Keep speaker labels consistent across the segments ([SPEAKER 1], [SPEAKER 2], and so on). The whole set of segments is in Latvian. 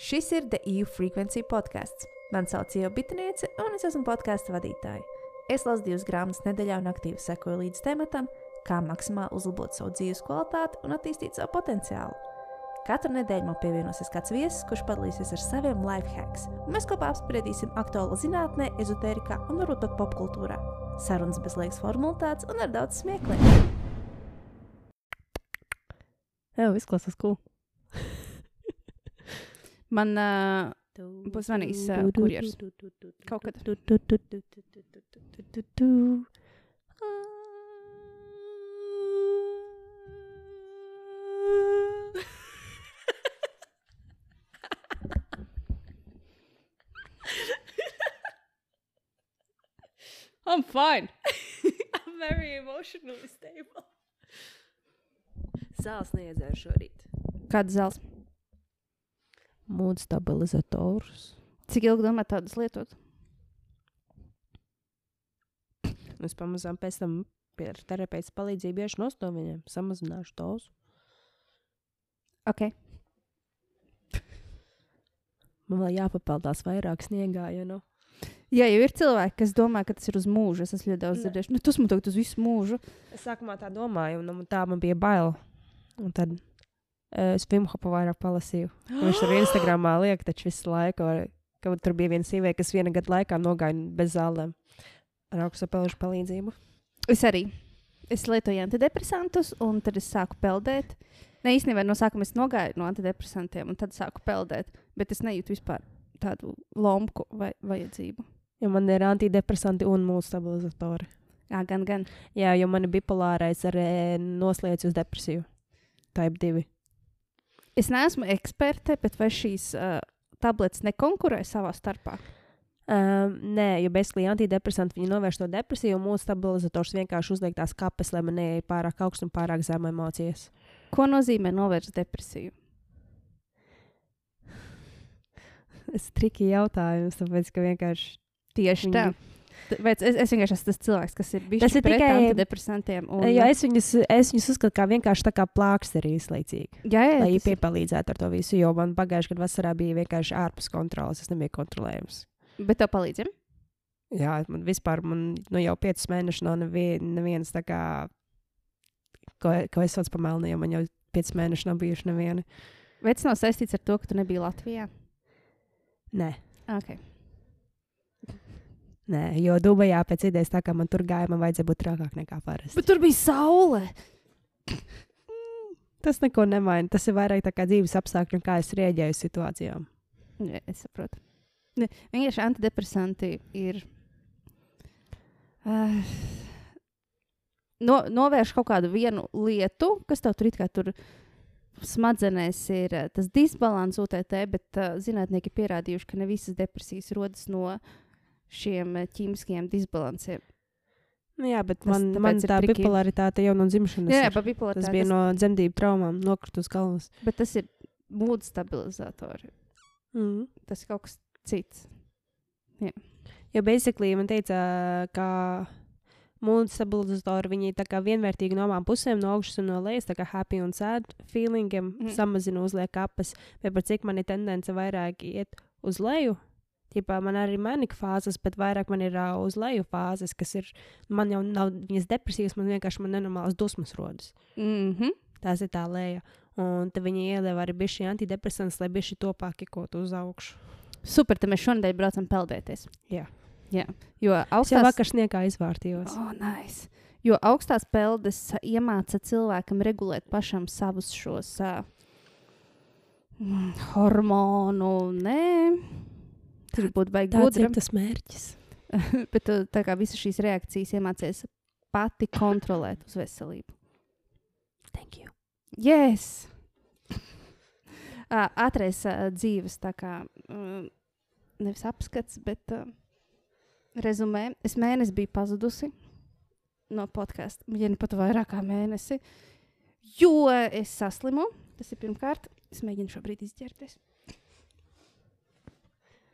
[SPEAKER 1] Šis ir The EU Frequency podkāsts. Mani sauc Ieva Bitniece, un es esmu podkāstu vadītāja. Es lasu divas grāmatas nedēļā un aktīvi sekoju līdz tematam, kā maksimāli uzlabot savu dzīves kvalitāti un attīstīt savu potenciālu. Katru nedēļu man pievienosies kāds viesis, kurš padalīsies ar saviem life hacks, un mēs kopā apspriedīsim aktuālo zinātnē, ezotērijā un varbūt pat popkultūrā. Sarunas bez liekas formalitātes un ar daudz smiekliem.
[SPEAKER 2] Jā, izklausās cool.
[SPEAKER 3] Man uh, būs zvanījis uh, kurjers. Kaut kad. I'm fine.
[SPEAKER 2] I'm very emotionally stable. Zāles neiedzēru šorīt.
[SPEAKER 3] Kāda zels?
[SPEAKER 2] Mūdu stabilizators.
[SPEAKER 3] Cik ilgi domā tādas lietot?
[SPEAKER 2] Nu, Es pamazām pēc tam pie terapeita palīdzību iešu no viņiem, samazināšu tos.
[SPEAKER 3] Ok.
[SPEAKER 2] Man vēl jāpapeldās vairāk sniegā, ja nu.
[SPEAKER 3] Jā, jau ir cilvēki, kas domā, ka tas ir uz mūžu. Es ļoti daudz
[SPEAKER 2] Ne.
[SPEAKER 3] dzirdējuši. Nu, tas man tagad uz visu mūžu.
[SPEAKER 2] Es sākumā tā domāju, un nu, tā man bija bail. Un tad es Vimhopu vairāk palasīju. Viņš tur Instagramā liek taču visu laiku. Ka tur bija viena sīvēja, kas viena gada laikā nogāja bez zālēm ar augstu pelnu palīdzību.
[SPEAKER 3] Es arī. Es lietoju antidepresantus, un tad es sāku peldēt. Ne īstenībā no sākuma es nogāju no antidepresantiem, un tad sāku peldēt. Bet es nejūtu vispār tādu lomku vai vajadzību.
[SPEAKER 2] Jo man ir antidepresanti un mūsu stabilizatori.
[SPEAKER 3] Jā, gan, gan.
[SPEAKER 2] Jā, jo man ir bipolārais ar noslēdz uz depresiju. Type 2.
[SPEAKER 3] Es neesmu eksperte, bet vai šīs uh, tabletes nekonkurē savā starpā?
[SPEAKER 2] Um, nē, jo bezslīgi antidepresanti viņi novērš to depresiju, un mūsu stabilizators vienkārši uzliek tās kapes, lai man neietu pārāk augsts un pārāk zem emocijas.
[SPEAKER 3] Ko nozīmē novērst depresiju?
[SPEAKER 2] Ir triki jautājums, tāpēc ka vienkārši.
[SPEAKER 3] Tieši tā. Tāpēc es, es vienkārši esmu tas cilvēks, kas ir bijis
[SPEAKER 2] tikai-
[SPEAKER 3] antidepresantiem. Un,
[SPEAKER 2] Jo es viņus, es viņus uzskatu kā vienkārši tā kā plāksteri īslaicīgi.
[SPEAKER 3] jā, jā,
[SPEAKER 2] Lai piepalīdzētu ar to visu, jo man pagājušajā gadā vasarā bija vienkārši ārpus kontrolas. Es nebiju kontrolējams.
[SPEAKER 3] Bet tev palīdz. Ja?
[SPEAKER 2] Jā, man vispār man, nu, jau piecus mēnešus nav nevien, nevienas tā kā, ko, ko es saucu par melnu, jo man jau piecus mēnešus nav bijuši nevieni.
[SPEAKER 3] Vai tas nav saistīts ar to, ka tu nebiji Latvijā?
[SPEAKER 2] Nē,
[SPEAKER 3] Okay.
[SPEAKER 2] Nē, jo Dubajā pēc idejas tā kā man tur gāja, man vajadzēja būt trakāk nekā parasti.
[SPEAKER 3] Bet tur bija saule.
[SPEAKER 2] Tas neko nemaina. Tas ir vairāk tā kā dzīves apstākļi un kā es rēģēju situācijām.
[SPEAKER 3] Jā, es saprotu. Ne, vienkārši antidepresanti ir. Uh, no, novērš kaut kādu vienu lietu, kas tev tur it kā tur smadzenēs ir eh, tas disbalans UTT, bet uh, zinātnieki ir pierādījuši, ka ne visas depresijas rodas no šiem eh, ķīmiskiem disbalansiem.
[SPEAKER 2] Nu, jā, bet
[SPEAKER 3] Tas
[SPEAKER 2] man, man tā
[SPEAKER 3] triki.
[SPEAKER 2] bipolaritāte jau no dzimšanas.
[SPEAKER 3] Jā, jā pa bipolaritāti
[SPEAKER 2] tas bija no dzemdību traumām, nokrīt uz galvas.
[SPEAKER 3] Bet tas ir mūdu stabilizatori.
[SPEAKER 2] Mm.
[SPEAKER 3] Tas ir kaut kas cits.
[SPEAKER 2] Jo basically man teica, ka mūža stabilizatori viņi tā kā vienvērtīgi no abām pusēm, no augšas un no lejas, tā kā happy un sad feelingiem mm. samazina uzliek apes, bet par cik man ir tendence vairāk iet uz leju. Ķipā, man arī ir manika fāzes, bet vairāk man ir uh, uz leju fāzes, kas ir. Man jau nav viņas depresijas, man vienkārši man nenormāls dusmas rodas.
[SPEAKER 3] Mm -hmm.
[SPEAKER 2] Tās ir tā leja. Un tad viņi iedeva arī bišķi antidepresants, lai bišķi topāk ikot uz augšu.
[SPEAKER 3] Super, tad mēs šonadēļ braucam peldēties.
[SPEAKER 2] Jā.
[SPEAKER 3] Jā. Jo
[SPEAKER 2] Es jau
[SPEAKER 3] augstās,
[SPEAKER 2] vakar sniegā izvārtījos.
[SPEAKER 3] oh, nice. jo augstās peldes iemāca cilvēkam regulēt pašam savus šos uh, hormonu. Nē, tur būtu baigi
[SPEAKER 2] ir
[SPEAKER 3] gudri.
[SPEAKER 2] tas mērķis.
[SPEAKER 3] Bet tu tā kā visas šīs reakcijas iemācies pati kontrolēt uz veselību.
[SPEAKER 2] Thank you.
[SPEAKER 3] Yes! Uh, Ātrais uh, dzīves, tā kā uh, nevis apskats, bet uh, rezumē. Es mēnesi biju pazudusi no podkāsta, ja ne pat vairāk kā mēnesi, jo es saslimu. Tas ir pirmkārt. Es mēģinu šobrīd izģērbties.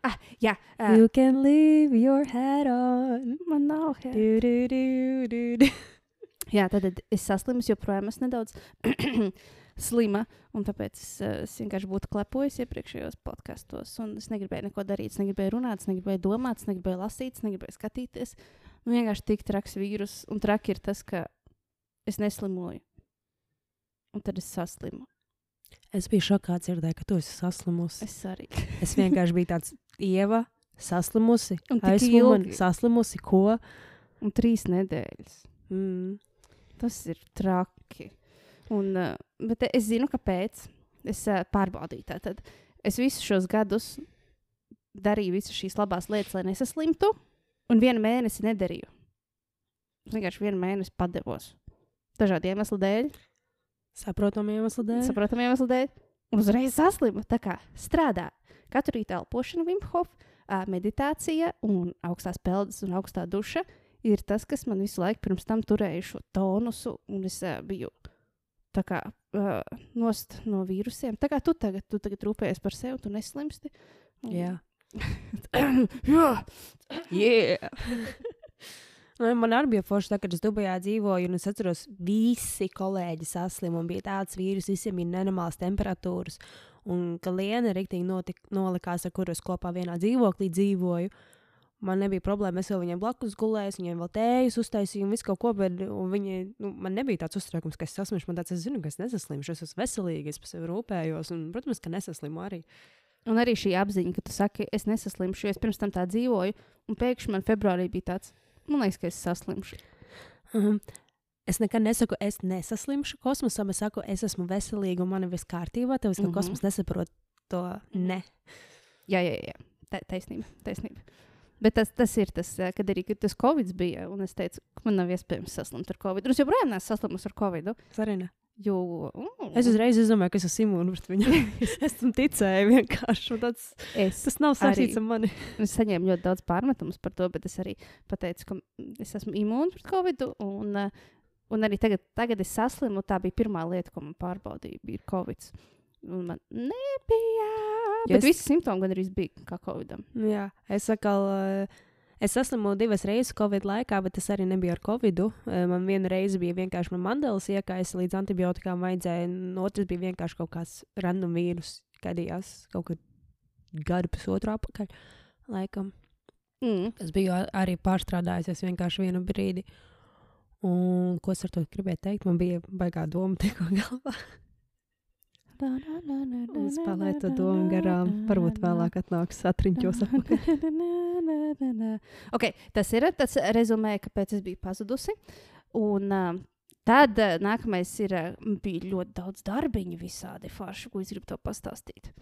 [SPEAKER 3] Ah, jā, uh,
[SPEAKER 2] You can leave your head on.
[SPEAKER 3] man nav hair.
[SPEAKER 2] Du, du, du, du, du.
[SPEAKER 3] Jā, tad es saslimu, joprojām esmu nedaudz slima. Un tāpēc es, uh, es vienkārši būtu klepojis iepriekšējos podkastos. Un es negribēju neko darīt, es negribēju runāt, es negribēju domāt, es negribēju lasīt, es negribēju skatīties. Nu, vienkārši tik traks vīrus. Un traki ir tas, ka es neslimoju. Un tad es saslimu.
[SPEAKER 2] Es biju šokā dzirdēt, ka tu esi saslimusi.
[SPEAKER 3] Es arī.
[SPEAKER 2] Es vienkārši biju tāds ieva, saslimusi, aizslimusi, saslimusi, ko?
[SPEAKER 3] Un trīs nedēļas.
[SPEAKER 2] Mm.
[SPEAKER 3] Tas ir traki. Un, uh, bet es zinu, kāpēc. Es uh, pārbaudīju. Tātad es visus šos gadus darīju visas šīs labās lietas, lai nesaslimtu, un vienu mēnesi nedarīju. Es vienkārši vienu mēnesi padevos. Dažādu iemeslu dēļ,
[SPEAKER 2] Saprotam, iemeslu dēļ.
[SPEAKER 3] saprotamu iemeslu dēļ, un uzreiz saslimu. Tā kā strādā. Katru rītu elpošana, Vimhof, meditācija un augstās peldas un augstā duša ir tas, kas man visu laiku pirms tam turēja šo tonusu, un es biju tā kā uh, nost no vīrusiem. Tā kā tu tagad, tu tagad rūpējies par sevi, tu neslimsti. Un-
[SPEAKER 2] Jā.
[SPEAKER 3] Jā.
[SPEAKER 2] Yeah. Nu, Man arī bija forši, tā, kad es Dubajā dzīvoju, un es atceros, visi kolēģi saslimu, un bija tāds vīrus, visiem bija nenormāls temperatūras. Un ka Liena rīktīgi nolikās, ar kuru es kopā vienā dzīvoklī dzīvoju. Man nebija problēma, es vēl viņai blakus gulēju, viņai vēl tējas uztaisīju, un visu kaut ko, bet un viņa, nu, man nebija tāds uztraukums, ka es saslimšu. Man tāds, es zinu, ka es nesaslimšu, es esmu veselīga, es par sevi rūpējos, un, protams, ka nesaslimu arī.
[SPEAKER 3] Un arī šī apziņa, ka tu saki, es nesaslimšu, jo es pirms tam tā dzīvoju, un pēkšņi man februārī bija tāds, man liekas, ka es saslimšu.
[SPEAKER 2] Um, es nekad nesaku, es nesaslimšu kosmosā, bet saku, es esmu veselīga un man ir viss kārtībā. Tev, ka
[SPEAKER 3] Mhm.
[SPEAKER 2] kosmos nesaprot to ne.
[SPEAKER 3] Jā, jā, jā. Tā, taisnība, taisnība. Bet tas, tas ir tas, eh, kad arī kad tas Covid bija, un es teicu, ka man nav iespējams saslimt ar Covid. Es joprojām neesmu saslimusi ar Covid.
[SPEAKER 2] Ne.
[SPEAKER 3] Jo mm,
[SPEAKER 2] Es uzreiz izdomāju, ka es esmu imūns pret viņu. es tam ticēju vienkārši. Tāds,
[SPEAKER 3] es,
[SPEAKER 2] tas nav saistīts ar mani.
[SPEAKER 3] es saņēmu ļoti daudz pārmetumus par to, bet es arī pateicu, ka es esmu imūns pret Covid. Un, eh, un arī tagad, tagad es saslimu. Tā bija pirmā lieta, ko man pārbaudīja, bija Covid. Un man nebija. Bet
[SPEAKER 2] es-
[SPEAKER 3] visi simptomi gan arī bija kā Covidam.
[SPEAKER 2] Jā, es atkal. uh, Es saslimu divas reizes Covid laikā, bet tas arī nebija ar Covid. Man viena reize bija vienkārši man mandēlis iekaisa līdz antibiotikām vajadzēja, un otrs bija vienkārši kaut kāds random vīrus, gadījās kaut kad gadu pusotru apakaļ. Laikam.
[SPEAKER 3] Mm.
[SPEAKER 2] Es biju arī pārstrādājusies vienkārši vienu brīdi. Un ko es ar to gribēju teikt? Man bija baigā doma tikko galvā. Es palaidu to domu garām. Varbūt vēlāk atnāks satriņķos apakaļ.
[SPEAKER 3] okay, tas ir tas rezumē, kāpēc es biju pazudusi. Un, uh, tad uh, nākamais ir, uh, bija ļoti daudz darbiņu visādi forši, ko es gribu to pastāstīt.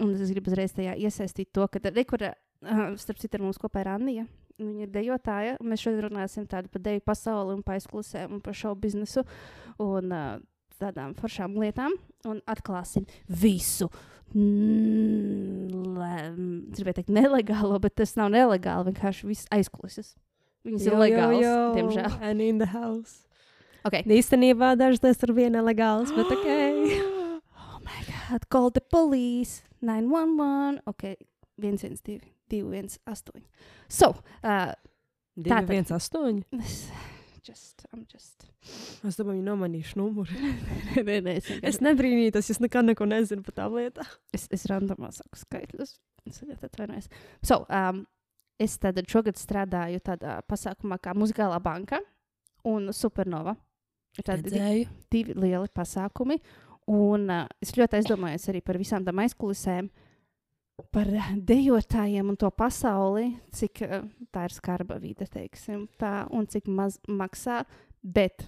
[SPEAKER 3] Un es gribu uzreiz tajā iesaistīt to, ka rekurā, uh, starp citu, ar mums kopā ir Anija. Viņa ir dejotāja. Mēs šodien runāsim par deju pasauli un par aizklusēm un par šovu biznesu un uh, tādām foršām lietām. Un atklāsim visu. Mm, gribēju teikt, nelegālo, bet tas nav nelegāli. Vienkārši viss aizklases. Viņas ir legālas, diemžēl.
[SPEAKER 2] And in the house.
[SPEAKER 3] Okay.
[SPEAKER 2] Īstenībā dažas tas tur bija nelegāls, bet ok.
[SPEAKER 3] oh, my God. Call the police. 911. Ok. 112, 218. So, uh,
[SPEAKER 2] Divi, viens, astoņi.
[SPEAKER 3] es just, I'm just.
[SPEAKER 2] Es domāju, nomanīšu numuru.
[SPEAKER 3] nē, nē, es,
[SPEAKER 2] Es nebrīnītos, es nekad neko nezinu par tām lietām.
[SPEAKER 3] es, es randomā saku skaitļus. Es tagad atvainojos. So, um, es tad šogad strādāju tādā pasākumā kā Muzikālā banka un Supernova. Ir tādi di-
[SPEAKER 2] Redzēju.
[SPEAKER 3] divi lieli pasākumi. Un uh, es ļoti aizdomājos arī par visām tām aizkulisēm, par eh, dejotājiem un to pasauli, cik uh, tā ir skarba vide, teiksim, tā, un cik maz maksā. Bet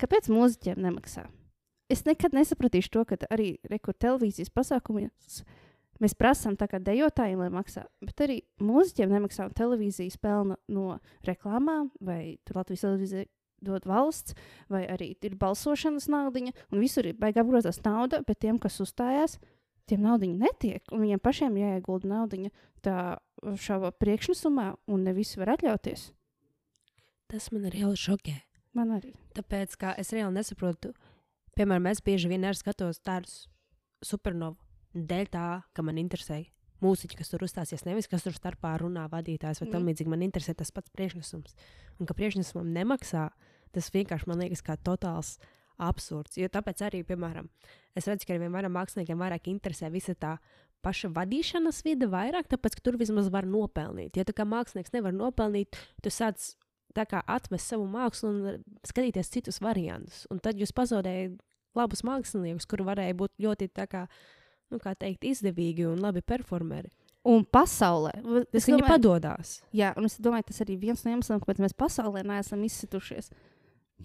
[SPEAKER 3] kāpēc mūziķiem nemaksā? Es nekad nesapratīšu to, ka arī rekur televīzijas pasākumos mēs prasām tā kā dejotājiem, lai maksā, bet arī mūziķiem nemaksā televīzijas pelna no reklāmām vai Latvijas televīzija dod valsts, vai arī ir balsošanas naudiņa, un visur ir baigā apgrozās nauda, bet tiem, kas uzstājās, tiem naudiņa netiek, un viņiem pašiem jāiegulda naudiņa tā šāva priekšnesumā, un ne visi var atļauties.
[SPEAKER 2] Tas man arī šokē.
[SPEAKER 3] Man arī.
[SPEAKER 2] Tāpēc, kā es reāli nesaprotu, piemēram, es bieži vien skatos tādus supernovu dēļ tā, ka man interesē mūziķi, kas tur uzstāsies, nevis kas tur starpā runā vadītājs vai mm. tam
[SPEAKER 3] Mm.
[SPEAKER 2] līdzīgi. Man interesē tas pats priekšnesums. Un ka priekšnesumam nemaksā, tas vienkārši man liekas kā totāls absurds. Jo tāpēc arī, piemēram, es redzu, ka ar vien vairāk māksliniekiem vairāk interesē visa tā paša vadīšanas vide vairāk, tāpēc, ka tur vismaz var nopelnīt. Ja tā kā mākslinieks nevar nopelnīt, tu sāc atmest savu mākslu un skatīties citus variantus. Un tad jūs pazaudējat labus māksliniekus, kuri varēja būt ļoti kā, nu, kā teikt, izdevīgi un labi performeri.
[SPEAKER 3] Un pasaulē.
[SPEAKER 2] Tas
[SPEAKER 3] domāju-
[SPEAKER 2] padodas.
[SPEAKER 3] Jā, un es domāju, tas arī viens no iemesliem, kāpēc mēs pasaulē neesam izsitušies.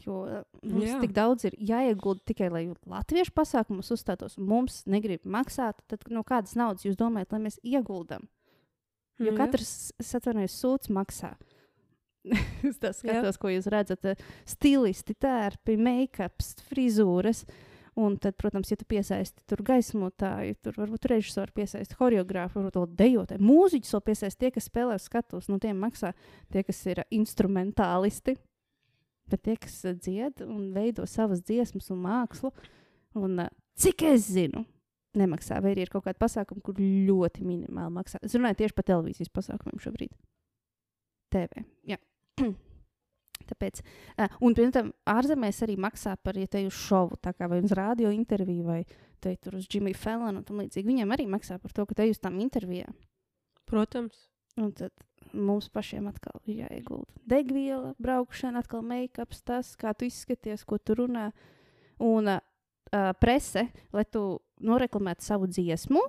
[SPEAKER 3] Jo uh, mums
[SPEAKER 2] Jā.
[SPEAKER 3] Jā. tik daudz ir jāiegulda tikai, lai latviešu pasākumus uzstātos. Mums negrib maksāt. Tad no kādas naudas jūs domājat, lai mēs ieguldam? Jo
[SPEAKER 2] Jā.
[SPEAKER 3] katrs, es atvainojos, sūds maksā. es tā
[SPEAKER 2] Jā.
[SPEAKER 3] skatos, ko jūs redzat. eh, Stilisti, tērpi, make-ups, frizūras. Un tad, protams, ja tu piesaisti tur gaismotāju, tur varbūt režisoru piesaisti, choreogrāfu, varbūt vēl dejotāju, mūziķus vēl piesaisti tie, kas spēlē uz skatuves, no tiem maksā tie, kas ir instrumentālisti. Bet tie, kas eh, dzied un veido savas dziesmas un mākslu, un eh, cik es zinu, nemaksā, vai arī ir kaut kāda pasākuma, kur ļoti minimāli maksā. Es runāju tieši par televīzijas pasākumiem šobrīd. TV. Jā. Tāpēc, uh, un pirms tam ārzemēs arī maksā par, ja te uz šovu, tā kā vai uz radio interviju, vai te tur uz Jimmy Fallon un tam līdzīgi. Viņiem arī maksā par to, ka te uz tām intervijām.
[SPEAKER 2] Protams.
[SPEAKER 3] Un tad mums pašiem atkal ir jāiegulda degviela, braukšana, atkal make-ups, tas, kā tu izskaties, ko tu runā. Un uh, prese, lai tu noreklamētu savu dziesmu,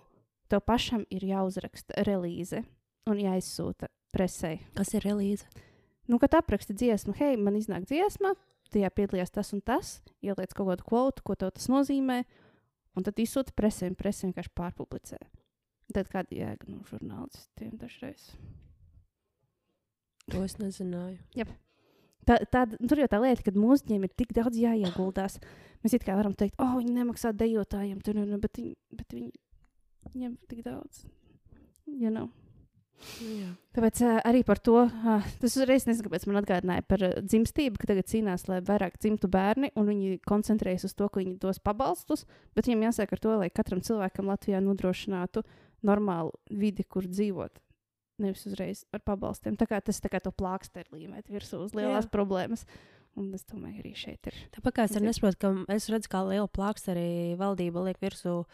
[SPEAKER 3] tev pašam ir jāuzraksta relīze un jāizsūta presē.
[SPEAKER 2] Kas ir relīze?
[SPEAKER 3] Nu, kad apraksti dziesmu, hei, man iznāk dziesma, tajā piedalījās tas un tas, ieliec kaut kādu kvotu, ko tas nozīmē, un tad izsūta presē, un presē vienkārši pārpublicē. Tad kāda jēga no žurnālistiem dažreiz?
[SPEAKER 2] To es nezināju.
[SPEAKER 3] Tā, tā, tur jau tā lieta, ka mūziķiem ir tik daudz jāieguldās. Mēs it kā varam teikt, oh, viņi nemaksā dejotājiem, tur, nu, bet, viņi, bet viņi, ir tik daudz. You know.
[SPEAKER 2] Jā.
[SPEAKER 3] Tāpēc uh, arī par to, uh, tas uzreiz nezinu, kāpēc man atgādināja par uh, dzimstību, ka tagad cīnās, lai vairāk dzimtu bērni, un viņi koncentrējas uz to, ka viņi dos pabalstus, bet viņiem jāsāk ar to, lai katram cilvēkam Latvijā nodrošinātu normālu vidi, kur dzīvot. Nevis uzreiz ar pabalstiem. Tā kā tas tā kā to plāksteri līmēt virsū uz lielās
[SPEAKER 2] Jā.
[SPEAKER 3] problēmas. Un es domāju, arī šeit ir.
[SPEAKER 2] Tāpēc kā es arī nesaprotu, ka es redzu, kā liela plaksa arī valdība liek virsū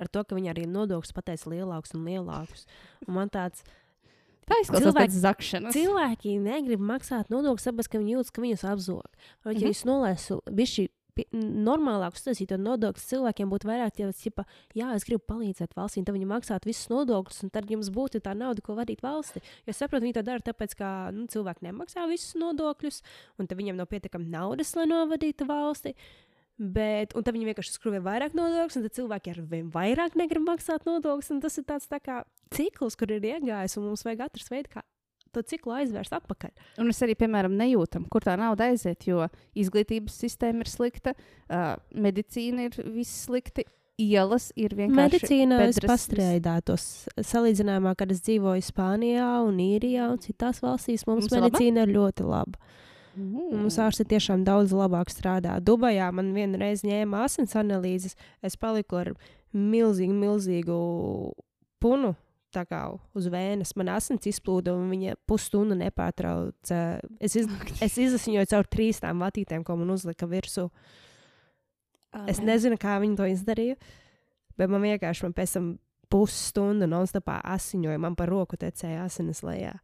[SPEAKER 2] ar to, ka viņi arī nodokļus pateiks lielākus un lielākus. Un man tāds
[SPEAKER 3] Tā izklausās
[SPEAKER 2] Cilvēki-
[SPEAKER 3] pēc zakšanas.
[SPEAKER 2] cilvēki negrib maksāt nodokļus, tāpēc, ka viņi jūtas, ka viņus apzog. Vai ja
[SPEAKER 3] Mhm.
[SPEAKER 2] es nolēsu bišķi pi- normālāk uztaisīt to nodokļus, cilvēkiem būtu vairāk, ja ķipa, jā, es gribu palīdzēt valstī, tad viņi maksātu visus nodokļus, un tad jums būtu tā nauda, ko vadīt valsti. Jo es saprotu, viņi to dara tāpēc, ka nu, cilvēki nemaksā visus nodokļus, un tad viņiem nav pietiekami naudas, lai novadītu valsti. Bet, un tad viņi vienkārši skrūvē vairāk nodokļus, un tad cilvēki ar vien vairāk negrib maksāt nodokļus. Tas ir tāds tā kā cikls, kur ir iegājis, un mums vajag atrast veidu, kā to ciklu aizvērst atpakaļ.
[SPEAKER 3] Un es arī, piemēram, nejūtam, kur tā nauda aiziet, jo izglītības sistēma ir slikta, uh, medicīna ir viss slikti, ielas ir vienkārši.
[SPEAKER 2] Medicīnā es
[SPEAKER 3] bedres-
[SPEAKER 2] pastrādātos. Salīdzinājumā, kad es dzīvoju Spānijā, un Īrijā un citās valstīs, mums,
[SPEAKER 3] Mums
[SPEAKER 2] mums
[SPEAKER 3] laba?
[SPEAKER 2] medicīna ir ļoti laba.
[SPEAKER 3] Mm.
[SPEAKER 2] Mums ārsti tiešām daudz labāk strādā. Dubajā man vienreiz ņēma asins analīzes. Es paliku ar milzīgu, milzīgu punu. Tā kā uz vēnes man asins izplūda, un viņa pusstundu nepārtrauca. Es, iz, es izsmeļoju caur trīs tām vatītēm, ko man uzlika virsū. Es
[SPEAKER 3] Āmen.
[SPEAKER 2] nezinu, kā viņi to izdarīja, bet man vienkārši man pēc tam pusstundu non-stopā asiņoja, man par roku tecēja asinis lejā.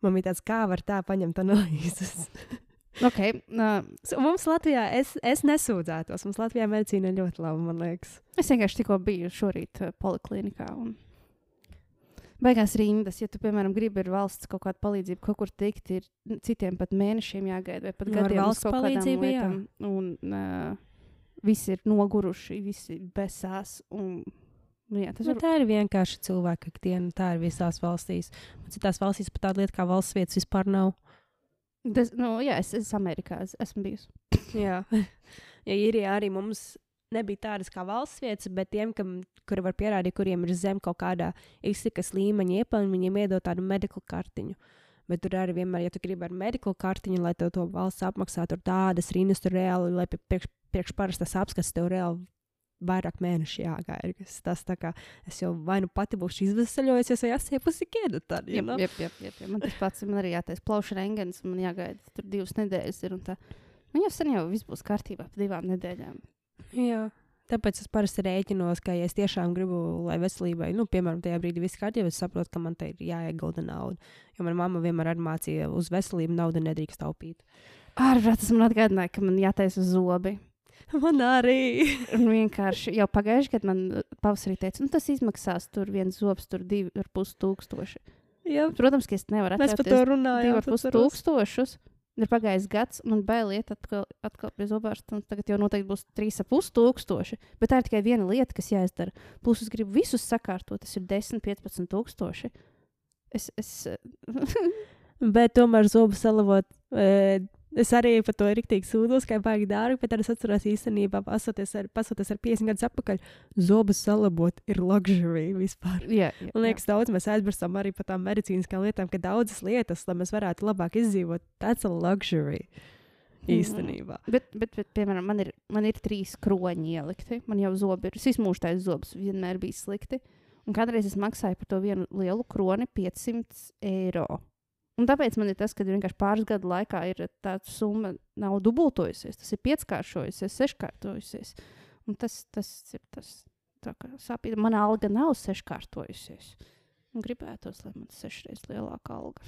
[SPEAKER 2] Man bija tāds, kā var tā paņemt analīzes.
[SPEAKER 3] Okay, uh,
[SPEAKER 2] Mums Latvijā, es, es nesūdzētos, mums Latvijā medicīna ir ļoti laba, man liekas.
[SPEAKER 3] es vienkārši tikko biju šorīt uh, poliklinikā. Un... Beigās rindas, ja tu, piemēram, gribi ar valsts kaut kādu palīdzību, kaut kur tikt, ir n- citiem pat mēnešiem jāgaida, vai pat
[SPEAKER 2] Nu, ar
[SPEAKER 3] gadiem uz
[SPEAKER 2] valsts
[SPEAKER 3] kaut kādām
[SPEAKER 2] palīdzību, jā.
[SPEAKER 3] Un uh, visi ir noguruši, visi besās. Un, nu, jā,
[SPEAKER 2] Nu,
[SPEAKER 3] ir
[SPEAKER 2] tā ir vienkārši cilvēka ikdiena, tā ir visās valstīs. Un citās valstīs pat tāda lieta kā valsts vietas vispār nav.
[SPEAKER 3] Tas, nu, jā, es, es Amerikā es, esmu bijusi.
[SPEAKER 2] Jā, ja ir arī mums nebija tādas kā valsts vietas, bet tiem, kam, kuri var pierādīt, kuriem ir zem kaut kādā izsakas līmeņa iepelna, viņiem iedod tādu medikālu kartiņu. Bet tur arī vienmēr, ja tu gribi ar medikālu kartiņu, lai tev to valsts apmaksātu, tur tādas rindas tur reāli, lai priekš, priekš parastas apskats tev reāli vairāk mēnešu jāgaida. Tas tā kā es jau vai nu pati būšu izvesaļojusies, vai asiepusi kiedu tad.
[SPEAKER 3] Jā, jā, jā, jā. Man tas pats. Man arī jātaisa plaušu rengens, man jāgaida tur divas nedēļas. Ir. Man jau sen jau viss būs kārtībā pa divām nedēļām.
[SPEAKER 2] Jā. Tāpēc es parasti rēķinos, ka, ja es tiešām gribu, lai veselībai, nu, piemēram, tajā brīdī viss kārtībā, es saprotu, ka man te ir jāiegulda nauda. Jo manā mamma vienmēr ir mācīja, uz veselību naudu nedrīkst taupīt.
[SPEAKER 3] Ārprāt, tas man atgādināja, ka man jātaisa zobi.
[SPEAKER 2] Man arī.
[SPEAKER 3] Un vienkārši jau pagājušajā gadā man pavasarī teica, nu, tas izmaksās tur viens zobs, tur divi ar pus tūkstoši.
[SPEAKER 2] Jā,
[SPEAKER 3] Protams, ka es nevaru
[SPEAKER 2] par to
[SPEAKER 3] divi
[SPEAKER 2] runājām.
[SPEAKER 3] ar pus tūkstošus. Ir pagājis gads, man bail iet atkal, atkal pie zobārsta, un tagad jau noteikti būs trīs ar pus tūkstoši. Bet tā ir tikai viena lieta, kas jāizdara. Plus es gribu visus sakārtot, tas ir 10, 15 tūkstoši. Es, es,
[SPEAKER 2] Bet tomēr zobu salavot. E, Es arī par to rīktīgi sūdos, ka baigi dārgi, bet es atceros īstenībā, pasoties ar, pasoties ar 50 gadus atpakaļ, zobus salabot ir luxury vispār.
[SPEAKER 3] jā, jā,
[SPEAKER 2] Man liekas, daudz mēs aizmirstam arī par tām medicīniskām lietām, ka daudzas lietas, lai mēs varētu labāk izdzīvot, that's a luxury. Īstenībā.
[SPEAKER 3] Bet, bet, bet, piemēram, man ir, man ir trīs kroņi ielikti. Man jau zobi ir. Es izmūžtais zobs vienmēr bija slikti. Un kādreiz es maksāju par to vienu lielu kroni 500 eiro. Un tāpēc man ir tas, ka vienkārši pāris gadu laikā ir tā summa nav dubultojusies. Tas ir pieckāršojusies, seškārtojusies. Un tas, tas ir tas kā sāpīgi. Mana alga nav seškārtojusies. Un gribētos, lai man sešreiz lielāka alga.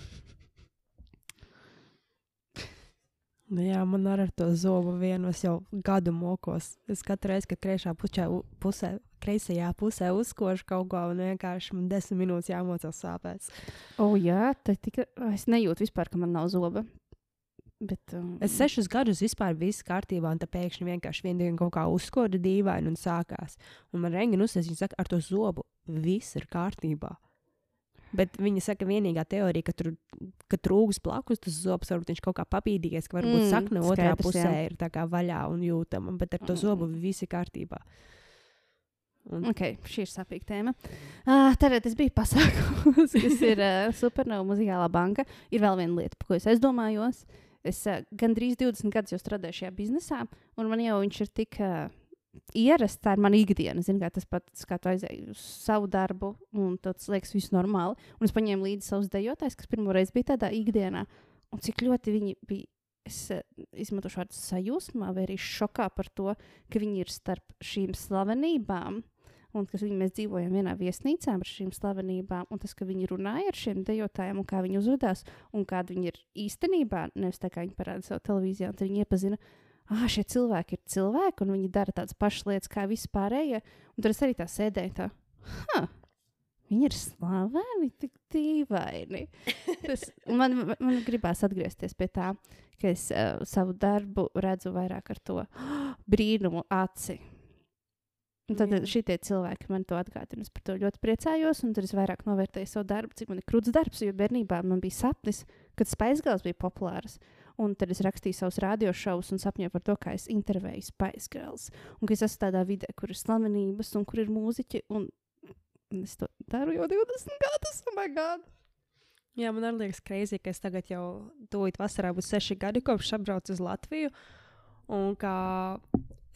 [SPEAKER 2] Nu Jā, man arī ar to zobu vienu es jau gadu mokos. Es katru reizi, kad kreisā pučā, pusē, kreisajā pusē uzkošu kaut ko, un vienkārši man desmit minūtes jāmocās sāpēs.
[SPEAKER 3] O, jā, tā tika. Es nejūtu vispār, ka man nav zoba. Bet, um,
[SPEAKER 2] Es sešus gadus vispār viss kārtībā, un tā pēkšņi vienkārši vienā dienā kaut kā uzskoda dīvaini un sākās. Un man rengina uzsēs, viņa saka, ar to zobu viss ir kārtībā. Bet viņa saka, vienīgā teorija, ka tur ka trūks blakus tas zobs, varbūt viņš kaut kā papīdījies, ka varbūt
[SPEAKER 3] Mm,
[SPEAKER 2] mm, sakne otrā
[SPEAKER 3] skaidrs,
[SPEAKER 2] pusē
[SPEAKER 3] jā.
[SPEAKER 2] ir tā kā vaļā un jūtama, bet ar to zobu viss ir kārtībā. Un,
[SPEAKER 3] Okay, šī ir sāpīga tēma. Uh, tagad es biju pasākumos, kas ir uh, Supernova muzikālā banka. Ir vēl viena lieta, par ko es aizdomājos. Es uh, gandrīz 20 gadus jau strādāju šajā biznesā, un man jau viņš ir tik uh, ierasts. Tā ir mana ikdiena. Zini, kā tas pats, kā tu aizēji uz savu darbu, un tas liekas viss normāli. Un es paņēmu līdzi savus dejotājus, kas pirmo reizi bija tādā ikdienā, un cik ļoti viņi bija. Es uh, izmantošu vārdu sajūsmā, vai arī šokā par to, ka viņi ir starp šīm slavenībām. Un ka viņi, mēs dzīvojam vienā viesnīcā ar šīm slavenībām, un tas, ka viņi runāja ar šiem dejotājiem, un kā viņi uzvedās, un kādi viņi ir īstenībā, nevis tā kā viņi parāda savu televīzijā, un viņi iepazina, ah, šie cilvēki ir cilvēki, un viņi dara tādas pašas lietas kā vispārējie. Un tad es arī tā sēdēju, tā, ha, viņi ir slaveni, tik dīvaini. Tas, un man, man gribās atgriezties pie tā, ka es uh, savu darbu redzu vairāk ar to brīnumu aci. Un tad šie cilvēki man to atgādina. Es par to ļoti priecājos, un tad es vairāk novērtēju savu darbu, cik man ir krūts darbs. Jo bērnībā man bija sapnis, kad Spaisgals bija populārs. Un tad es rakstīju savus radiošovus un sapņoju par to, kā es intervēju Spaisgals. Un ka es esmu tādā vidē, kur ir slavenības un kur ir mūziķi. Un es to daru jau 20 gadus. Oh my God!
[SPEAKER 2] Jā, man arī liekas, kreizī, ka es tagad jau tūlīt vasarā būs seši gadi, kopš apbraucu uz Latviju. Un kā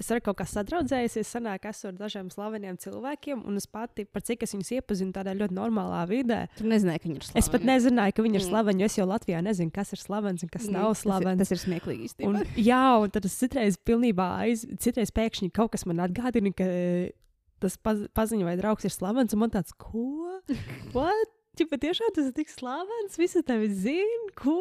[SPEAKER 2] es arī kaut kā sadraudzējusies, sanāk, esmu ar dažiem slaveniem cilvēkiem, un es pati, par cik es viņus iepazinu tādā ļoti normālā vidē.
[SPEAKER 3] Tu nezināji, ka viņi ir slaveni.
[SPEAKER 2] Es pat nezināju, ka viņi ir
[SPEAKER 3] Mm.
[SPEAKER 2] slaveni, jo es jau Latvijā nezinu, kas ir slavens un kas
[SPEAKER 3] Mm,
[SPEAKER 2] nav
[SPEAKER 3] tas ir-
[SPEAKER 2] slavens.
[SPEAKER 3] Tas ir smieklīgi
[SPEAKER 2] Un, jā, un tad es citreiz pilnībā aiz, citreiz pēkšņi kaut kas man atgādina, ka tas paz, paziņo vai draugs ir slavens, un man tāds, ko? What? Ja patiešām tas ir tik slavens, visi tevi zina, ko?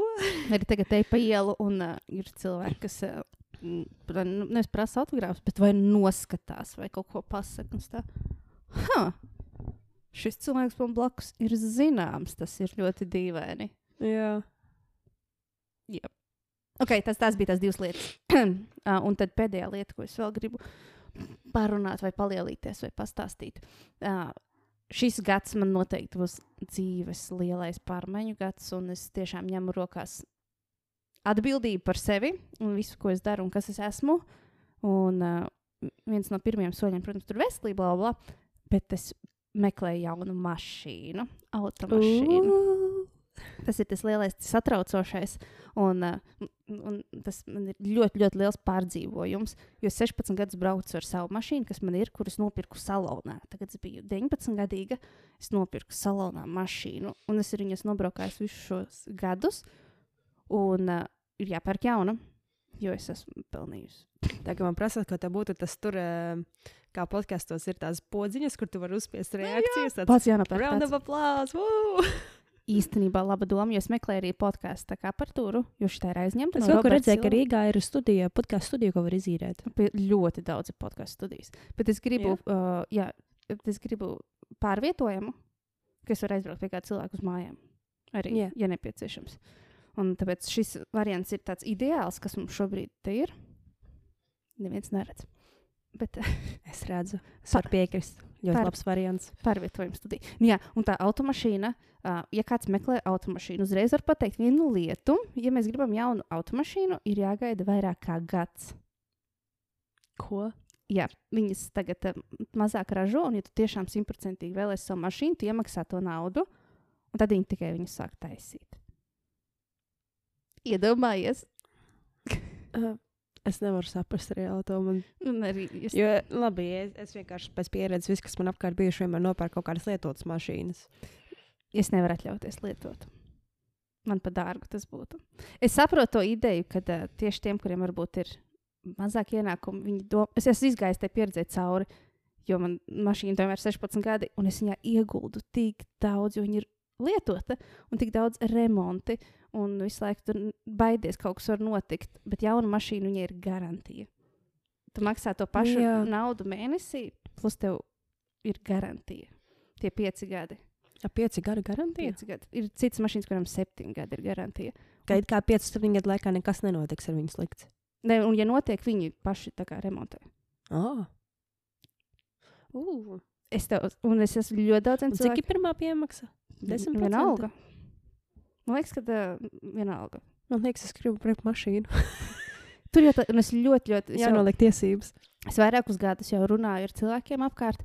[SPEAKER 3] Arī tagad te pa ielu un uh, ir cilvēki, kas uh, nevis prasa autogrāfus, bet vai noskatās vai kaut ko pasakā. huh, šis cilvēks man blakus ir zināms. Tas ir ļoti dīvaini.
[SPEAKER 2] Jā.
[SPEAKER 3] Okay, tas, tas bija tās divas lietas. uh, un tad pēdējā lieta, ko es vēl gribu parunāt, vai palielīties, vai pastāstīt. Uh, šis gads man noteikti būs dzīves lielais pārmaiņu gads, un es tiešām ņemu rokās atbildību par sevi un visu, ko es daru un kas es esmu. Un uh, viens no pirmajiem soļiem, protams, ir veselība, bla, bla, bet es meklēju jaunu mašīnu, automašīnu.
[SPEAKER 2] Ooh.
[SPEAKER 3] Tas ir tas lielais, satraucošais. Un, uh, un tas man ir ļoti, ļoti liels pārdzīvojums. Jo es 16 gadus braucu ar savu mašīnu, kas man ir, kuras nopirku salonā. Tagad es biju 19 gadīga. Es nopirku salonā mašīnu, un es ar viņas nobraukāju visus šos gadus. Un uh, ir jāpērk jauna. jo es esmu pelnījusi.
[SPEAKER 2] Tā kā man prasa, ka tev būtu tas tur, eh, kā podkastos, ir tās podziņas, kur tu vari uzspiest reakcijas. tāds
[SPEAKER 3] Pats jānopērk.
[SPEAKER 2] Round of applause! woo!
[SPEAKER 3] Īstenībā laba doma, jo es meklēju arī podkāstu par turu, jo šī ir aizņemta.
[SPEAKER 2] Es
[SPEAKER 3] no
[SPEAKER 2] kaut kur redzēju, ka. Rīgā ir studija, podkāstu studija, ko var izīrēt.
[SPEAKER 3] Pie ļoti daudz podkāstu studijas. Bet es gribu, jā. Uh, jā, es gribu pārvietojumu, kas var aizbraukt pie kāda cilvēka uz mājām. Arī,
[SPEAKER 2] Jā.
[SPEAKER 3] ja nepieciešams. Un tāpēc šis variants ir tāds ideāls, kas mums šobrīd ir. Neviens neredz. Bet
[SPEAKER 2] Es redzu, es varu piekrist. Ļoti
[SPEAKER 3] Par-
[SPEAKER 2] labs variants.
[SPEAKER 3] pārvietojuma studija. Nu, jā, un tā automašīna, uh, ja kāds meklē automašīnu, uzreiz var pateikt vienu lietu. Ja mēs gribam jaunu automašīnu, ir jāgaida vairāk kā gads.
[SPEAKER 2] Ko?
[SPEAKER 3] Jā, viņas tagad uh, mazāk ražo, un, ja tu tiešām simtprocentīgi vēlēsies savu mašīnu, tu iemaksā to naudu, un tad viņi tikai viņu sāk taisīt. Iedomājies,
[SPEAKER 2] Uh, es nevaru saprast reāli to. Man...
[SPEAKER 3] un arī es,
[SPEAKER 2] Jo, labi, es, es vienkārši pēc pieredzes, viss, kas man apkārt bijuši, vienmēr nopērk kaut kādas lietotas mašīnas.
[SPEAKER 3] es nevaru atļauties lietot. Man par dārgu tas būtu. Es saprotu to ideju, ka uh, tieši tiem, kuriem varbūt ir mazāk ienākumu, viņi domā, es esmu izgājis tajā pieredzē cauri, jo man mašīna tomēr ir 16 gadi, un es viņā ieguldu tik daudz, jo viņa ir lietota un tik daudz remonti, un visu laiku tur baidies, kaut kas var notikt. Bet jauna mašīna viņai ir garantija. Tu maksā to pašu
[SPEAKER 2] Jā.
[SPEAKER 3] naudu mēnesī, plus tev ir garantija. Tie pieci gadi.
[SPEAKER 2] Ap pieci gadi garantija.
[SPEAKER 3] Pieci gadi. Ir citas mašīnas, kurām septiņi gadi ir garantija.
[SPEAKER 2] Ka it kā 5 gadu laikā nekas nenotiks ar viņu slikts.
[SPEAKER 3] Ne, un, ja notiek, viņi paši tā kā remontē.
[SPEAKER 2] Oh. Uh.
[SPEAKER 3] Es tev, un es esmu ļoti daudz
[SPEAKER 2] Un Cik ir pirmā piemaksa? 10%?
[SPEAKER 3] Vienalga. Man liekas, ka tā vienalga.
[SPEAKER 2] Man liekas, es gribu pirkt mašīnu.
[SPEAKER 3] Tur jau tā, un es ļoti, ļoti.
[SPEAKER 2] Jā, noliek tiesības.
[SPEAKER 3] es vairākus gadus jau runāju ar cilvēkiem apkārt.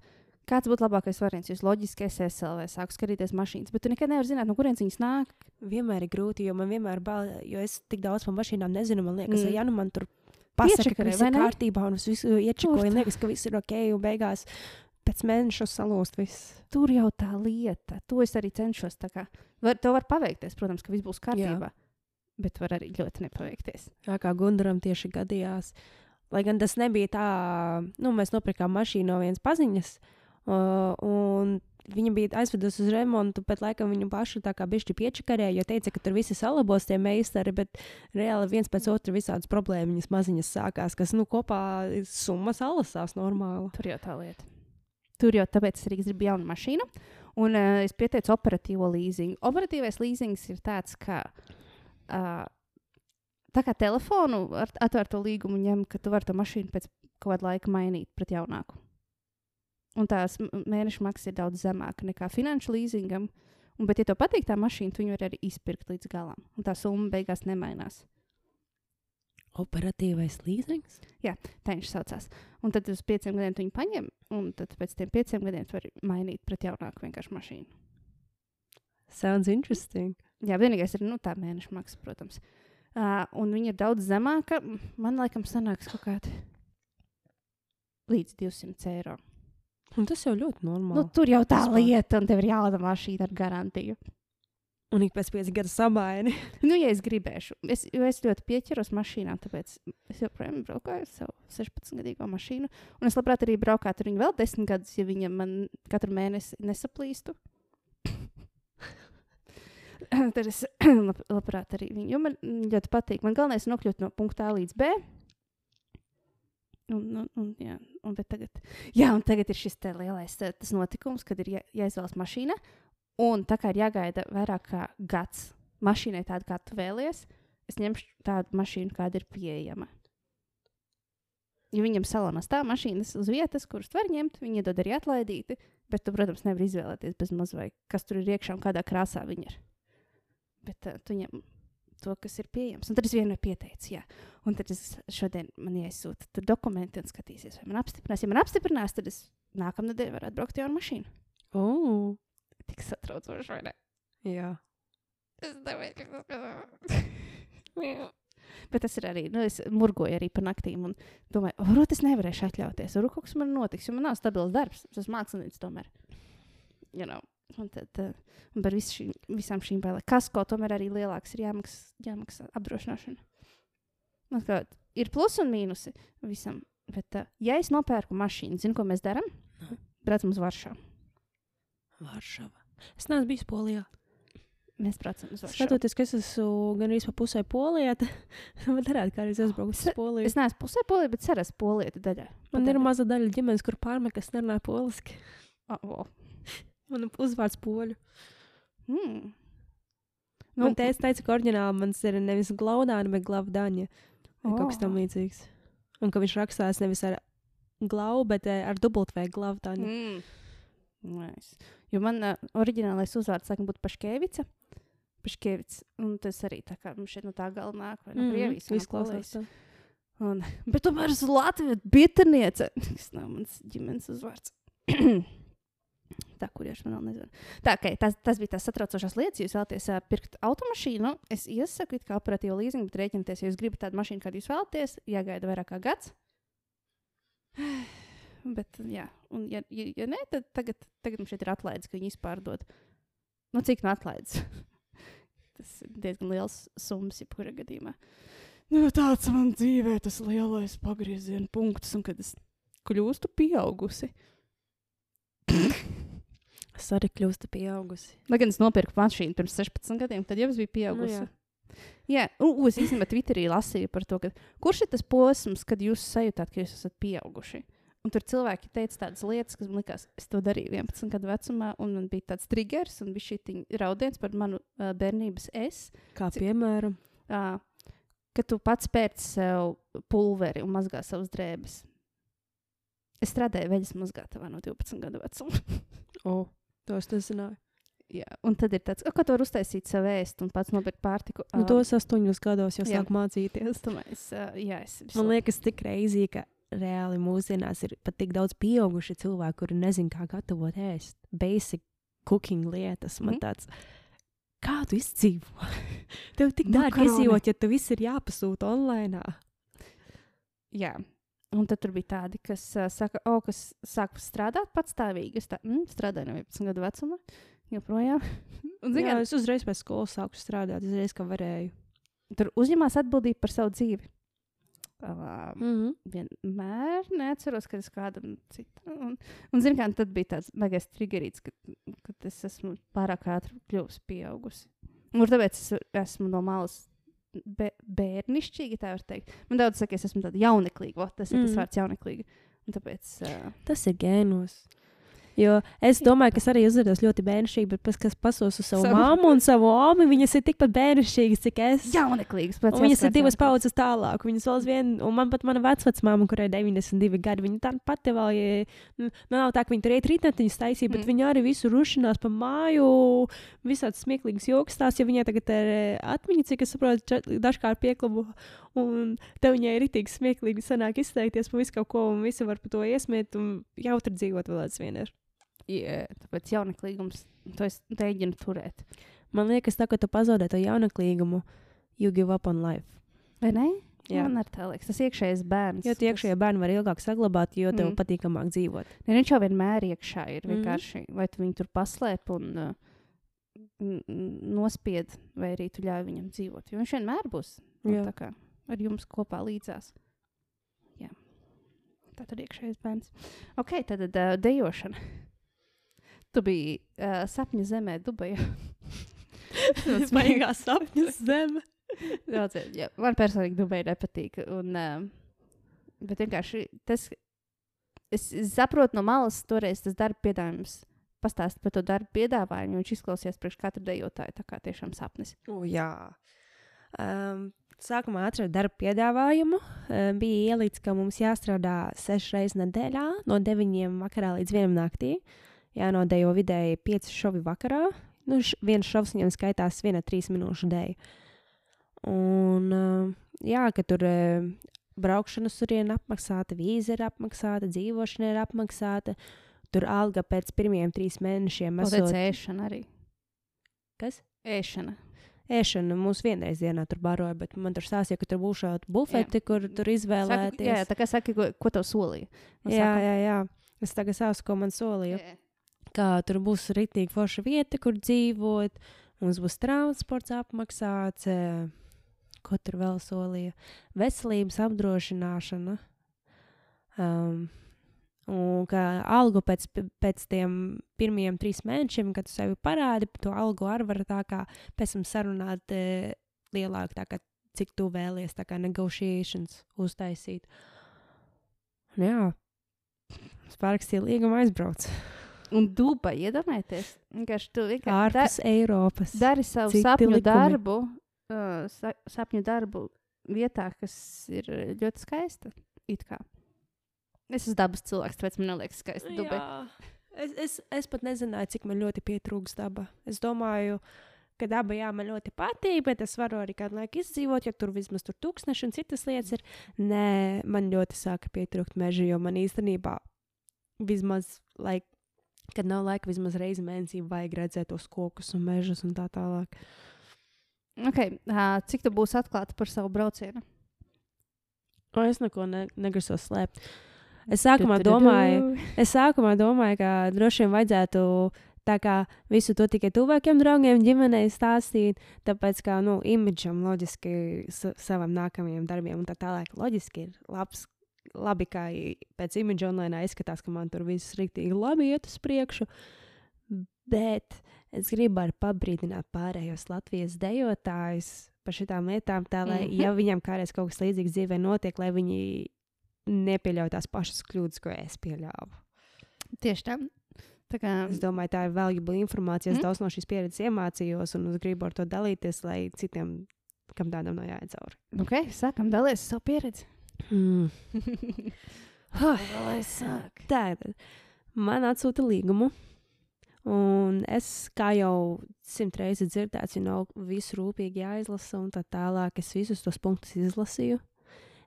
[SPEAKER 3] Kāds būtu labākais variants? Jūs loģiski esat SLV, sāku skatīties mašīnas, bet tu nekad nevari zināt, no kurienes viņas nāk.
[SPEAKER 2] Vienmēr ir grūti, jo man vienmēr bail, jo es tik daudz par mašīnām nezinu. Man liekas,
[SPEAKER 3] Mm.
[SPEAKER 2] ja nu man tur pasaka, ka viss ir kārtībā un es visu iečakoju, un liekas, ka viss ir ok, un beigās pēc mēneša salūst viss.
[SPEAKER 3] Tur jau tā lieta. To es arī cenšos. Var, to var paveikties, protams, ka viss būs kārtībā. Bet var arī ļoti nepaveikties.
[SPEAKER 2] Tā kā Gundaram tieši gadījās. Lai gan tas nebija tā, nu, mēs nopirkām mašīnu no vienas paziņas, uh, un viņa bija aizvedusi uz remontu, bet laikam viņu pašu tā kā bišķi piečakarēja, jo teica, ka tur visi salabos tie meistari, bet reāli viens pēc otra visādas problēmas maziņas sākās, kas, nu, kopā summas alasās normāli.
[SPEAKER 3] Tur jau tā lieta. Tur jau tāpēc es arī gribu jaunu mašīnu. Un uh, es pieteicu operatīvo līzingu. Operatīvais līzings ir tāds, ka uh, tā kā telefonu ar atvērto līgumu ņem, ka tu vari to mašīnu pēc kaut kāda laika mainīt pret jaunāku. Un tās mēneša maksa ir daudz zemāka nekā finanšu līzingam. Un, bet, ja tev patīk tā mašīna, tu viņu arī izpirkt līdz galam. Un tā summa beigās nemainās.
[SPEAKER 2] Operatīvais līzings?
[SPEAKER 3] Tā viņš saucās. Un tad uz pieciem gadiem viņu paņem, un tad pēc tam pieciem gadiem tu vari mainīt pret jaunāku vienkārši mašīnu.
[SPEAKER 2] Sounds interesting.
[SPEAKER 3] Jā, vienīgais ir nu, tā mēneša maksa, protams. Uh, un viņa ir daudz zemāka. Man liekas, sanāks kaut kāda līdz 200 eiro.
[SPEAKER 2] Un tas jau ļoti normāli.
[SPEAKER 3] Nu, tur jau tā
[SPEAKER 2] Vispār.
[SPEAKER 3] lieta, un tev ir jālada mašīna ar garantiju.
[SPEAKER 2] Un ik pēc pieciem gadiem samaini.
[SPEAKER 3] Nu, ja es gribēšu, es, jo es ļoti pieķeros mašīnā, tāpēc es joprojām braukāju ar savu 16-gadīgo mašīnu. Un es labprāt arī braukātu ar viņu vēl 10 gadus, ja viņa man katru mēnesi nesaplīstu. Tad es lab, labprāt arī viņu, jo man ļoti patīk. Man galvenais ir nokļūt no punkta A līdz B. Un, un, un, jā, un, tagad, jā, un tagad ir šis lielais notikums, kad ir jā, jāizvēlas mašīna. Un tā kā ir jāgaida vairāk kā gads mašīnai tādu, kā tu vēlies, es ņemšu tādu mašīnu, kāda ir pieejama. Ja viņam salonā stāv mašīnas uz vietas, kuras var ņemt, viņi dod arī atlaidīti, bet tu, protams, nevari izvēlēties bez mazliet, kas tur ir iekšā un kādā krāsā viņi ir. Bet uh, tu ņem to, kas ir pieejams. Un tad es vienmēr pieteicu, jā. Un tad es šodien man iesūtu tur dokumenti un skatīsies, vai man apstiprinās. Ja man apstiprinās, tad es nākamnedēļ varētu braukt jaunu mašīnu.
[SPEAKER 2] Oh,
[SPEAKER 3] Tik satraucoši, vai ne?
[SPEAKER 2] jā.
[SPEAKER 3] Es domāju, ka Bet tas ir arī, nu, es murgoju arī par naktīm. Un domāju, varbūt es nevarēšu atļauties. Varbūt kaut kas man notiks, jo man nav stabils darbs. Es esmu mākslinieks tomēr. You know. Un tad uh, un par visu šī, visām šīm bailēm. Kas ko tomēr arī lielāks ir jāmaksā, jāmaksā apdrošināšana. Man kā, ir plusi un mīnusi visam. Bet, uh, ja es nopērku mašīnu, zinu, ko mēs darām?
[SPEAKER 2] Nu.
[SPEAKER 3] Braucam uz Varšavu.
[SPEAKER 2] Varšava. Es neesmu bijis Polijā.
[SPEAKER 3] Mēs braucam uz Varšavu.
[SPEAKER 2] Skatoties, ka es esmu gan arī pa pusē Polijā, tad varētu kādreiz aizbraukt uz Poliju.
[SPEAKER 3] Es neesmu pusē polija, bet ceras polieta daļā.
[SPEAKER 2] Man ir maza daļa ģimenes, kur pārmet, kas nerunā poliski.
[SPEAKER 3] Oh, oh.
[SPEAKER 2] Man uzvārds poļu.
[SPEAKER 3] Mm.
[SPEAKER 2] Nu, man teica, teica, ka oriģināli mans ir nevis glaudāna, bet glavdaņa. Vai kaut kas tam
[SPEAKER 3] Oh.
[SPEAKER 2] līdzīgs. Un ka viņš rakstās nevis ar glau, bet eh, ar dubultvēju glavdaņu.
[SPEAKER 3] Mm. Nice. Jo man uh, oriģinālais uzvārds laikam būtu Paškēvica. Paškēvics. Un tas arī tā kā mums šeit no tā gala nāk, vai no
[SPEAKER 2] Mhm,
[SPEAKER 3] Krievijas. no
[SPEAKER 2] izklausās.
[SPEAKER 3] Un, bet tomēr es Latviju bieteniece. Tas nav mans ģimenes uzvārds. tā, kurš man vēl nezinu. Tā, okay, tas, tas bija tas satraucošās lietas. Jūs vēlaties uh, pirkt automašīnu, es iesaku, kā operatīvu līzingu, bet rēķinieties, ja jūs gribat tādu mašīnu, kādu jūs vēlaties, jāgaida vairāk kā gads. Bet, jā, un, ja, ja, ja nē, tad tagad, tagad mums šeit ir atlaides, ka viņi izpārdod. Nu, cik no atlaides? tas ir diezgan liels summas, jebkurā gadījumā. Nu, tāds man dzīvē tas lielais pagrieziena punkts, un kad es kļūstu pieaugusi.
[SPEAKER 2] Es arī kļūstu pieaugusi.
[SPEAKER 3] Lai gan es nopirku mašīnu pirms 16 gadiem, tad jau es biju pieaugusi.
[SPEAKER 2] jā.
[SPEAKER 3] jā, un es īstenībā Twitterī lasīju par to, ka, kurš ir tas posms, kad jūs sajūtāt, ka jūs esat pieauguši. Un tur cilvēki teica tādas lietas, kas man likās, es to darīju 11 gadu vecumā, un man bija tāds triggers un bija šī raudiens par manu uh, bērnības es.
[SPEAKER 2] Kā piemēram,
[SPEAKER 3] Uh, ka tu pats pērci sev pulveri un mazgā savas drēbes. Es strādāju veļas mazgātavā no 12 gadu vecuma.
[SPEAKER 2] oh, to es nezināju.
[SPEAKER 3] Jā, un tad ir tāds, "O, kā tu vari uztaisīt savu ēst un pats nopirkt pārtiku.
[SPEAKER 2] Nu, tos astoņos gados jau sāk mācīties.
[SPEAKER 3] Tomēr, uh, jā, es visu
[SPEAKER 2] Man liekas, tik reizī, ka reāli mūsdienās ir pat tik daudz pieauguši cilvēki, kuri nezina, kā gatavot ēst. Basic cooking lietas. Man
[SPEAKER 3] Mhm.
[SPEAKER 2] tāds, kā tu izdzīvo? Tev tik dārgi izdzīvot, ja tu viss ir jāpasūta online.
[SPEAKER 3] Jā. Un tad tur bija tādi, kas uh, saka, o, kas sāk strādāt patstāvīgi. Es tā, mm, strādāju no 11 gadu vecuma. Joprojām. Un, zini,
[SPEAKER 2] Jā,
[SPEAKER 3] kā,
[SPEAKER 2] es uzreiz pēc skolas sāku strādāt, uzreiz, kā varēju.
[SPEAKER 3] tur uzņemās atbildību par savu dzīvi. Um,
[SPEAKER 2] Mm -hmm.
[SPEAKER 3] vienmēr neatceros, kad es kādam citam. Un, un zinu, kā tad bija tāds megais triggerīts, ka, ka es esmu pārāk ātri kļuvusi pieaugusi. Un tāpēc es esmu no malas be, bērnišķīga, tā var teikt. Man daudz saka, es esmu tāda jauneklīga, Vo, tas ir tas
[SPEAKER 2] Mhm.
[SPEAKER 3] vārds jauneklīga. Un tāpēc, uh,
[SPEAKER 2] Tas ir gēnos. Jo es domāju, ka es arī uzvedos ļoti bērnišķīgi, bet, pēc, kas pasos uz savu
[SPEAKER 3] Savu-
[SPEAKER 2] māmu un savu omu, viņas ir tikpat bērnišķīgas, cik es.
[SPEAKER 3] jauneklīgs.
[SPEAKER 2] Un viņas ir divas paudzes tālāk. Viņas vēl aizvien, un man pat mana vecmāma, kurai ir 92 gadi, viņa tā pati vēl, ja, nu, nav tā, ka viņa tur iet rītnetiņas taisīt, bet
[SPEAKER 3] Mm.
[SPEAKER 2] viņa arī visu rušinās pa māju, visāds smieklīgs joks tās, jo viņai tagad ir eh, atmiņa, cik es saprotu, čet- dažkārt pieklabu, un te viņai ir rītīgi smieklīgi sanāk izteikties par visu kaut ko, un visi var par to iesmiet, un jautri dzīvot vēl aizvien ir.
[SPEAKER 3] Jā, tāpēc jauneklīgums to es mēģinu turēt.
[SPEAKER 2] Man liekas, tā, ka tu pazaudē to jaunaklīgumu, you give up on life.
[SPEAKER 3] Vai ne?
[SPEAKER 2] Jā.
[SPEAKER 3] Man arī tā liekas, tas iekšējais bērns.
[SPEAKER 2] Jo tie iekšējie bērni var ilgāk saglabāt, jo tev
[SPEAKER 3] Mm.
[SPEAKER 2] mm. patīkamāk dzīvot.
[SPEAKER 3] Ne, viņš jau vienmēr iekšā ir.
[SPEAKER 2] Mhm.
[SPEAKER 3] Vienkārši vai tu viņu tur paslēp un uh, nospied, vai arī tu ļauj viņam dzīvot. Jo viņš vienmēr būs nu, kā ar jums kopā līdzās. Jā. Tā tad iekšējais bērns. Ok, tad uh, dejošana. Tu biji uh, sapņu zemē, Dubajā. Tas
[SPEAKER 2] Baigā sapņu zeme.
[SPEAKER 3] Daudz, jā, man personīgi Dubai nepatīk. Un, uh, bet vienkārši tas, es, es saprotu no malas, toreiz tas darba piedāvājums. Pastāst par to darbu piedāvājumu, viņš izklausījās priekš katra dejotāja. Tā kā tiešām sapnis.
[SPEAKER 2] O, jā. Um, sākumā atradu darba piedāvājumu. Um, bija ielīdz, ka mums jāstrādā sešas reizes nedēļā, no 9 vakarā līdz 1 naktī. Jānodejo vidēji 5 šovi vakarā. Nu, š, viens šovs viņam skaitās viena 3 minūšu dēļ. Un, jā, ka tur braukšana uz turieni apmaksāta, vīza ir apmaksāta, dzīvošana ir apmaksāta. Tur alga pēc pirmiem trīs mēnešiem esot-
[SPEAKER 3] ēšana arī.
[SPEAKER 2] Kas?
[SPEAKER 3] Ēšana.
[SPEAKER 2] Ēšana mums vienreiz dienā tur baroja, bet man tur stāstīja, ka tur būs šāda bufete, kur tur izvēlēties.
[SPEAKER 3] jā, tā kā saka, ko, ko tev solīja. No
[SPEAKER 2] jā, jā, jā. Es tagad saprotu, ko man solīja.
[SPEAKER 3] Jā.
[SPEAKER 2] Kā tur būs rītīgi forša vieta, kur dzīvot, mums būs transports apmaksāts. eh, ko tur vēl solīja. Veselības apdrošināšana. Um, un ka algu pēc, pēc tiem pirmajiem trīs mēnešiem, kad tu sevi parādi, to algu arī var tā kā pēc tam sarunāt e, lielāk, tā kā cik tu vēlies, tā kā negotiations uztaisīt. Un jā, es parakstīju līgumu aizbraucu.
[SPEAKER 3] Un Dubai iedomājieties, vienkārši tu vienkārši da,
[SPEAKER 2] Ārpus Eiropas.
[SPEAKER 3] dari savu
[SPEAKER 2] Citi
[SPEAKER 3] sapņu
[SPEAKER 2] likumi.
[SPEAKER 3] darbu, uh, sa, sapņu darbu vietā, kas ir ļoti skaista. it kā. Es esmu dabas cilvēks, tāpēc man neliekas skaista Dubai.
[SPEAKER 2] Jā. Es, es, es pat nezināju, cik man ļoti pietrūks daba. Es domāju, ka daba jā, man ļoti patīk, bet es varu arī kādu laiku izdzīvot, jo tur vismaz tur tūkstoši un citas lietas ir. Nē, man ļoti sāka pietrūkt meža, jo man īstenībā vismaz, laik, kad nav laika, vismaz reizi mēnesī vajag redzēt tos kokus un mežus un tā tālāk.
[SPEAKER 3] Okay, uh, cik tu būsi atklāta par savu braucienu?
[SPEAKER 2] O, es neko ne, negrasos slēpt. Es sākumā domāju, Es sākumā domāju, ka droši vien vajadzētu tā kā visu to tikai tuvākiem draugiem, ģimenei stāstīt, tāpēc kā, nu, imidžam loģiski sa savam nākamajam darbiem un tā tālāk. Loģiski ir labs, labi, i- pēc imidža online izskatās, ka man tur viss rīktīgi labi iet uz priekšu, bet es gribu arī pabrīdināt pārējos Latvijas dejotājus par šitām lietām, tā lai,
[SPEAKER 3] Mhm.
[SPEAKER 2] ja viņiem kādreiz kaut kas līdzīgs dzīvē notiek, lai viņi nepieļauj tās pašas kļūdas, ko es pieļāvu.
[SPEAKER 3] Tieši tā. Tā kā,
[SPEAKER 2] Es domāju, tā ir valuable informācija. Es
[SPEAKER 3] Mm.
[SPEAKER 2] mm. daudz no šīs pieredzes iemācījos, un es gribu ar to dalīties, lai citiem, kam tādam nav jāiet cauri.
[SPEAKER 3] okay, sākam dalīties savu pieredzi.
[SPEAKER 2] Mm. Tātad man atsūta līgumu, un es, kā jau simt reizes dzirdēju, you know, visu rūpīgi jāizlasa, un tā tālāk es visus tos punktus izlasīju.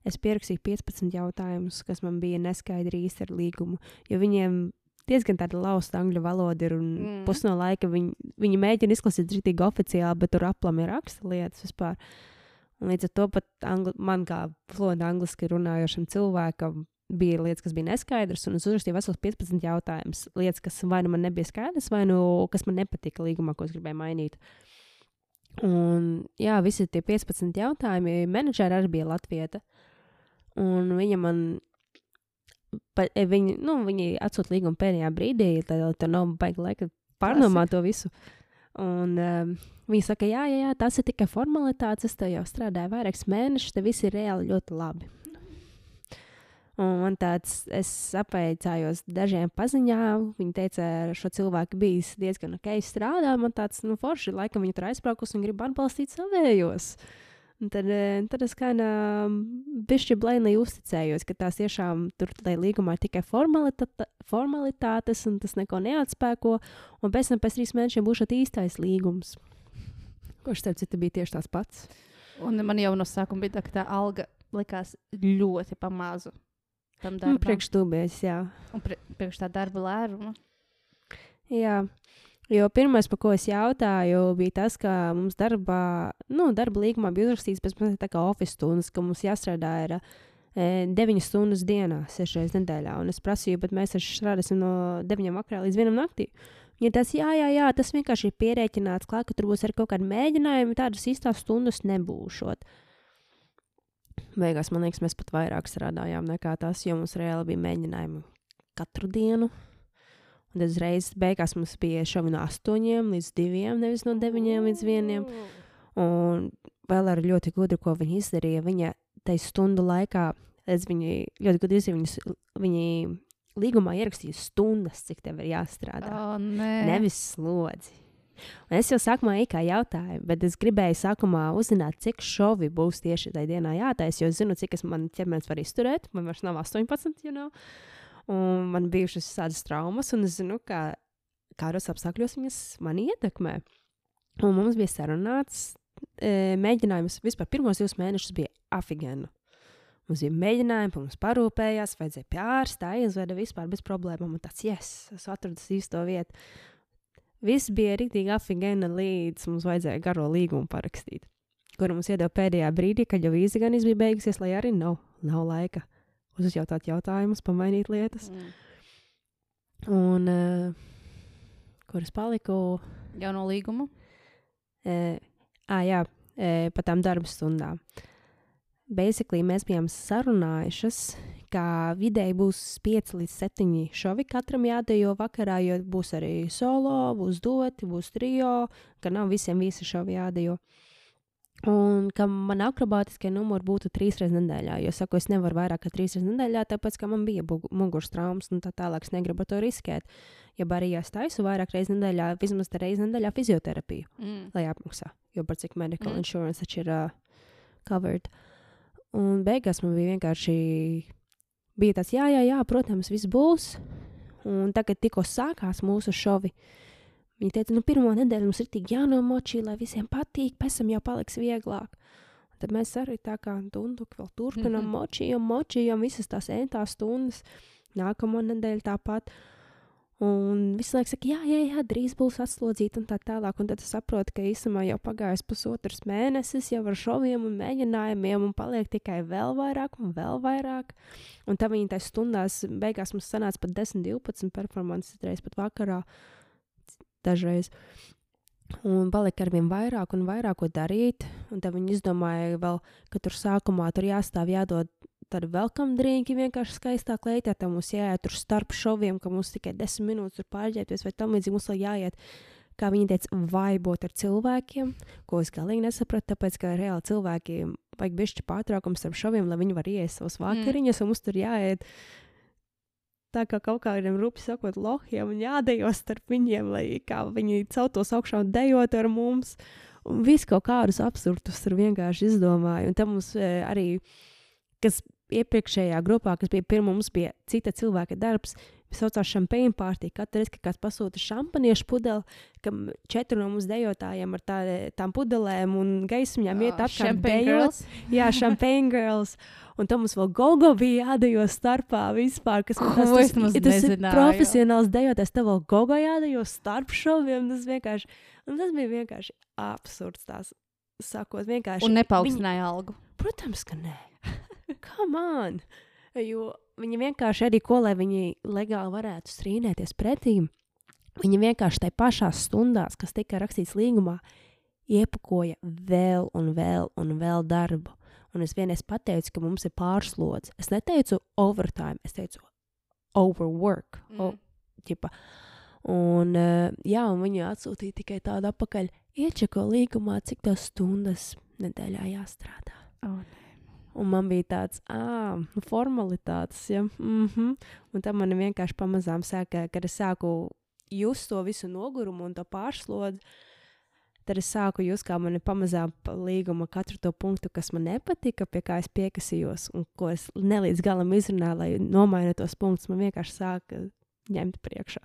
[SPEAKER 2] Es pierakstīju 15 jautājumus, kas man bija neskaidri īsti ar līgumu, jo viņiem diezgan tāda lausta angļu valoda ir, un
[SPEAKER 3] Mm.
[SPEAKER 2] pusi no laika viņi, viņi mēģina izlasīt rītīgi oficiāli, bet tur aplam ir raksta lietas vispār. Un līdz ar to pat angli, man kā fluenti angliski runājošam cilvēkam bija lietas, kas bija neskaidras, un es uzrakstīju vesels 15 jautājumus. Lietas, kas vai nu man nebija skaidras, vai nu kas man nepatika līgumā, ko es gribēju mainīt. Un, jā, visi tie 15 jautājumi, menedžeri arī bija Latvija. Un viņa man, pa, e, viņi, nu, viņi atsūta līgumu pēdējā brīdī, tad tur nav baigi laika pārdomāt to visu. Un um, viņi saka, jā, jā, jā, tas ir tikai formalitātes, es te jau strādāju vairākus mēnešus, te viss ir reāli ļoti labi. Un man tāds, es apveicājos dažiem paziņām. Viņa teica, ka šo cilvēku bijis diezgan ok strādā. Man tāds, nu, forši, laikam viņa tur aizbraukus un grib atbalstīt savējos. Un tad, eh, tad es kā bišķi blēnī uzticējos, ka tās tiešām tur tajā līgumā ir tikai formalitāte, formalitātes, un tas neko neatspēko. Un pēc tam pēc trīs mēnešiem būs īstais līgums. Kurš starp citu bija tieši tāds pats?
[SPEAKER 3] Un man jau no sākuma bija tā, ka tā alga likās ļoti pamazu. Tam
[SPEAKER 2] Nu,
[SPEAKER 3] darbam.
[SPEAKER 2] priekš tūbēs, jā.
[SPEAKER 3] Un pri, priekš tā darba lēruma.
[SPEAKER 2] Jā, jo pirmais, par ko es jautāju, bija tas, ka mums darbā, nu, darba līgumā bija uzrakstīts pēc tam tā kā oficiāls stundas, ka mums jāstrādā ir e, 9 stundas dienā, 6 reizes nedēļā. Un es prasīju, bet mēs strādāsim no 9 vakarā līdz 1 naktī. Ja tas, jā, jā, jā, tas vienkārši ir pierēķināts, klāt, ka tur būs arī kaut kādi mēģinājumi, tādas īstās stundas nebūšot. Beigās, man liekas, mēs pat vairāk strādājām nekā tas, jo mums reāli bija mēģinājumi katru dienu. Un tad uzreiz beigās mums bija šovi no 8 līdz 2, nevis no 9 līdz 1. Un vēl ar ļoti gudru, ko viņi izdarīja. Viņa tajā stundu laikā, es viņi ļoti gudri izdarīja, viņas- viņi līgumā ierakstīja stundas, cik tev ir jāstrādā.
[SPEAKER 3] Oh, nē,
[SPEAKER 2] Nevis slodzi. Un es jau sākumā kā jautāju, bet es gribēju sākumā uzzināt, cik šovi būs tieši tajā dienā jātaisa. Jo es zinu, cik es man ķermenis var izturēt. Man vairs nav 18, you know? Un man bijušas tādas traumas, un es zinu, ka kādos apstākļos viņas mani ietekmē. Un mums bija sarunāts, e, mēģinājums vispār pirmos divus mēnešus bija afigēna. Mums bija mēģinājumi, mums parūpējās, vajadzēja pie ārsta, aizveda vispār bez problēmām. Un tāds, yes, es atradu īsto vietu. Viss bija rīktīgi afigēna līdz mums vajadzēja garo līgumu parakstīt, kuru mums iedeva pēdējā brīdī, kad jau vīza gan bija beigusies, lai arī nav, nav laika uzjautāt jautājumus, pamainīt lietas.
[SPEAKER 3] Mm.
[SPEAKER 2] Un uh, kur es paliku?
[SPEAKER 3] Jau no līguma.
[SPEAKER 2] Uh, ah, jā, e, par tām darba stundām. Basically, mēs bijām sarunājušas, ka vidēji būs 5 līdz 7 šovi katram jādejo vakarā, jo būs arī solo, būs doti, būs trio, ka nav visiem visi šovi jādejo. Un ka man akrobātiskie numuri būtu trīs reizes nedēļā. Jo saku, es nevaru vairāk kā trīs reizes nedēļā, tāpēc, ka man bija muguras traumas un tā tālāk. Es negribu to riskēt. Ja arī es taisu vairāk reizes nedēļā, vismaz reizes nedēļā fizioterapiju, mm. lai apmaksā. Jo par cik medical mm. insurance taču ir uh, covered. Un beigās man bija vienkārši bija tāds, jā, jā, jā, protams, viss būs. Un tagad tikko sākās mūsu šovi. Uh, Viņa teica, nu, pirmo nedēļu mums ir tik jānomočī, lai visiem patīk, pēc tam jau paliks vieglāk. Un tad mēs arī tā kā dundu vēl turpinām, mm -hmm. močījām, močījām visas tās entās stundas. Nākamā nedēļa tāpat. Un visu laiku saka, jā, jā, jā, drīz būs atslodzīta un tā tālāk. Un tad es saprotu, ka īstenībā jau pagājis pusotrs mēnesis jau ar šoviem un mēģinājumiem, un paliek tikai vēl vairāk un vēl vairāk. Un tā viņa tajā stundās beigās mums sanāca pat 10, 12 performances reizes pat vakarā dažreiz. Un palika ar vien vairāk un vairāk ko darīt. Un tad viņi izdomāja, vēl, ka tur sākumā tur jāstāv, jādod tādu welcome drinki, vienkārši skaistā kleitā. Tam mums jāiet tur starp šoviem, ka mums tikai desmit minūtes tur pārģērbties, vai tam līdzīgi mums vēl jāiet. Kā viņi teica, vaibot ar cilvēkiem, ko es galīgi nesapratu, tāpēc, ka reāli cilvēkiem vajag bišķi pārtraukums starp šoviem, lai viņi var ieiest savas vakariņas, mm. un mums tur jāiet tā kā kaut kādiem rupi sakot, lohiem un jādejo starp viņiem, lai viņi celtos augšā un dejot ar mums. Un viss kaut kādus absurdus tur vienkārši izdomāja. Un tam mums e, arī, kas iepriekšējā grupā, kas bija pirmā, mums bija cita cilvēka darbs. Mēs saucām šampēnu pārtīku. Katru reizi, kad kāds pasūta šampaniešu pudeli, kam četri no mums dejotājiem ar tā, tām pudelēm un gaismiņām iet apkārt dejot. Jā, šampēnu girls. Un tam mums vēl gogo bija jādejo starpā vispār. Kas man tas, tas, tas ir profesionāls dejotājs. Tev vēl gogo jādejo starp šoviem. Tas vienkārši, tas bija vienkārši absurds. Tās sakot, vienkārši.
[SPEAKER 3] Un nepaukstināja viņi... algu.
[SPEAKER 2] Protams, ka nē. Come on! Jo viņi vienkārši arī ko, lai viņi legāli varētu strīdēties pretī, viņi vienkārši tajā pašās stundās, kas tika rakstīts līgumā, iepakoja vēl un vēl un vēl darbu. Un es vienreiz pateicu, ka mums ir pārslodze. Es neteicu overtime, es teicu overwork. Mm. O, ģipa. un, uh, jā, un viņi atsūtīja tikai tādu apakaļ. Iečeko līgumā, cik tas stundas nedēļā jāstrādā.
[SPEAKER 3] Oh,
[SPEAKER 2] Un man bija tāds, ah, formalitātes, ja. Mm -hmm. Un tam man vienkārši pamazām sāka, kad es sāku just to visu nogurumu un to pārslodzi. Tad es sāku just, kā man ir pamazām līguma katru to punktu, kas man nepatika, pie kā es piekasījos un ko es nelīdz galam izrunāju, lai nomainītu tos punktus. Man vienkārši sāka ņemt priekšā.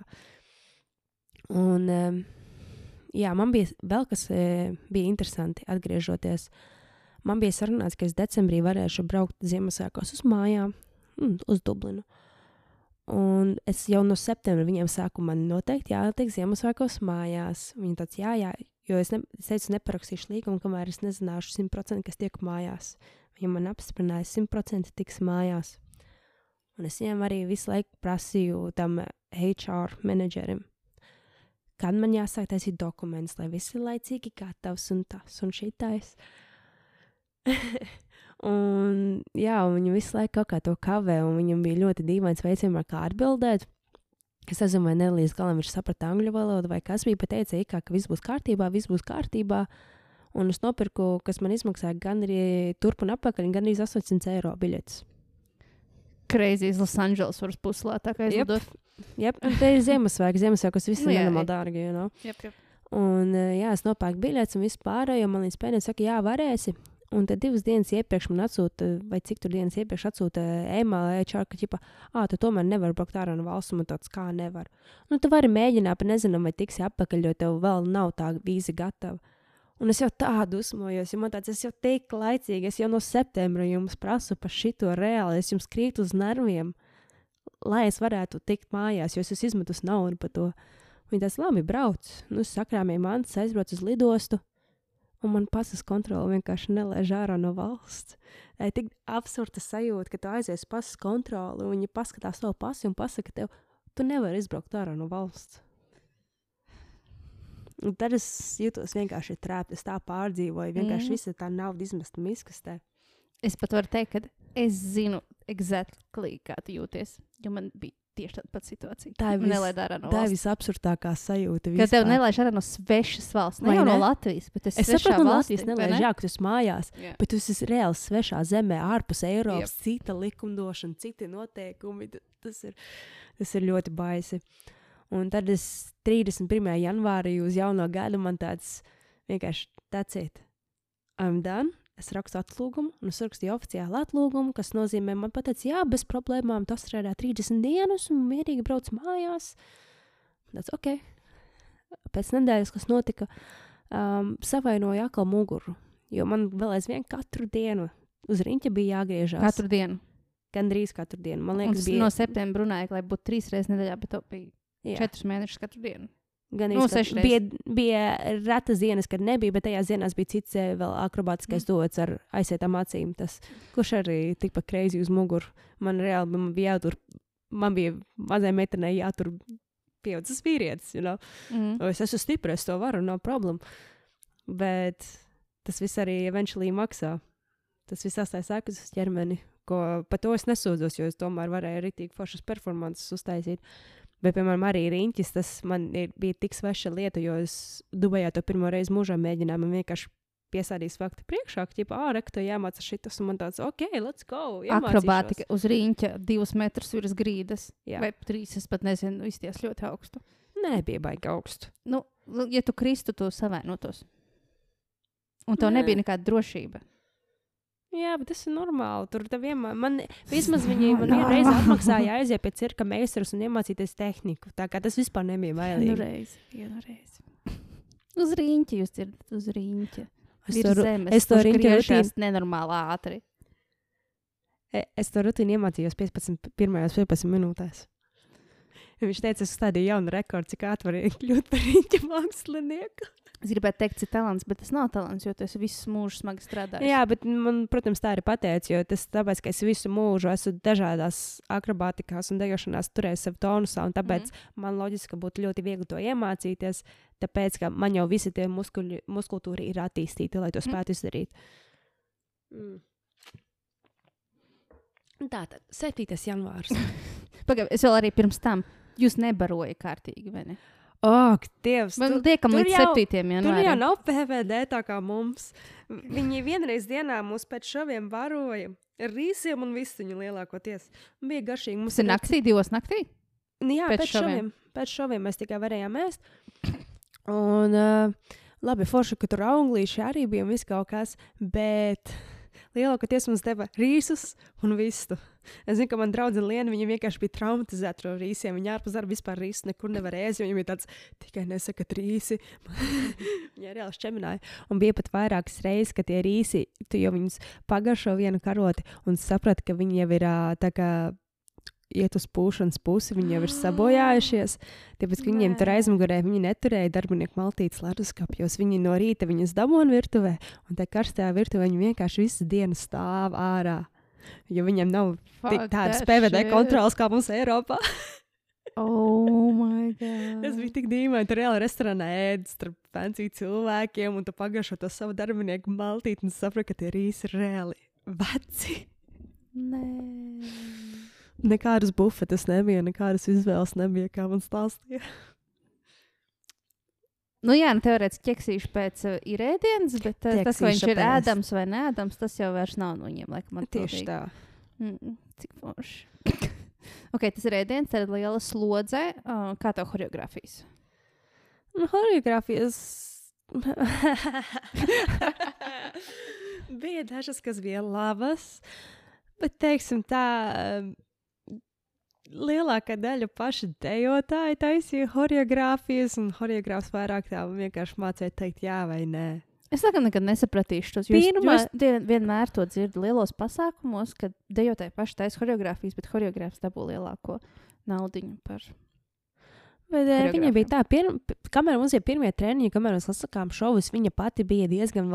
[SPEAKER 2] Un, jā, man bija vēl kas bija interesanti atgriežoties uh, Man bija sarunāts, ka es decembrī varēšu braukt Ziemassvētkos uz mājām, mm, uz Dublinu. Un es jau no septembra viņiem saku, man noteikti jātiek Ziemassvētkos mājās. Viņi tāds, jā, jā, jo es, ne, es teicu, neparakstīšu līgumu, kamēr es nezināšu simtprocentīgi, kas tiek mājās. Viņi man apstiprināja, simtprocentīgi tiks mājās. Un es viņiem arī visu laiku prasīju tam HR menedžerim, kad man jāsāk taisīt dokumentus, lai viss ir laicīgi gatavs un tas un šitais. Uh, un, jā, un viņa visu laiku kaut kā to kavē, un viņam bija ļoti dīvains veids, kā atbildēt. Es nezinu, vai ne līdz galam viņš saprata angļu valodu, vai kas bija pateicis, ka viss būs kārtībā, viss būs kārtībā. Un es nopirku, kas man izmaksāja gan arī turp un atpakaļ, gan arī 800 eiro biļetes.
[SPEAKER 3] Kreizīs Losandželos var puslētākais
[SPEAKER 2] yep. lidot. Jā, yep. te ir Ziemassvētku, Ziemassvētku, viss ir nu, nenormāli dārgi, you know?
[SPEAKER 3] Yep, yep.
[SPEAKER 2] Un, jā, es nopērku biļetes un vispār, jo man līdz pēdējiem saka, jā, varēsi. Un tad divas dienas iepriekš man atsūta, vai cik tur dienas iepriekš atsūta e-maila, HR, ka, ķipa, ah, tu tomēr nevari braukt ārā no valsts, un tāds kā nevar. Nu, tu vari mēģināt, bet nezinām, vai tiksi atpakaļ, jo tev vēl nav tā vīza gatava. Un es jau tādu dusmojos, jo man tāds, es jau tik laicīgi, es jau no septembra jums prasu par šito reāli, es jums krītu uz nerviem, lai es varētu tikt mājās, jo es esmu izmetus naudu par to. Viņi tas labi brauc, nu, sakrāmiem mantas aizbrauc uz lidostu un man pasas kontrole vienkārši nelaiž ārā no valsts. Tā ir tik absurda sajūta, ka tu aizies pasas kontroli, un viņi paskatās savu pasi un pasaka, tev, tu nevari izbraukt ārā no valsts. Un tad es jutos vienkārši trāpīt, es tā pārdzīvoju. Vienkārši mm. visa tā nauda izmesta miskastē.
[SPEAKER 3] Es pat varu teikt, ka es zinu, exactly, kā tu jūties. Jo man bija tieši tāda pati situācija.
[SPEAKER 2] Tā ir vis-
[SPEAKER 3] ārā no
[SPEAKER 2] Tā ir visabsurdākā sajūta.
[SPEAKER 3] Kad tev nelaiž ārā no svešas valsts, ne jau no? Latvijas, bet es,
[SPEAKER 2] saprotu, no Latvijas nelaiž,
[SPEAKER 3] ne?
[SPEAKER 2] jā, ka tu esi mājās.
[SPEAKER 3] Jā.
[SPEAKER 2] Bet tu esi reāli svešā zemē, ārpus Eiropas, yep. cita likumdošana, citi noteikumi. Tas ir, tas ir ļoti baisi. Un tad es 31. janvārī uz jauno gadu man tāds vienkārši teciet. I'm done. Es rakstu atlūgumu, un es rakstīju oficiālu atlūgumu, kas nozīmē, man pateica, jā, bez problēmām, tas strādā 30 dienas, un mierīgi brauc mājās. Tas ok. Pēc nedēļas, kas notika, um, savainoju atkal muguru. Jo man vēl aizvien katru dienu uz rīņķa bija jāgriežas.
[SPEAKER 3] Katru dienu.
[SPEAKER 2] Gan drīz katru dienu. Man liekas, bija
[SPEAKER 3] no septembra runāja, lai būtu trīs reizes nedēļā, bet to bija
[SPEAKER 2] jā,
[SPEAKER 3] četrus mēnešus katru dienu.
[SPEAKER 2] Gan
[SPEAKER 3] no sešreiz.
[SPEAKER 2] bija, bija retas dienas, kad nebija, bet tajās dienās bija cits eh, vēl akrobātiskais mm. dots ar aizietām acīm. Tas, kurš arī tikpat kreizi uz muguru. Man reāli man bija jātur, man bija mazai meitenei jātur pieaudzis vīrietis. You know?
[SPEAKER 3] Mm.
[SPEAKER 2] Es esmu stiprs, es to varu, nav problēma. Bet tas viss arī eventuāli maksā. Tas viss atstāja sekas uz ķermeni. Ko, par to es nesūdzos, jo es tomēr varēju arī tik foršas performances uztaisīt. Bet, piemēram, arī riņķis, tas man ir, bija tik sveša lieta, jo es Dubajā to pirmo reizi mūžā mēģināju. Man vienkārši piesādījis faktu priekšā, ka, ā, rekto jāmāca šitas, un man tāds, ok, let's go. iemācīšos."
[SPEAKER 3] Akrobātika uz rīņķa divus metrus virs grīdas.
[SPEAKER 2] Jā.
[SPEAKER 3] Vai trīs, es pat nezinu, izties ļoti augstu.
[SPEAKER 2] Nē, bija baigi augstu.
[SPEAKER 3] Nu, ja tu kristu, to savainotos. Un tev
[SPEAKER 2] Nē.
[SPEAKER 3] nebija nekāda drošība.
[SPEAKER 2] Jā, bet tas ir normāli. Tur vienmēr, man vismaz viņi man vienreiz atmaksāja aiziet pie cirka meistaras un iemācīties tehniku. Tā kā tas vispār nebija bailīgi.
[SPEAKER 3] reizi, vienu reizi. Uz rīņķa jūs dzirdat, uz rīņķa.
[SPEAKER 2] Es to,
[SPEAKER 3] zemes,
[SPEAKER 2] es to
[SPEAKER 3] griežas
[SPEAKER 2] rutīnu-
[SPEAKER 3] nenormāli ātri.
[SPEAKER 2] e- es to rutīnu iemācījos 15, pirmajās 15 minūtēs. Viņš teica, es stādīju jaunu rekordu, cik ātri var kļūt par riņķa mākslinieku.
[SPEAKER 3] Es gribētu teikt, tas ir talants, bet tas nav talants, jo tu esi visu mūžu smagi strādājis.
[SPEAKER 2] Jā, bet man, protams, tā ir pateicis, jo tas tāpēc, ka es visu mūžu esmu dažādās akrobātikās un dejošanās turējis sev tonusā, un tāpēc mm. man loģiski būtu ļoti viegli to iemācīties, tāpēc, ka man jau visi tie muskuļi, muskultūri ir attīstīti, lai to
[SPEAKER 3] Mhm.
[SPEAKER 2] spētu izdarīt. Mm. Tā tad 7. janvārs.
[SPEAKER 3] Pagaid, es vēl arī pirms tam. Jūs nebarojat kārtīgi, vai ne?
[SPEAKER 2] Ak, Dievs!
[SPEAKER 3] Man
[SPEAKER 2] tu-
[SPEAKER 3] tiekam
[SPEAKER 2] tur
[SPEAKER 3] līdz
[SPEAKER 2] jau-
[SPEAKER 3] 7.
[SPEAKER 2] Tur jau
[SPEAKER 3] janvārim.
[SPEAKER 2] nav PVD tā kā mums. Viņi vienreiz dienā mūs pēc šoviem baroja ar rīsiem un vistiņu lielākoties. Un bija garšīgi. Mums
[SPEAKER 3] ir naktī, divos naktī.
[SPEAKER 2] Nu, jā,
[SPEAKER 3] pēc
[SPEAKER 2] pēc, pēc
[SPEAKER 3] šoviem.
[SPEAKER 2] šoviem. Pēc šoviem mēs tikai varējām ēst. Un uh, labi, forši, ka tur auglīši arī bija un viss kaut kas, bet lielākoties mums deva rīsus un vistu. Es zinu, ka man draudzene Liena, viņa vienkārši bija traumatizēta ar rīsiem. Viņa ārpus darba vispār rīsus nekur nevarēja ēst, jo viņam bija tāds, tikai nesaka rīsi. viņa reāli šķemināja. Un bija pat vairākas reizes, ka tie rīsi, tu jau viņus pagaršo vienu karoti un saprati, ka viņi jau ir tā kā iet uz pūšanas pusi, viņi jau ir sabojājušies. Tāpēc, ka viņiem tur
[SPEAKER 3] Nē.
[SPEAKER 2] aizmugurē viņi neturēja darbinieku maltītes leduskapjos. Viņi no rīta viņus dabūja virtuvē, un tajā karstajā virtuvē viņi vienkārši visu dienu stāv ārā. Jo viņiem nav
[SPEAKER 3] Fuck
[SPEAKER 2] tādas PVD
[SPEAKER 3] shit.
[SPEAKER 2] kontrolas kā mums Eiropā.
[SPEAKER 3] Oh, my God.
[SPEAKER 2] Tas bija tik dīvaini. Tur reāli restorānā ēd starp fancy cilvēkiem, un tu pagaršo to savu darbinieku maltīti un saproti, ka tie ir reāli veci.
[SPEAKER 3] Nē.
[SPEAKER 2] Nekādas bufetes nebija, nekādas izvēles nebija, kā man stāstīja.
[SPEAKER 3] Nu, jā, nu, teorētiski ķeksīšu pēc uh, ir ēdienas, bet uh, tas, vai viņš ir
[SPEAKER 2] pēc.
[SPEAKER 3] ēdams vai nēdams, tas jau vairs nav no viņiem. Laikam,
[SPEAKER 2] Tieši tā.
[SPEAKER 3] Mm, cik forši. ok, tas ir ēdiens, tad liela slodze. Uh, kā tev choreogrāfijas?
[SPEAKER 2] Nu, Choreogrāfijas. bija dažas, kas bija labas, bet, teiksim, tā. Lielākā daļa paši dejotāji taisīja choreogrāfijas, un choreogrāfs vairāk tā vienkārši mācīja teikt jā vai nē.
[SPEAKER 3] Es laikam nekad nesapratīšu tos. Jūs,
[SPEAKER 2] Pirmā-
[SPEAKER 3] jūs vienmēr to dzirdat lielos pasākumos, kad dejotāji paši taisa choreogrāfijas, bet choreogrāfs dabū lielāko naudu par.
[SPEAKER 2] Bet, viņa bija tā, pirm, kamēr mums bija pirmie treniņi, kamēr mēs lasījām šovus, viņa pati bija diezgan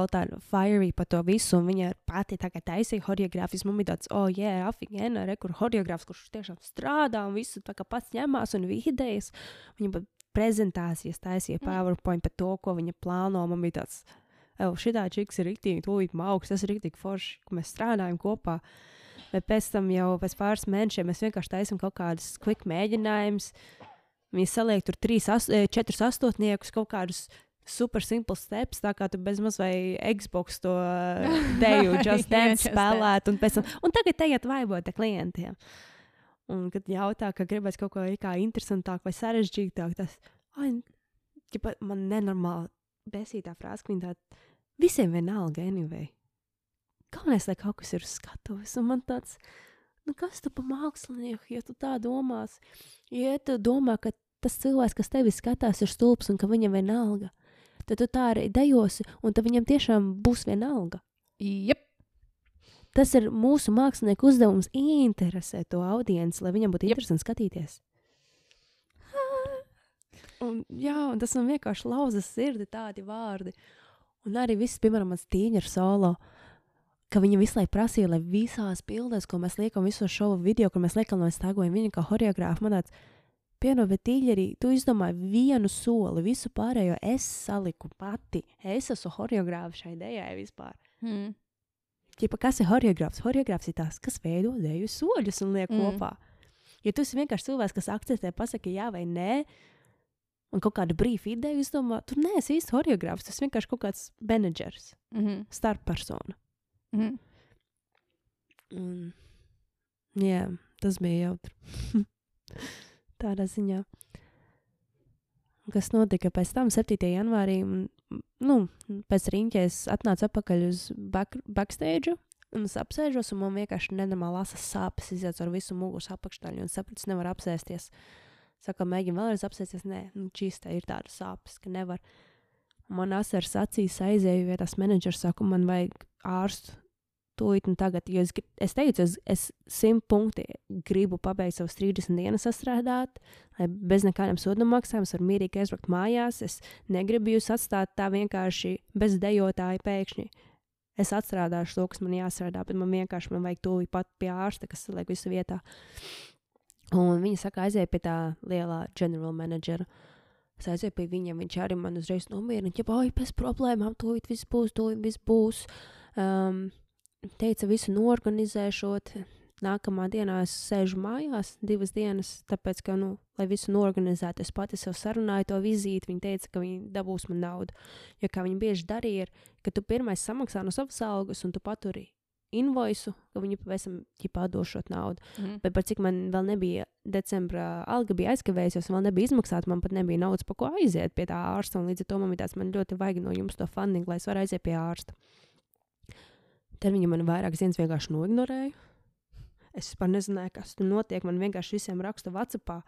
[SPEAKER 2] fiery par to visu, viņa pati tā taisīja choreogrāfijas. Man bija tāds, oh, jā, afigēna, re, kur choreogrāfs, kurš tiešām strādā un visu tā kā pats ņemās un bija idejas. Viņa pat prezentācijas taisīja
[SPEAKER 3] Mm.
[SPEAKER 2] PowerPoint par to, ko viņa plāno. Man bija tāds, ej, šitā čiks ir rīktīgi, tūlīt mauks, tas ir rīktīgi forši, ka mēs strādājam kopā. Bet pēc tam jau pēc pāris mēnešiem mēs vienkārši taisām kaut kādus quick mēģinājumus. Viņi saliek tur trīs, as, eh, četrus astotniekus, kaut kādus super simple steps, tā kā tu bezmaz vai Xbox to eh, deju, just dance
[SPEAKER 3] Just
[SPEAKER 2] spēlēt, un, pēc un tagad ejiet vaibot ar klientiem. Un, kad jautā, ka gribēs kaut ko kā interesantāku vai sarežģītāku, tas ķipa, man nenormāli besītā frāze, ka viņi tāda visiem vienalga, anyway. Galvenais, lai kaut kas ir uz skatuves, un man tāds, nu kas tu pa mākslinieku, ja tu tā domās, ja tu domā, ka tas cilvēks, kas tevi skatās, ir stulbs un ka viņam vienalga, tad tu tā arī dejosi, un tad viņam tiešām būs vienalga.
[SPEAKER 3] Jep.
[SPEAKER 2] Tas ir mūsu mākslinieku uzdevums ieinteresēt to audienci, lai viņam būtu
[SPEAKER 3] Jep.
[SPEAKER 2] interesanti skatīties. Un, jā, un tas man vienkārši lauza sirdi, tādi vārdi. Un arī viss, piemēram, mans tīņa solo, ka viņa visu laiku prasīja, lai visās bildēs, ko mēs liekam, visos šovu video, kur mēs liekam, mēs tagojam viņu kā horeogrāfu, man tāds, pieno, bet tīļerī, tu izdomāji vienu soli, visu pārējo es saliku pati. Es esmu horeogrāfa šai dejai vispār.
[SPEAKER 3] Mm.
[SPEAKER 2] Ķipa, kas ir horeogrāfs? Horeogrāfs ir tas, kas veido dēļu soļus un liek
[SPEAKER 3] Mm.
[SPEAKER 2] mm. kopā. Ja tu esi vienkārši cilvēks, kas akceptē, pasakā jā vai nē, un kaut kādu brīvu ideju izdomā, tu neesi īsti horeogrāfs. Tas vienkārši kaut kāds menedžers,
[SPEAKER 3] Mm -hmm.
[SPEAKER 2] starppersona.
[SPEAKER 3] Mm -hmm.
[SPEAKER 2] Un, jā, tas bija jautri. Tādā ziņā. Kas notika pēc tam, 7. janvārī, un, nu, pēc rīņķa es atnācu atpakaļ uz back, backstage. Un es apsēžos, un man vienkārši nenormāli asas sāpes iziet ar visu muguras apakšdaļu. Un sapratu, es nevaru apsēsties. Saka, mēģinu vēlreiz apsēsties. Nē, nu, čīstā ir tāda sāpes, ka nevar. Man asars acīs aizēja, ja tas menedžers saka, man vajag ārstu tūlīt un tagad. Jo es, es teicu, es, es simt punkti gribu pabeigt savas 30 dienas sastrādāt, lai bez nekādiem sodu maksājumiem varu mierīgi aizbraukt mājās. Es negribu jūs atstāt tā vienkārši bez dejotāja pēkšņi. Es atstrādāšu to, kas man jāstrādā, bet man vienkārši man vajag tūlīt pat pie ārsta, kas liek visu vietā. Un viņa saka, aiziet pie tā lielā general menedžera. Es aizēju pie viņa, viņš arī man uzreiz nomierina, ja bāj, bez problēmām, tūlīt viss būs, tūlīt viss būs. Um, teica, visu norganizēšot. Nākamā dienā es sēžu mājās divas dienas, tāpēc, ka, nu, lai visu norganizētu, es pati sev sarunāju to vizīti. Viņa teica, ka viņi dabūs man naudu. Jo kā viņi bieži darīja, ir, ka tu pirmais samaksā no savas algas un tu paturi invoisu, ka viņi pēc tam ķipā došot naudu.
[SPEAKER 3] Mm.
[SPEAKER 2] Bet par cik man vēl nebija decembrā alga bija aizkavējusies, vēl nebija izmaksāta, man pat nebija naudas, pa ko aiziet pie tā ārsta. un Līdz ar to man bija tāds, man ļoti vajag no jums to funding, lai es varētu aiziet pie ārsta. Tad viņi man vairāk dienas vienkārši noignorēja. Es vispār nezināju, kas tur notiek. Man vienkārši visiem raksta Vācijā,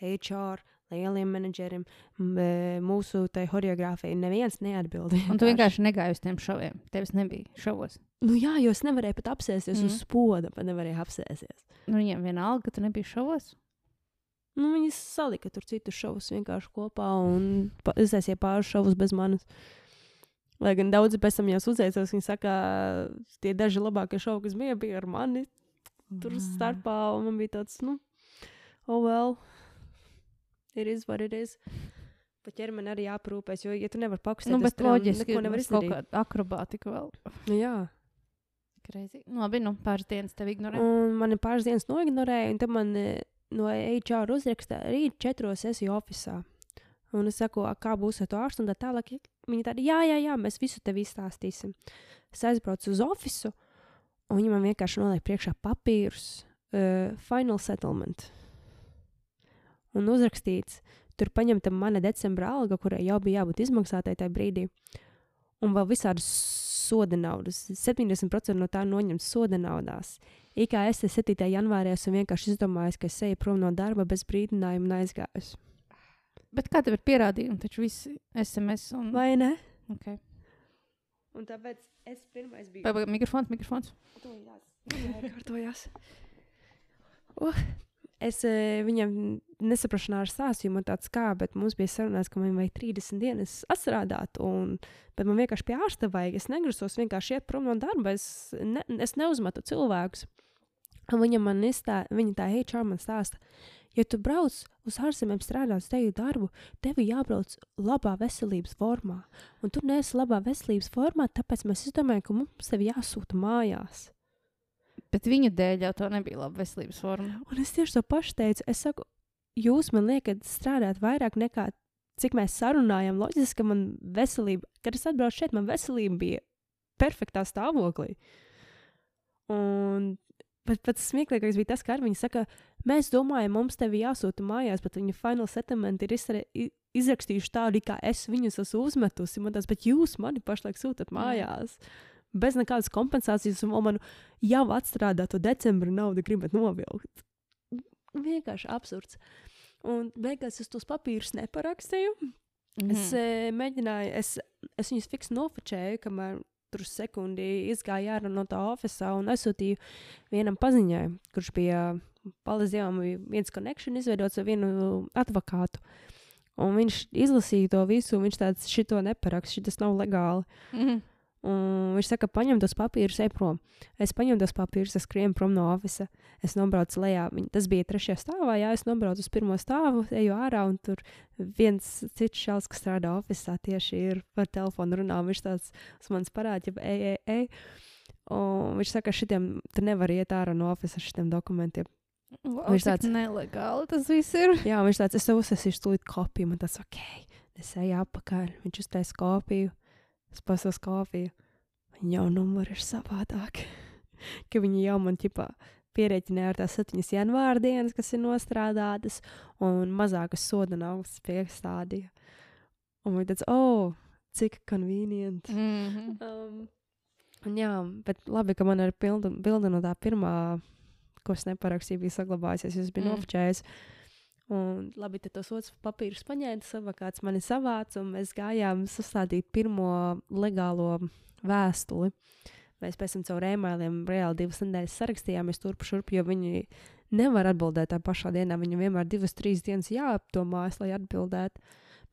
[SPEAKER 2] HR, lieliem menedžeriem, e, mūsu tai choreogrāfijai. Neviens neatbildēja.
[SPEAKER 3] Un tu vienkārši negāji uz tiem šoviem. Tevis nebija šovos.
[SPEAKER 2] Nu, jā, jo es nevarēju pat apsēsties mm. Uz spoda, pat nevarēju apsēsties.
[SPEAKER 3] Nu, viņiem vienalga, ka tu nebija šovos.
[SPEAKER 2] Nu, viņi salika tur citus šovus vienkārši kopā un iztaisīja pāris šovus bez manis. Lai gan daudzi pēc tam jau uzveicās, viņi saka, tie daži labākie šovi, kas bija, bija ar mani tur starpā. Un man bija tāds, nu, oh, well, it is what it is. Bet ķermeni arī jāprūpēs, jo, ja tu nevari pakusties,
[SPEAKER 3] Nu, bet
[SPEAKER 2] tad
[SPEAKER 3] loģiski,
[SPEAKER 2] neko nevar
[SPEAKER 3] būs kaut
[SPEAKER 2] izdarīt.
[SPEAKER 3] kāda akrobātika vēl.
[SPEAKER 2] Nu, jā.
[SPEAKER 3] Crazy. Nu, labi, nu, pāris dienas tev ignorē.
[SPEAKER 2] Un man ir pāris dienas noignorēja, un tad man eh, no HR uzraksta, rīt četros esi oficiālā. Un es saku, "A, kā būs ar to ārstu, un tā tālāk. Viņa tāda, jā, jā, jā, mēs visu tev izstāstīsim. Es aizbraucu uz oficiālu, un viņi man vienkārši noliek priekšā papīrus, uh, final settlement. Un uzrakstīts, tur paņemta mana decembra alga, kurai jau bija jābūt izmaksātai tajā brīdī, un vēl visādas soda naudas. 70% no tā noņemts soda naudās. IKS 7. janvārī esmu vienkārši izdomājis, ka es eju prom no darba bez brīdinājuma un aizgājusi.
[SPEAKER 3] Bet kā tev ir pierādījumi? Taču viss SMS un.
[SPEAKER 2] Vai ne?
[SPEAKER 3] Okay.
[SPEAKER 2] Un tāpēc es pirmais biju.
[SPEAKER 3] Pagaid, mikrofons, mikrofons.
[SPEAKER 2] Kārtojās. Uh, es e, viņam nesaprašanā ar stāstīju, man tāds kā, bet mums bija sarunāts, ka man vajag 30 dienas atstrādāt, un, bet man vienkārši pie ārsta vajag. Es negrasos vienkārši iet prom no darba, es, ne, es neuzmetu cilvēkus. Un viņa man izstāsta, viņa tā HR man stāsta, ja tu brauc uz ārzemēm strādāt teju darbu, tev jābrauc labā veselības formā. Un tu neesi labā veselības formā, tāpēc mēs izdomājam, ka mums tev jāsūta mājās.
[SPEAKER 3] Bet viņu dēļ jau tā nebija laba veselības forma.
[SPEAKER 2] Un es tieši to pašu teicu. Es saku, jūs man liekat strādāt vairāk nekā cik mēs sarunājam. Loģiski, ka man veselība, kad es atbraucu šeit, man veselība bija perfektā stāvoklī. Un Bet pats smieklīgākais bija tas, ka viņi saka, mēs domājam, mums te ir jāsūta mājās, bet viņa final settlement ir izra izrakstījuši tādu, kā es viņus esmu uzmetusi. Man tas, bet jūs mani pašlaik sūtat mājās. Bez nekādas kompensācijas, un man jau atstrādāto decembra naudu gribat novilkt. Vienkārši absurds. Un beigās es tos papīrus neparakstīju. Mm -hmm. Es e, mēģināju, es, es viņus fiks nofočēju, kamēr tur sekundi izgāja ārā no tā oficiālā un aizsūtīju vienam paziņai, kurš bija palīdzējām viens konekšņu izveidots ar vienu advokātu. Un viņš izlasīja to visu, un viņš tāds - šito neparakst, šis nav legāli. Mm -hmm. Un viņš saka, paņem tos papīrus, ej prom. Es paņemu tos papīrus, es skrienu prom no oficiāla. Es nobraucu lejā. Viņa, tas bija trešajā stāvā, jā, es nobraucu uz pirmo stāvu, eju ārā, un tur viens cits šāds, kas strādā oficiālā, tieši ir par telefonu runā. Viņš tāds uz manis parāda, ja ej, ej, ej. Un viņš saka, šitiem tur nevar iet ārā no oficiāla ar šitiem dokumentiem.
[SPEAKER 3] Wow, viņš tāds nelegāli tas viss ir.
[SPEAKER 2] Jā, viņš tāds, es tev uzsāsīšu tūlīt kopiju, man tas ok, es eju apakaļ, viņš uztais kopiju. Es pasaku kafiju. Viņa jau numuri ir savādāk. ka viņi jau man ķipā pierēķināja ar tās 7 janvāra dienas, kas ir nostrādātas, un mazākas soda naudas piestādīja. Un viņi tāds, oh, cik convenient. Mm -hmm. um, un jā, bet labi, ka man ir bilde no tā pirmā, ko es neparakstīju, bija saglabājusies, es biju mm. nofočējis. Un, labi, tad tos otrs papīrus paņēma, tas advokāts mani savāca, un mēs gājām sastādīt pirmo legālo vēstuli. Mēs pēc tam caur e-mailiem reāli divas nedēļas sarakstījāmies turp šurp, jo viņi nevar atbildēt tā pašā dienā. Viņam vienmēr divas, trīs dienas jāapdomājas, lai atbildētu.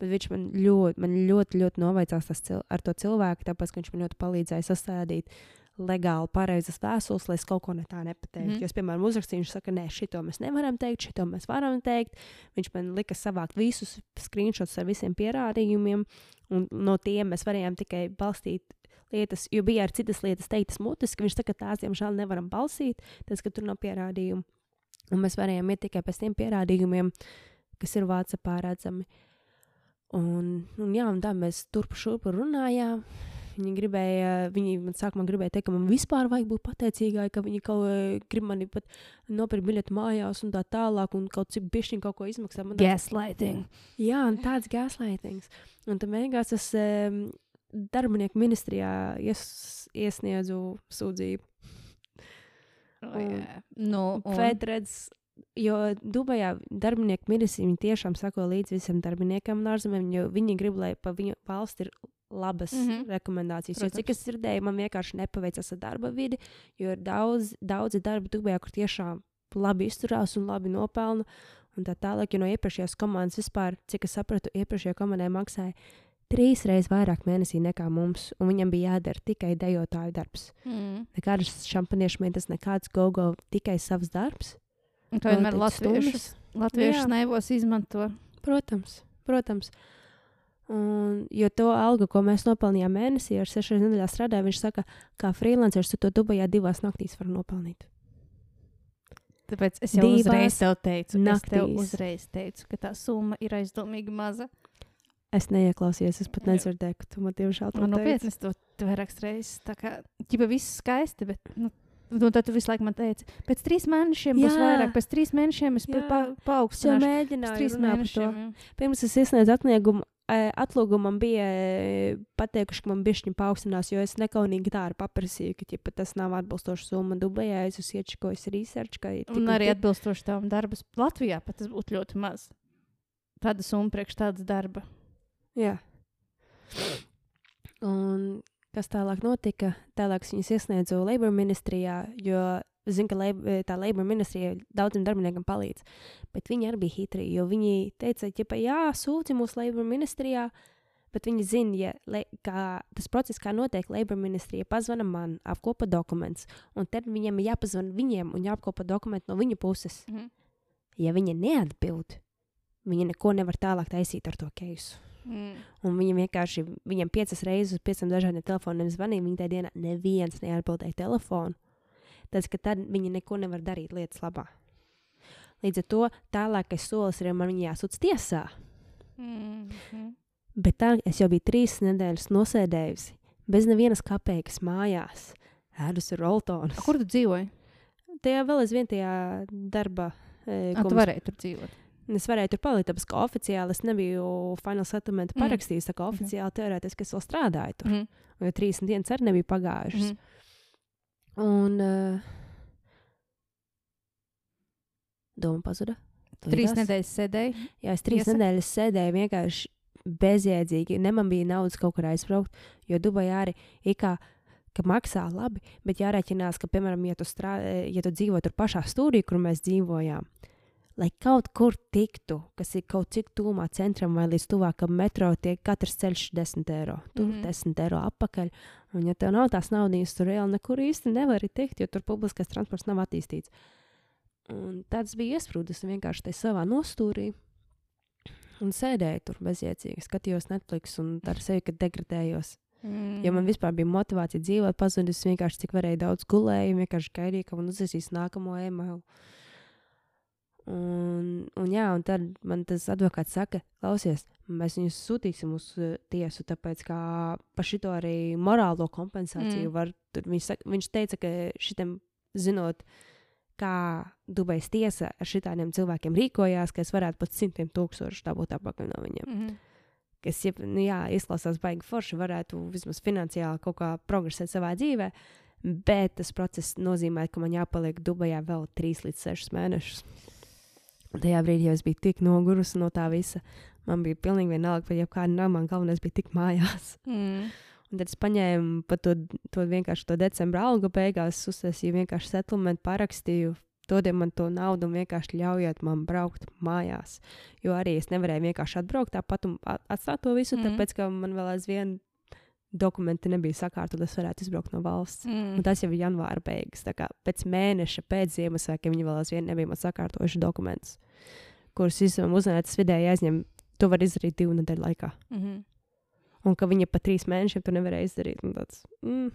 [SPEAKER 2] Bet viņš man ļoti, man ļoti, ļoti noveicās ar to cilvēku, tāpēc, ka viņš man ļoti palīdzēja sastādīt legāli pareizas vēstules, lai es kaut ko ne tā nepateiktu. Mm. Jo, es, piemēram, uzrakstīju, viņš saka, nē, šito mēs nevaram teikt, šito mēs varam teikt. Viņš man lika savākt visus screenshots ar visiem pierādījumiem, un no tiem mēs varējām tikai balstīt lietas, jo bija arī citas lietas teiktas mutiski. Viņš saka, ka tās, diemžēl, nevaram balsīt, tas, ka tur nav pierādījumu. Un mēs varējām iet tikai pēc tiem pierādījumiem, kas ir Vācijā redzami. Un, un, jā, un tā mēs turpu šurpu runājām. Viņi gribēja, viņi man sākumā gribēja teikt, ka man vispār vajag būt pateicīgai, ka viņi kaut kā grib mani pat nopirkt biļeti mājās un tā tālāk, un kaut cik bišķiņ kaut ko izmaksā.
[SPEAKER 3] Man gaslighting.
[SPEAKER 2] Jā, un tāds gaslightings. Un tad beigās es um, darbinieku ministrijā ies, iesniedzu sūdzību.
[SPEAKER 3] Oh, yeah. nu, un...
[SPEAKER 2] Fedreds Jo Dubajā darbinieku ministrija tiešām sako līdzi visam darbiniekam un ārzemēm, jo viņi grib, lai pa viņu valsti ir labas mm -hmm. rekomendācijas. Protams. Jo cik es dzirdēju, man vienkārši nepaveicās ar darba vidi, jo ir daudz, daudzi darbi Dubajā, kur tiešām labi izturās un labi nopelna. Un tā tālāk, jo no iepriekšējās komandas vispār, cik es sapratu, iepriekšējā komandai maksāja trīs reizes vairāk mēnesī nekā mums, un viņam bija jādara tikai dejotāju darbs. Mm. Nekādas šampaniešu meitas, nekāds go-go, tikai savs darbs.
[SPEAKER 3] Un to vienmēr latviešus, latviešus neivos izmanto.
[SPEAKER 2] Protams, protams. Un, jo to algu, ko mēs nopelnījām mēnesī, ar sešas nedēļas strādāju, viņš saka, ka freelanceris to Dubajā divās naktīs var nopelnīt.
[SPEAKER 3] Tāpēc es jau divās uzreiz tev teicu, naktīs. es tev uzreiz teicu, ka tā summa ir aizdomīgi maza.
[SPEAKER 2] Es neieklausījos, es pat nedzirdēju, ka tu man tiešām tādu
[SPEAKER 3] nopietni to vairāk reizes. Tā kā ģipa viss skaisti, bet nu, Nu, tad tu visu laiku man teici, pēc trīs mēnešiem jā. būs vairāk, pēc trīs mēnešiem es pa, paaugstināšu.
[SPEAKER 2] Es mēģināju trīs mēnešiem. Pirms es iesniedzu atniegumu, atlūgumam bija pateikuši, ka man bišķiņa paaugstinās, jo es nekaunīgi tā arī paprasīju, ka ja tas nav atbilstoši summa Dubajā, es esmu iečikojis research.
[SPEAKER 3] Un arī tik... atbilstoši tavam darbam Latvijā pat tas būtu ļoti maz. Tāda summa priekš tādas darba.
[SPEAKER 2] Jā. Un kas tālāk notika? Tālāk viņas iesniedzu Labour ministrijā, jo zinu, ka lab, tā Labour ministrija daudziem darbiniekiem palīdz, bet viņi arī bija hitri, jo viņi teica, ka, jā, sūdzi mūsu Labour ministrijā, bet viņi zina, ja, le, kā tas process, kā notiek Labour ministrija, pazvana man, apkopa dokumentus, un tad viņiem ir jāpazvana viņiem un jāapkopa dokumenti no viņu puses. Mm -hmm. ja viņa neatbild, viņa neko nevar tālāk taisīt ar to keisu.
[SPEAKER 3] Mm.
[SPEAKER 2] Un viņa vienkārši, viņam piecas reizes uz pieciem dažādiem telefoniem zvanīja. Viņa tajā dienā neviens neatbildēja telefonu. Tas, ka tad viņa neko nevar darīt lietas labā. Līdz ar to tālākais solis ir, man viņa jāsūdz tiesā.
[SPEAKER 3] Mm. Mm.
[SPEAKER 2] Bet tā es jau biju trīs nedēļas nosēdējusi, bez nevienas kapeikas mājās, ēdus ar roltonu.
[SPEAKER 3] Kur tu dzīvoji?
[SPEAKER 2] Tajā vēl aizvien tajā darba. E, ko
[SPEAKER 3] tu
[SPEAKER 2] mums-
[SPEAKER 3] varēji tur dzīvot.
[SPEAKER 2] Es varēju tur palikt, tāpēc ka oficiāli es nebiju final settlement
[SPEAKER 3] Mm.
[SPEAKER 2] parakstījis. Kā oficiāli teorētiski es vēl strādāju tur.
[SPEAKER 3] Mm.
[SPEAKER 2] Jo 30 dienas arī nebija pagājušas.
[SPEAKER 3] Mm.
[SPEAKER 2] Un uh, doma pazuda.
[SPEAKER 3] Trīs nedēļas sēdēji.
[SPEAKER 2] Jā, es trīs
[SPEAKER 3] Iesaka?
[SPEAKER 2] nedēļas sēdēju vienkārši bezjēdzīgi. Ne man bija naudas kaut kur aizbraukt, jo Dubajā arī ir kā. Ka maksā labi, bet jārēķinās, ka, piemēram, ja tu, strā, ja tu dzīvo tur pašā stūrī, kur mēs dzīvojām, lai kaut kur tiktu, kas ir kaut cik tūmā centram vai līdz tuvākam metro, tiek katrs ceļš 10 eiro. Tur mm. 10 eiro atpakaļ. Un, ja tev nav tās naudas, tur reāli nekur īsti nevari tikt, jo tur publiskais transports nav attīstīts. Un tāds bija iesprūdis vienkārši tajā savā nostūrī. Un sēdēju tur bezjēdzīgi, skatījos Netflix un ar sevi, kad degradējos.
[SPEAKER 3] Mm.
[SPEAKER 2] Jo man vispār bija motivācija dzīvot, pazudus vienkārši cik varēja daudz gulēju, vienkārši gaidīju, ka man uzsīs nākamo e-mailu. Un, un, jā, un tad man tas advokāts saka, klausies, mēs viņus sūtīsim uz uh, tiesu, tāpēc kā par šito arī morālo kompensāciju
[SPEAKER 3] Mm.
[SPEAKER 2] var. Viņš, saka, viņš teica, ka šitam zinot, kā Dubajas tiesa ar šitādiem cilvēkiem rīkojās, ka es varētu pat simtiem tūkstošu dabūt atpakaļ no viņiem
[SPEAKER 3] Mm.
[SPEAKER 2] kas, ja, nu, jā, izklausās baigi forši, varētu vismaz finansiāli kaut kā progresēt savā dzīvē. Bet tas process nozīmē, ka man jāpaliek Dubajā vēl 3 līdz 6 mēnešus. Tajā brīdī jau es biju tik nogurusi no tā visa. Man bija pilnīgi vienalga, vai jebkāda nav. Man galvenais bija tik mājās.
[SPEAKER 3] Mm.
[SPEAKER 2] Un tad es paņēmu pa to, to vienkārši to decembra algu beigās, uztaisīju vienkārši settlement, parakstīju. Dodiet man to naudu un vienkārši ļaujiet man braukt mājās. Jo arī es nevarēju vienkārši atbraukt tāpat un atstāt to visu, mm. tāpēc ka man vēl aizvien dokumenti nebija sakārtoti, lai es varētu izbraukt no valsts.
[SPEAKER 3] Mm.
[SPEAKER 2] Un tas jau ir janvāra beigas. Pēc mēneša, pēc Ziemassvētkiem viņi vēl aizvien nebija man sakārtojuši dokumentus, kurus izsam uzzināts vidēji aizņem. To var izdarīt divu nedēļu laikā.
[SPEAKER 3] Mm -hmm.
[SPEAKER 2] Un ka viņa pat trīs mēnešiem to nevarēja izdarīt. Tāds, mm,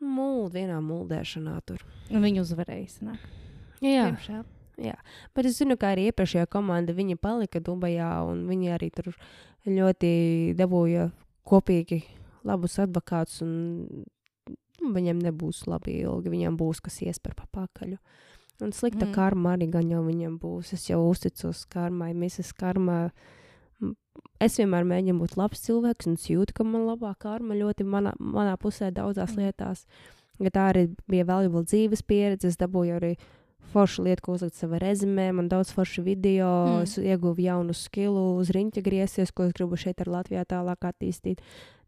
[SPEAKER 2] Mūld, vienā mūldēšanā tur.
[SPEAKER 3] Un viņi uzvarēja. Sanāk.
[SPEAKER 2] Jā,
[SPEAKER 3] Diemžēl.
[SPEAKER 2] bet es zinu, ka arī iepriekšējā komanda viņa palika Dubajā, un viņi arī tur ļoti dabūja kopīgi labus advokātus. Un, nu, viņiem nebūs labi ilgi, viņiem būs kas iespēr pa pakaļu. Un slikta
[SPEAKER 3] Mm.
[SPEAKER 2] karma arī gan jau viņiem būs. Es jau uzticos karmai, Mrs. Karma. M, Es vienmēr mēģinu būt labs cilvēks, un es jūtu, ka man labā karma ļoti manā, manā pusē daudzās
[SPEAKER 3] Mm.
[SPEAKER 2] lietās. Ja tā arī bija valuable dzīves pieredze, es dabūju arī foršu lietu, ko uzlikt savā rezumē, man daudz foršu video,
[SPEAKER 3] Mm.
[SPEAKER 2] es ieguvu jaunu skilu, uz riņķa griezties, ko es gribu šeit ar Latvijā tālāk attīstīt.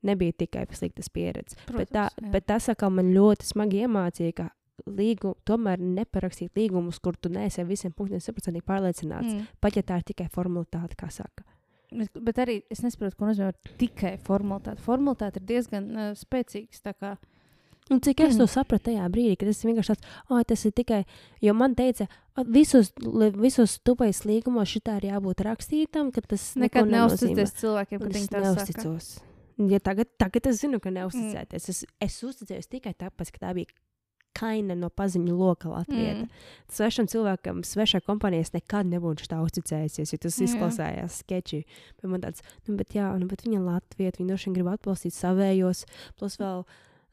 [SPEAKER 2] Nebija tikai sliktas pieredzes. Bet, tā,
[SPEAKER 3] Protams, jā.
[SPEAKER 2] bet tas atkal man ļoti smagi iemācīja, ka līgu, tomēr neparakstīt līgumus, kur tu neesi ar visiem punktiem simtprocentīgi pārliecināts. Mm. Pat ja tā ir tikai formalitāte, kā saka.
[SPEAKER 3] Bet, bet arī es nesaprotu, ko nozīmē tikai formalitāte. Formalitāte ir diezgan uh, spēcīga. tā kā-
[SPEAKER 2] Un cik es
[SPEAKER 3] Mm.
[SPEAKER 2] to sapratu tajā brīdī, kad es vienkārši tāds, oh, tas ir tikai, jo man teica, "O, visos, visos tupajas līgumos šitā ir jābūt rakstītam, ka tas
[SPEAKER 3] Nekad neuzticēties cilvēkiem, kad viņi tā saka.
[SPEAKER 2] neusticos. Ja tagad, tagad es zinu, ka
[SPEAKER 3] Mm.
[SPEAKER 2] neusticēties. Es, es uzticējos tikai tāpēc, ka tā bija kaina no paziņu loka Latvijā.
[SPEAKER 3] Mm.
[SPEAKER 2] Svešam cilvēkam, svešā kompānijā nekad nebūtu tā uzticējies, jo tas
[SPEAKER 3] Jā.
[SPEAKER 2] izklausījās sketči. Bet man tāds, nu, bet jā, nu, bet viņa ir Latvija, viņa droši vien grib atbalstīt savējos. Plus vēl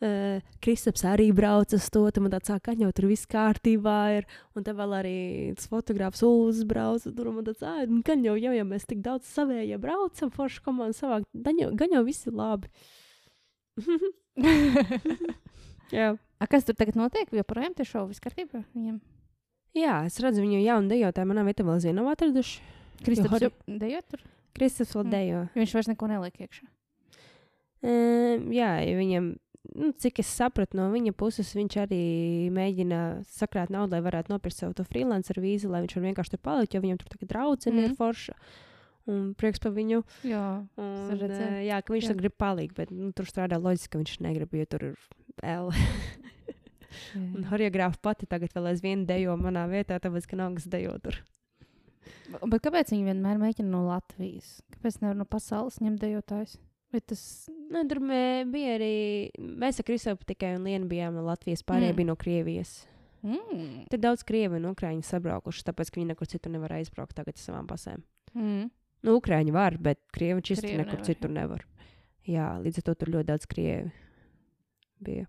[SPEAKER 2] uh, Kristaps arī brauc uz to, tad man tāds sāk, jau tur viss kārtībā ir. Un te vēl arī tas fotogrāfs Ulas brauc, un tur man tāds, ah, gan jau, jau, ja mēs tik daudz savējie braucam, forši komandu savākt, gan jau, gan jau viss ir labi. jā.
[SPEAKER 3] A, kas tur tagad notiek? Joprojām tie šovi viss kārtībā viņam.
[SPEAKER 2] jā, es redzu viņu jaunu dejotāju, manā vietā vēl zinu, nav atraduši.
[SPEAKER 3] Kristaps jau dejot tur?
[SPEAKER 2] Kristaps vēl
[SPEAKER 3] Mm.
[SPEAKER 2] dejo.
[SPEAKER 3] Jo Viņš vairs neko neliek iekšā.
[SPEAKER 2] Um, jā, ja viņam, nu, cik es sapratu no viņa puses, viņš arī mēģina sakrāt naudu, lai varētu nopirkt to freelancer vīzu, lai viņš var vienkārši tur palikt, jo viņam tur tagad draudzene mm.
[SPEAKER 3] Mhm.
[SPEAKER 2] ir forša. Un prieks par viņu.
[SPEAKER 3] Jā,
[SPEAKER 2] Un, jā, ka viņš
[SPEAKER 3] Jā.
[SPEAKER 2] tur grib palikt, bet nu, tur strādā loģiski, ka viņš negrib, jo tur ir L. Un choreogrāfa pati tagad vēl aizvien dejo manā vietā, tāpēc, ka nav kas dejo tur.
[SPEAKER 3] Bet kāpēc viņi vienmēr mēģina no Latvijas? Kāpēc nevar no pasaules ņemt dejotājus? Vai tas
[SPEAKER 2] Nu, tur bija arī. Mēs ar Kristofu tikai un Lienu bijām Latvijas, pārējie
[SPEAKER 3] Mm.
[SPEAKER 2] bija no Krievijas.
[SPEAKER 3] mm.
[SPEAKER 2] Tur daudz krievi un ukrāņi sabraukuši, tāpēc, viņi nekur citur nevar aizbraukt tagad ar savām pasēm.
[SPEAKER 3] Mm.
[SPEAKER 2] Nu, ukrāņi var, bet krievi čist
[SPEAKER 3] Krievi
[SPEAKER 2] nekur
[SPEAKER 3] nevar,
[SPEAKER 2] citur nevar. Jā, līdz ar to tur ļoti daudz krievi bija.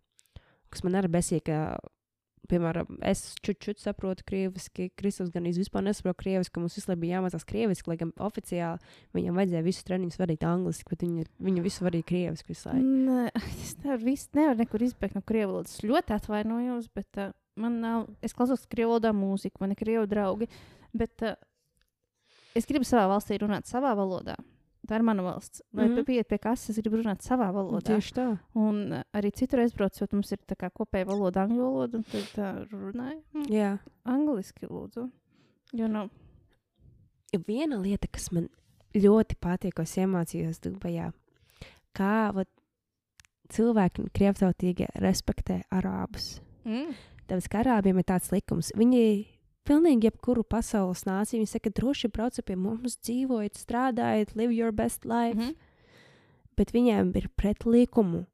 [SPEAKER 2] Kas man arī besīja, ka, piemēram, es čučut saprotu krieviski, Kristus gan vispār nesaprot krieviski, mums visu laiku bija jāmācās krieviski, lai gan oficiāli viņam vajadzēja visus treniņus vadīt angliski, bet viņi, viņi visu vadīja krieviski visu laiku.
[SPEAKER 3] Nē, es nevaru, vis, nevaru nekur izbēgt no krievu valodas. Ļoti atvainojos, bet uh, man nav. Es klausos krievu valodā mūziku, man ir krievu draugi. Bet uh, es gribu savā valstī runāt savā valodā. Tā ir mana valsts. Lai mm. -hmm. pieiet pie kases, es gribu runāt savā valodā.
[SPEAKER 2] Tieši tā.
[SPEAKER 3] Un uh, arī citur aizbraucot, mums ir tā kā kopēja valoda, angļu valoda, un tad uh, runāju mm,
[SPEAKER 2] Jā.
[SPEAKER 3] angliski, lūdzu. Jo, nu,
[SPEAKER 2] Viena lieta, kas man ļoti patīk, ko es iemācījos Dubajā, kā vat, cilvēki, krievtautīgie, respektē arābus.
[SPEAKER 3] mm.
[SPEAKER 2] Tāpēc, ka arābiem ir tāds likums, viņi pilnīgi jebkuru pasaules nāciju, viņi saka, droši brauciet pie mums, dzīvojiet, strādājiet, live your best life.
[SPEAKER 3] Mm
[SPEAKER 2] Mm -hmm. Bet viņiem ir pret likumu,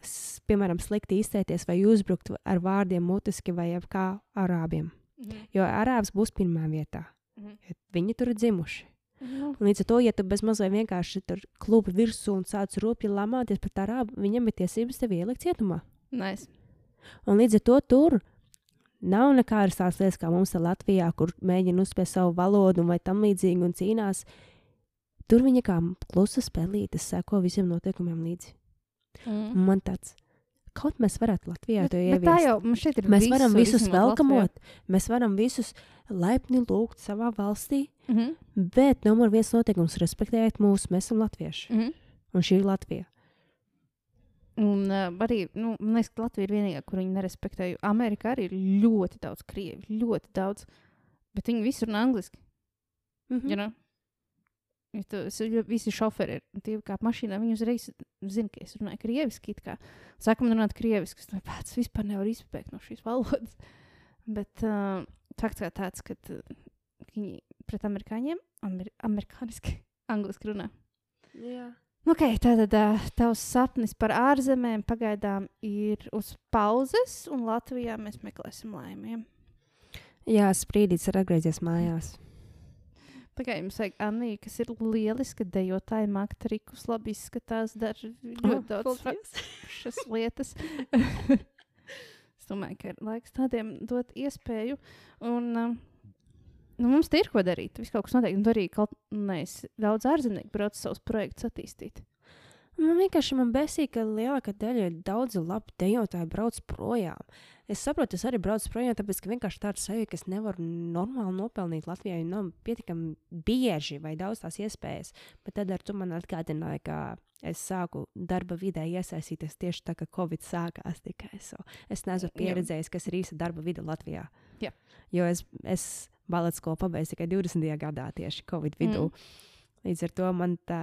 [SPEAKER 2] s- piemēram, slikti izteikties vai uzbrukt ar vārdiem mutiski vai kā arābiem.
[SPEAKER 3] -hmm.
[SPEAKER 2] Jo arābs būs pirmā vietā,
[SPEAKER 3] Mhm.
[SPEAKER 2] jo viņi tur ir dzimuši.
[SPEAKER 3] Nu,
[SPEAKER 2] Un līdz ar to, ja tu bez mazliet vienkārši tur klubi virsū un sāc rūpīgi lamāties par arābu, viņam ir tiesības tevi ielikt cietumā.
[SPEAKER 3] nice.
[SPEAKER 2] Un līdz ar to tur nav nekādas tādas lietas, kā mums ir Latvijā, kur mēģina uzspiest savu valodu vai tam līdzīgi un cīnās. Tur viņa kā klusa spēlīte seko visiem noteikumiem līdzi.
[SPEAKER 3] Mm.
[SPEAKER 2] Man tāds, kaut mēs varētu Latvijā
[SPEAKER 3] Bet,
[SPEAKER 2] to
[SPEAKER 3] bet tā
[SPEAKER 2] ieviest.
[SPEAKER 3] jau šeit ir.
[SPEAKER 2] Mēs varam
[SPEAKER 3] visu
[SPEAKER 2] visus
[SPEAKER 3] izņemot Latviju.
[SPEAKER 2] velkamot, mēs varam visus laipni lūgt savā valstī,
[SPEAKER 3] Mhm.
[SPEAKER 2] bet numur viens noteikums - respektējiet mūs, mēs esam latvieši.
[SPEAKER 3] Mhm.
[SPEAKER 2] Un šī ir Latvija.
[SPEAKER 3] Un uh, arī, nu, man liekas, ka Latvija ir vienīgā, kur viņi nerespektē. Amerikā arī ir ļoti daudz krievi, ļoti daudz. Bet viņi visi runā angliski.
[SPEAKER 2] Mhm.
[SPEAKER 3] You know? Ja es, jo visi šoferi ir tie, kā mašīnā. Viņi uzreiz zina, ka es runāju krieviski. Saka, man runāt krieviski. Es pats vispār nevar izpēkt no šīs valodas. Bet uh, fakts kā tāds, ka uh, viņi pret amerikāņiem amer, amerikāniski, angliski runā.
[SPEAKER 2] Jā.
[SPEAKER 3] Ok, tātad uh, tavs sapnis par ārzemēm pagaidām ir uz pauzes, un Latvijā mēs meklēsim laimīgu.
[SPEAKER 2] Jā, sprīdīts ir atgriezies mājās.
[SPEAKER 3] Tagad jums vajag Aniju, kas ir lieliska dejotāja, mākslinieka trikus, labi izskatās, dara ļoti daudz foršas lietas. es domāju, ka ir laiks tādiem dot iespēju. Un, um, nu, mums te ir ko darīt. Viss kaut kas notiek. Un tur arī kaut mēs daudz ārzemnieku brauc savus projektus attīstīt.
[SPEAKER 2] Man vienkārši man besīk, ka lielākā daļa daudzi labi dejotāji brauc projām. Es saprotu, es arī braucu projām, tāpēc ka vienkārši tāds sajūta, ka es nevaru normāli nopelnīt Latvijā, jo nav pietiekami bieži vai daudz tās iespējas. Bet tad ar to man atgādināja, ka es sāku darba vidē iesaistīties tieši tā, ka Covid sākās tikai. So es neesmu pieredzējis, kas ir īsta darba vide Latvijā.
[SPEAKER 3] Jā.
[SPEAKER 2] Jo es, es balets skolu pabeidzu tikai 20. gadā tieši Covid vidū.
[SPEAKER 3] Mm.
[SPEAKER 2] Līdz ar to man tā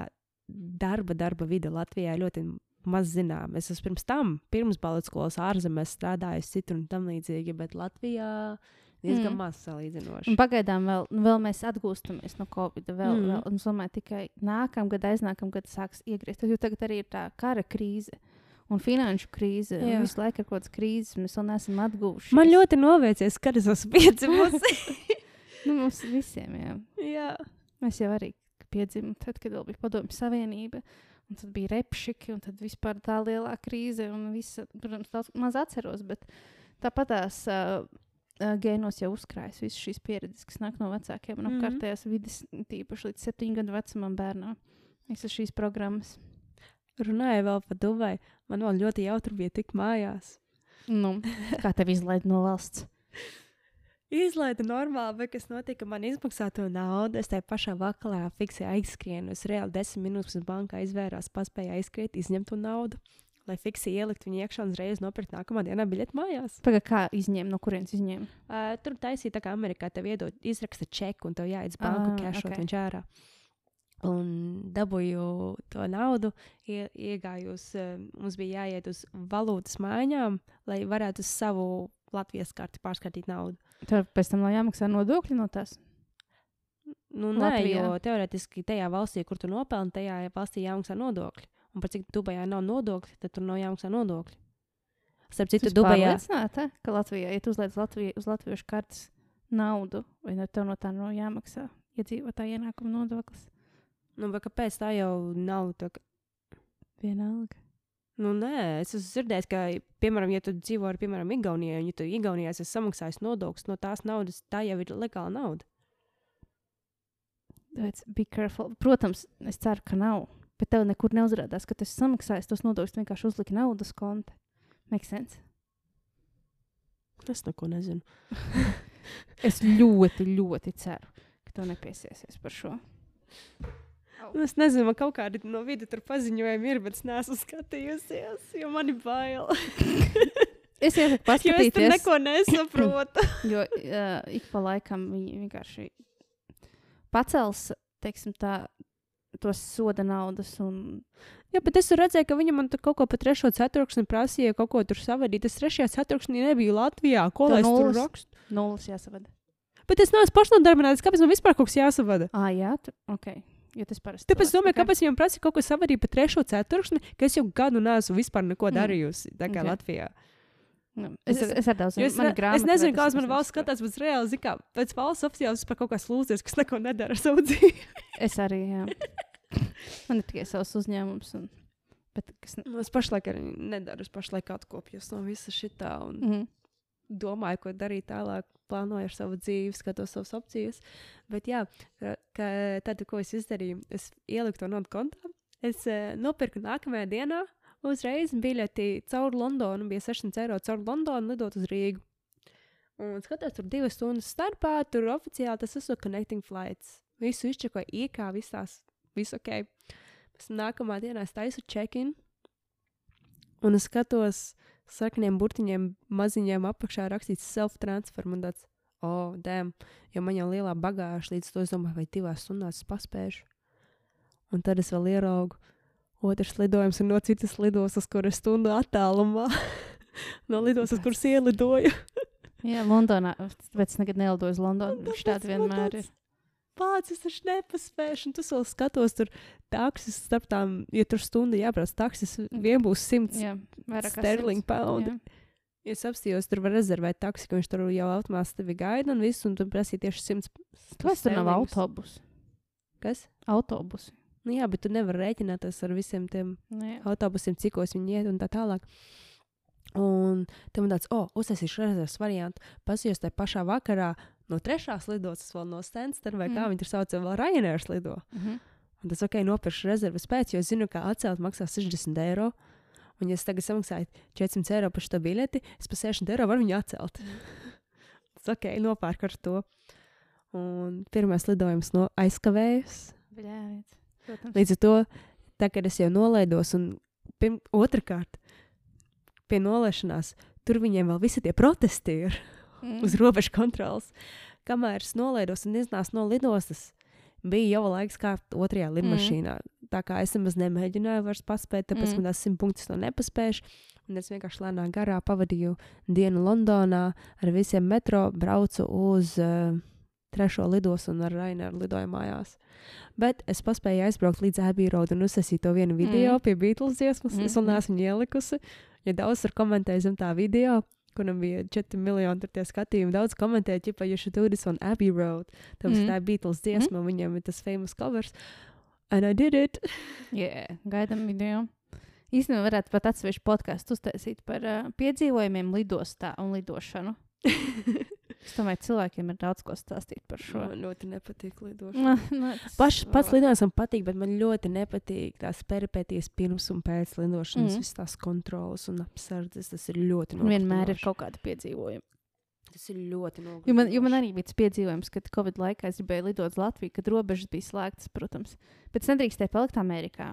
[SPEAKER 2] darba, darba vide Latvijā ļoti maz zinām. Es esmu pirms tam, pirms balets skolas ārzemēs strādājis citur un tam līdzīgi, bet Latvijā diezgan
[SPEAKER 3] Mm.
[SPEAKER 2] maz salīdzinoši.
[SPEAKER 3] Un pagaidām vēl, nu, vēl mēs atgūstamies no Covid. Vēl, mm. Vēl, un es domāju, tikai nākamgad, aiznākamgad sāks iegriezt. Jo tagad arī ir tā kara krīze. Un finanšu krīze. un
[SPEAKER 2] Jā.
[SPEAKER 3] Visu laiku ir kaut kādas krīzes, mēs vēl neesam atguvuši.
[SPEAKER 2] Man ļoti novērsies, kad es esmu piedzimusi.
[SPEAKER 3] Nu, mums visiem, jā.
[SPEAKER 2] Jā.
[SPEAKER 3] Mēs jau arī piedzimām, tad, kad vēl bija Padomju Savienība. Un tad bija repšiki, un tad vispār tā lielā krīze. Un visa, protams, daudz maz atceros, bet tāpat tās uh, gēnos jau uzkrājas visas šīs pieredzes, kas nāk no vecākiem un
[SPEAKER 2] Mhm.
[SPEAKER 3] apkārtējās vidas, tīpaši līdz septiņu gadu vecumam bērnam. Visas šīs programmas.
[SPEAKER 2] Runāju vēl par Dubaju. Man vēl ļoti jautri bija tik mājās.
[SPEAKER 3] Nu, kā tev izlaid no valsts?
[SPEAKER 2] Izlaida normāli, bet kas notika? Man izmaksā to naudu. Es tajā pašā vakarā fiksi aizskrienu. Es reāli desmit minūtes bankā izvērās, paspēju aizskriet, izņemt to naudu, lai fiksi ielikt viņu iekšā un uzreiz nopirkt nākamā dienā biļeti mājās.
[SPEAKER 3] Pagaid, kā izņēma, no kurienes izņēma?
[SPEAKER 2] Uh, tur taisīja tā kā Amerikā, tev iedod, izraksta čeku un tev jāiet uz banku,
[SPEAKER 3] Ah, ok.
[SPEAKER 2] okay. viņš ārā. un dabūju to naudu. Ie, eh, mums bija jāiet uz valūtas maiņām, lai varētu uz savu Latvijas karti pārskatīt naudu.
[SPEAKER 3] Tur pēc tam jāmaksā nodokļi no tās.
[SPEAKER 2] Nu, nē,
[SPEAKER 3] Latvijā?
[SPEAKER 2] jo teorētiski tajā valstī, kur tu nopelni, tajā valstī jāmaksā nodokļi. Un par cik Dubajā nav nodokļi, tad tur nav jāmaksā nodokļi. Starp citu,
[SPEAKER 3] Tu
[SPEAKER 2] Dubajā.
[SPEAKER 3] pārliecināta, ka Latvijā, ja tu uzliec Latviju, uz latviešu kartes naudu, vai no tev no tā nav jāmaksā iedzīvotāja ienākuma nodoklis?
[SPEAKER 2] Nu, bet kāpēc tā jau nav? Tā,
[SPEAKER 3] Vienalga.
[SPEAKER 2] Nu, nē, es esmu dzirdējis, ka, piemēram, ja tu dzīvo ar, piemēram, Igaunijā, un ja tu Igaunijā esi samaksājis nodokļus no tās naudas, tā jau ir legāla nauda.
[SPEAKER 3] Tāpēc be careful. Protams, es ceru, ka nav. Bet tev nekur neuzrādās, ka tu esi samaksājis tos nodokļus, vienkārši uzliki naudas konta. Make sense.
[SPEAKER 2] Es neko nezinu.
[SPEAKER 3] Es ļoti, ļoti ceru, ka tev nepiesiesies par šo.
[SPEAKER 2] Nu, Es nezinu, man kaut kādi no vidas tur paziņojumi ir, bet es neesmu skatījusies, jo man ir bail.
[SPEAKER 3] Es iesaku
[SPEAKER 2] Jo es tur
[SPEAKER 3] paskatīties,
[SPEAKER 2] neko nesaprotu.
[SPEAKER 3] jo uh, ik pa laikam viņi vienkārši pacels, teiksim tā, tos soda naudas un
[SPEAKER 2] Jā, bet es redzēju, ka viņa man tur kaut ko pa trešo ceturksni prasīja, kaut ko tur savadīt. Es trešajā ceturksnī nebiju Latvijā. Ko
[SPEAKER 3] Tev
[SPEAKER 2] lai es tur
[SPEAKER 3] nulles?
[SPEAKER 2] rakstu?
[SPEAKER 3] nulles jāsavada.
[SPEAKER 2] Bet es neesmu pašnodarbināts, kāpēc man vispār kaut kas jāsavada?
[SPEAKER 3] Ah, jā, tu, ok. Jo tas parasti.
[SPEAKER 2] Tāpēc es domāju, kāpēc viņam prasīja kaut ko savadīt pa trešo ceturksni, ka es jau gadu neesmu vispār neko
[SPEAKER 3] Mm.
[SPEAKER 2] darījusi tā kā
[SPEAKER 3] Ok.
[SPEAKER 2] Latvijā.
[SPEAKER 3] Nu, es,
[SPEAKER 2] Es-
[SPEAKER 3] es, es daudz
[SPEAKER 2] Jo es, ne, es
[SPEAKER 3] grāmatu
[SPEAKER 2] nezinu,
[SPEAKER 3] vedas,
[SPEAKER 2] kāds
[SPEAKER 3] es
[SPEAKER 2] man valsts skatās, bet es reāli zinu, kā pēc valsts oficiāls par kaut kā slūdzies, kas neko nedara ar savu dzīvi.
[SPEAKER 3] Es arī, jā. Man ir tikai savs uzņēmums. Un, bet, kas, ne-
[SPEAKER 2] Es pašlaik arī nedaru, es pašlaik atkopjos no visa šitā un
[SPEAKER 3] mm.
[SPEAKER 2] Domāju, ko darīt tālāk, plānoju ar savu dzīvi, skatos savas opcijas. Bet, jā, ka, tad, ko es izdarīju, es ieliku to naudu kontā. Es uh, nopirku nākamajā dienā uzreiz biļeti caur Londonu. Bija 600 eiro caur Londonu lidot uz Rīgu. Un skatos, tur divas stundas starpā, tur oficiāli tas esmu connecting flights. Visu izčakoju, iekā visās, visu ok. Pēc nākamā dienā es taisu check-in. Un es skatos, sarkaniem burtiņiem, maziņiem apakšā rakstīts self-transfer. Man tāds, oh, dēm, jo man jau lielā bagāža līdz to es domāju, vai divās stundās es paspēšu. Un tad es vēl ieraugu, otrs lidojums ir no citas lidostas, kur ir stundu attālumā. no lidostas, kuras ielidoju.
[SPEAKER 3] Jā, Londonā. Bet es nekad nelidoju uz Londonu.
[SPEAKER 2] Un
[SPEAKER 3] Viņš
[SPEAKER 2] tāpēc
[SPEAKER 3] tāds vienmēr ir.
[SPEAKER 2] Pats es taču nepaspēju, un tu vēl skatos, tur taksis starp tām, ja tur stunda jābrauc, taksis vien būs 100
[SPEAKER 3] Jā, vairāk kā
[SPEAKER 2] sterling
[SPEAKER 3] simts. Jā.
[SPEAKER 2] Ja es apstājos, tur var rezervēt taksi, ka viņš tur jau automātiski tevi gaida un viss, un tu prasīji tieši 100.
[SPEAKER 3] Kāpēc tur nav autobusu?
[SPEAKER 2] Kas?
[SPEAKER 3] Autobusi.
[SPEAKER 2] Nu jā, bet tu nevari rēķināties ar visiem tiem
[SPEAKER 3] Nu, jā.
[SPEAKER 2] autobusiem, cikos viņi iet un tā tālāk. Un tam tāds, o, oh, uztaisīšu rezerves variantu. Pasījos tajā pašā vakarā no trešās lidostas, vēl no Stanstera, vai kā
[SPEAKER 3] Mm.
[SPEAKER 2] viņi tur sauc, vēl Ryanair lido.
[SPEAKER 3] Mhm.
[SPEAKER 2] Un tas ok, nopirkšu rezerves pēc, jo zinu, ka atcelt maksā 60 eiro. Un, ja es tagad samaksāju 400 eiro par šo biļeti, es par 60 eiro varu viņu atcelt. tas ok, nopērku ar to. Un pirmais lidojums no.
[SPEAKER 3] Protams.
[SPEAKER 2] Līdz ar to, tā, kad es jau nolaidos, un pirm, otrkārt, pie nolaišanās, tur viņiem vēl visi tie protesti ir
[SPEAKER 3] Mm.
[SPEAKER 2] uz robežu kontrolas. Kamēr es nolaidos un iznācu no lidostas, bija jau laiks kāpt otrajā lidmašīnā. Mm. Tā kā es nemaz nemēģināju vairs paspēt, tāpēc
[SPEAKER 3] Mm.
[SPEAKER 2] man tās simt punktus to nepaspējuši. Un es vienkārši lēnām garā pavadīju dienu Londonā ar visiem metro, braucu uz uh, trešo lidostu un ar Rainēru lidoju mājās. Bet es paspēju aizbraukt līdz Abbey Road un uzsākt to vienu video
[SPEAKER 3] Mm.
[SPEAKER 2] pie Beatles dziesmas. Mm. Es vēl
[SPEAKER 3] Mhm.
[SPEAKER 2] neesmu ielikusi. Ja daudz tur komentēja zem tā video, kuram bija 4 miljoni tur tie skatījumi, daudz komentēja, ka you should do this on Abbey Road. Tāpēc
[SPEAKER 3] Mm.
[SPEAKER 2] tā ir Beatles dziesma, mm. viņam ir tas famous covers. And I did it.
[SPEAKER 3] Jā, gaidām video. Īstenībā varētu pat atsevišķu podkāstu uztaisīt par uh, piedzīvojumiem lidostā un lidošanu. Es domāju, cilvēkiem ir daudz ko stāstīt par šo.
[SPEAKER 2] Man ļoti nepatīk lidošana.
[SPEAKER 3] Na, na, tas-
[SPEAKER 2] Paš, pats lidojums man patīk, bet man ļoti nepatīk tās peripētīs pirms un pēc lidošanas.
[SPEAKER 3] Mm.
[SPEAKER 2] Visas tās kontrolas un apsardzes. Tas ir ļoti
[SPEAKER 3] Un vienmēr ir kaut kāda piedzīvojuma.
[SPEAKER 2] Tas ir ļoti nogalinoši.
[SPEAKER 3] Jo man, jo man arī bija tas piedzīvojums, kad Covid laikā es gribēju lidot uz Latviju, kad robežas bija slēgtas, protams. Bet es nedrīkstēju palikt Amerikā.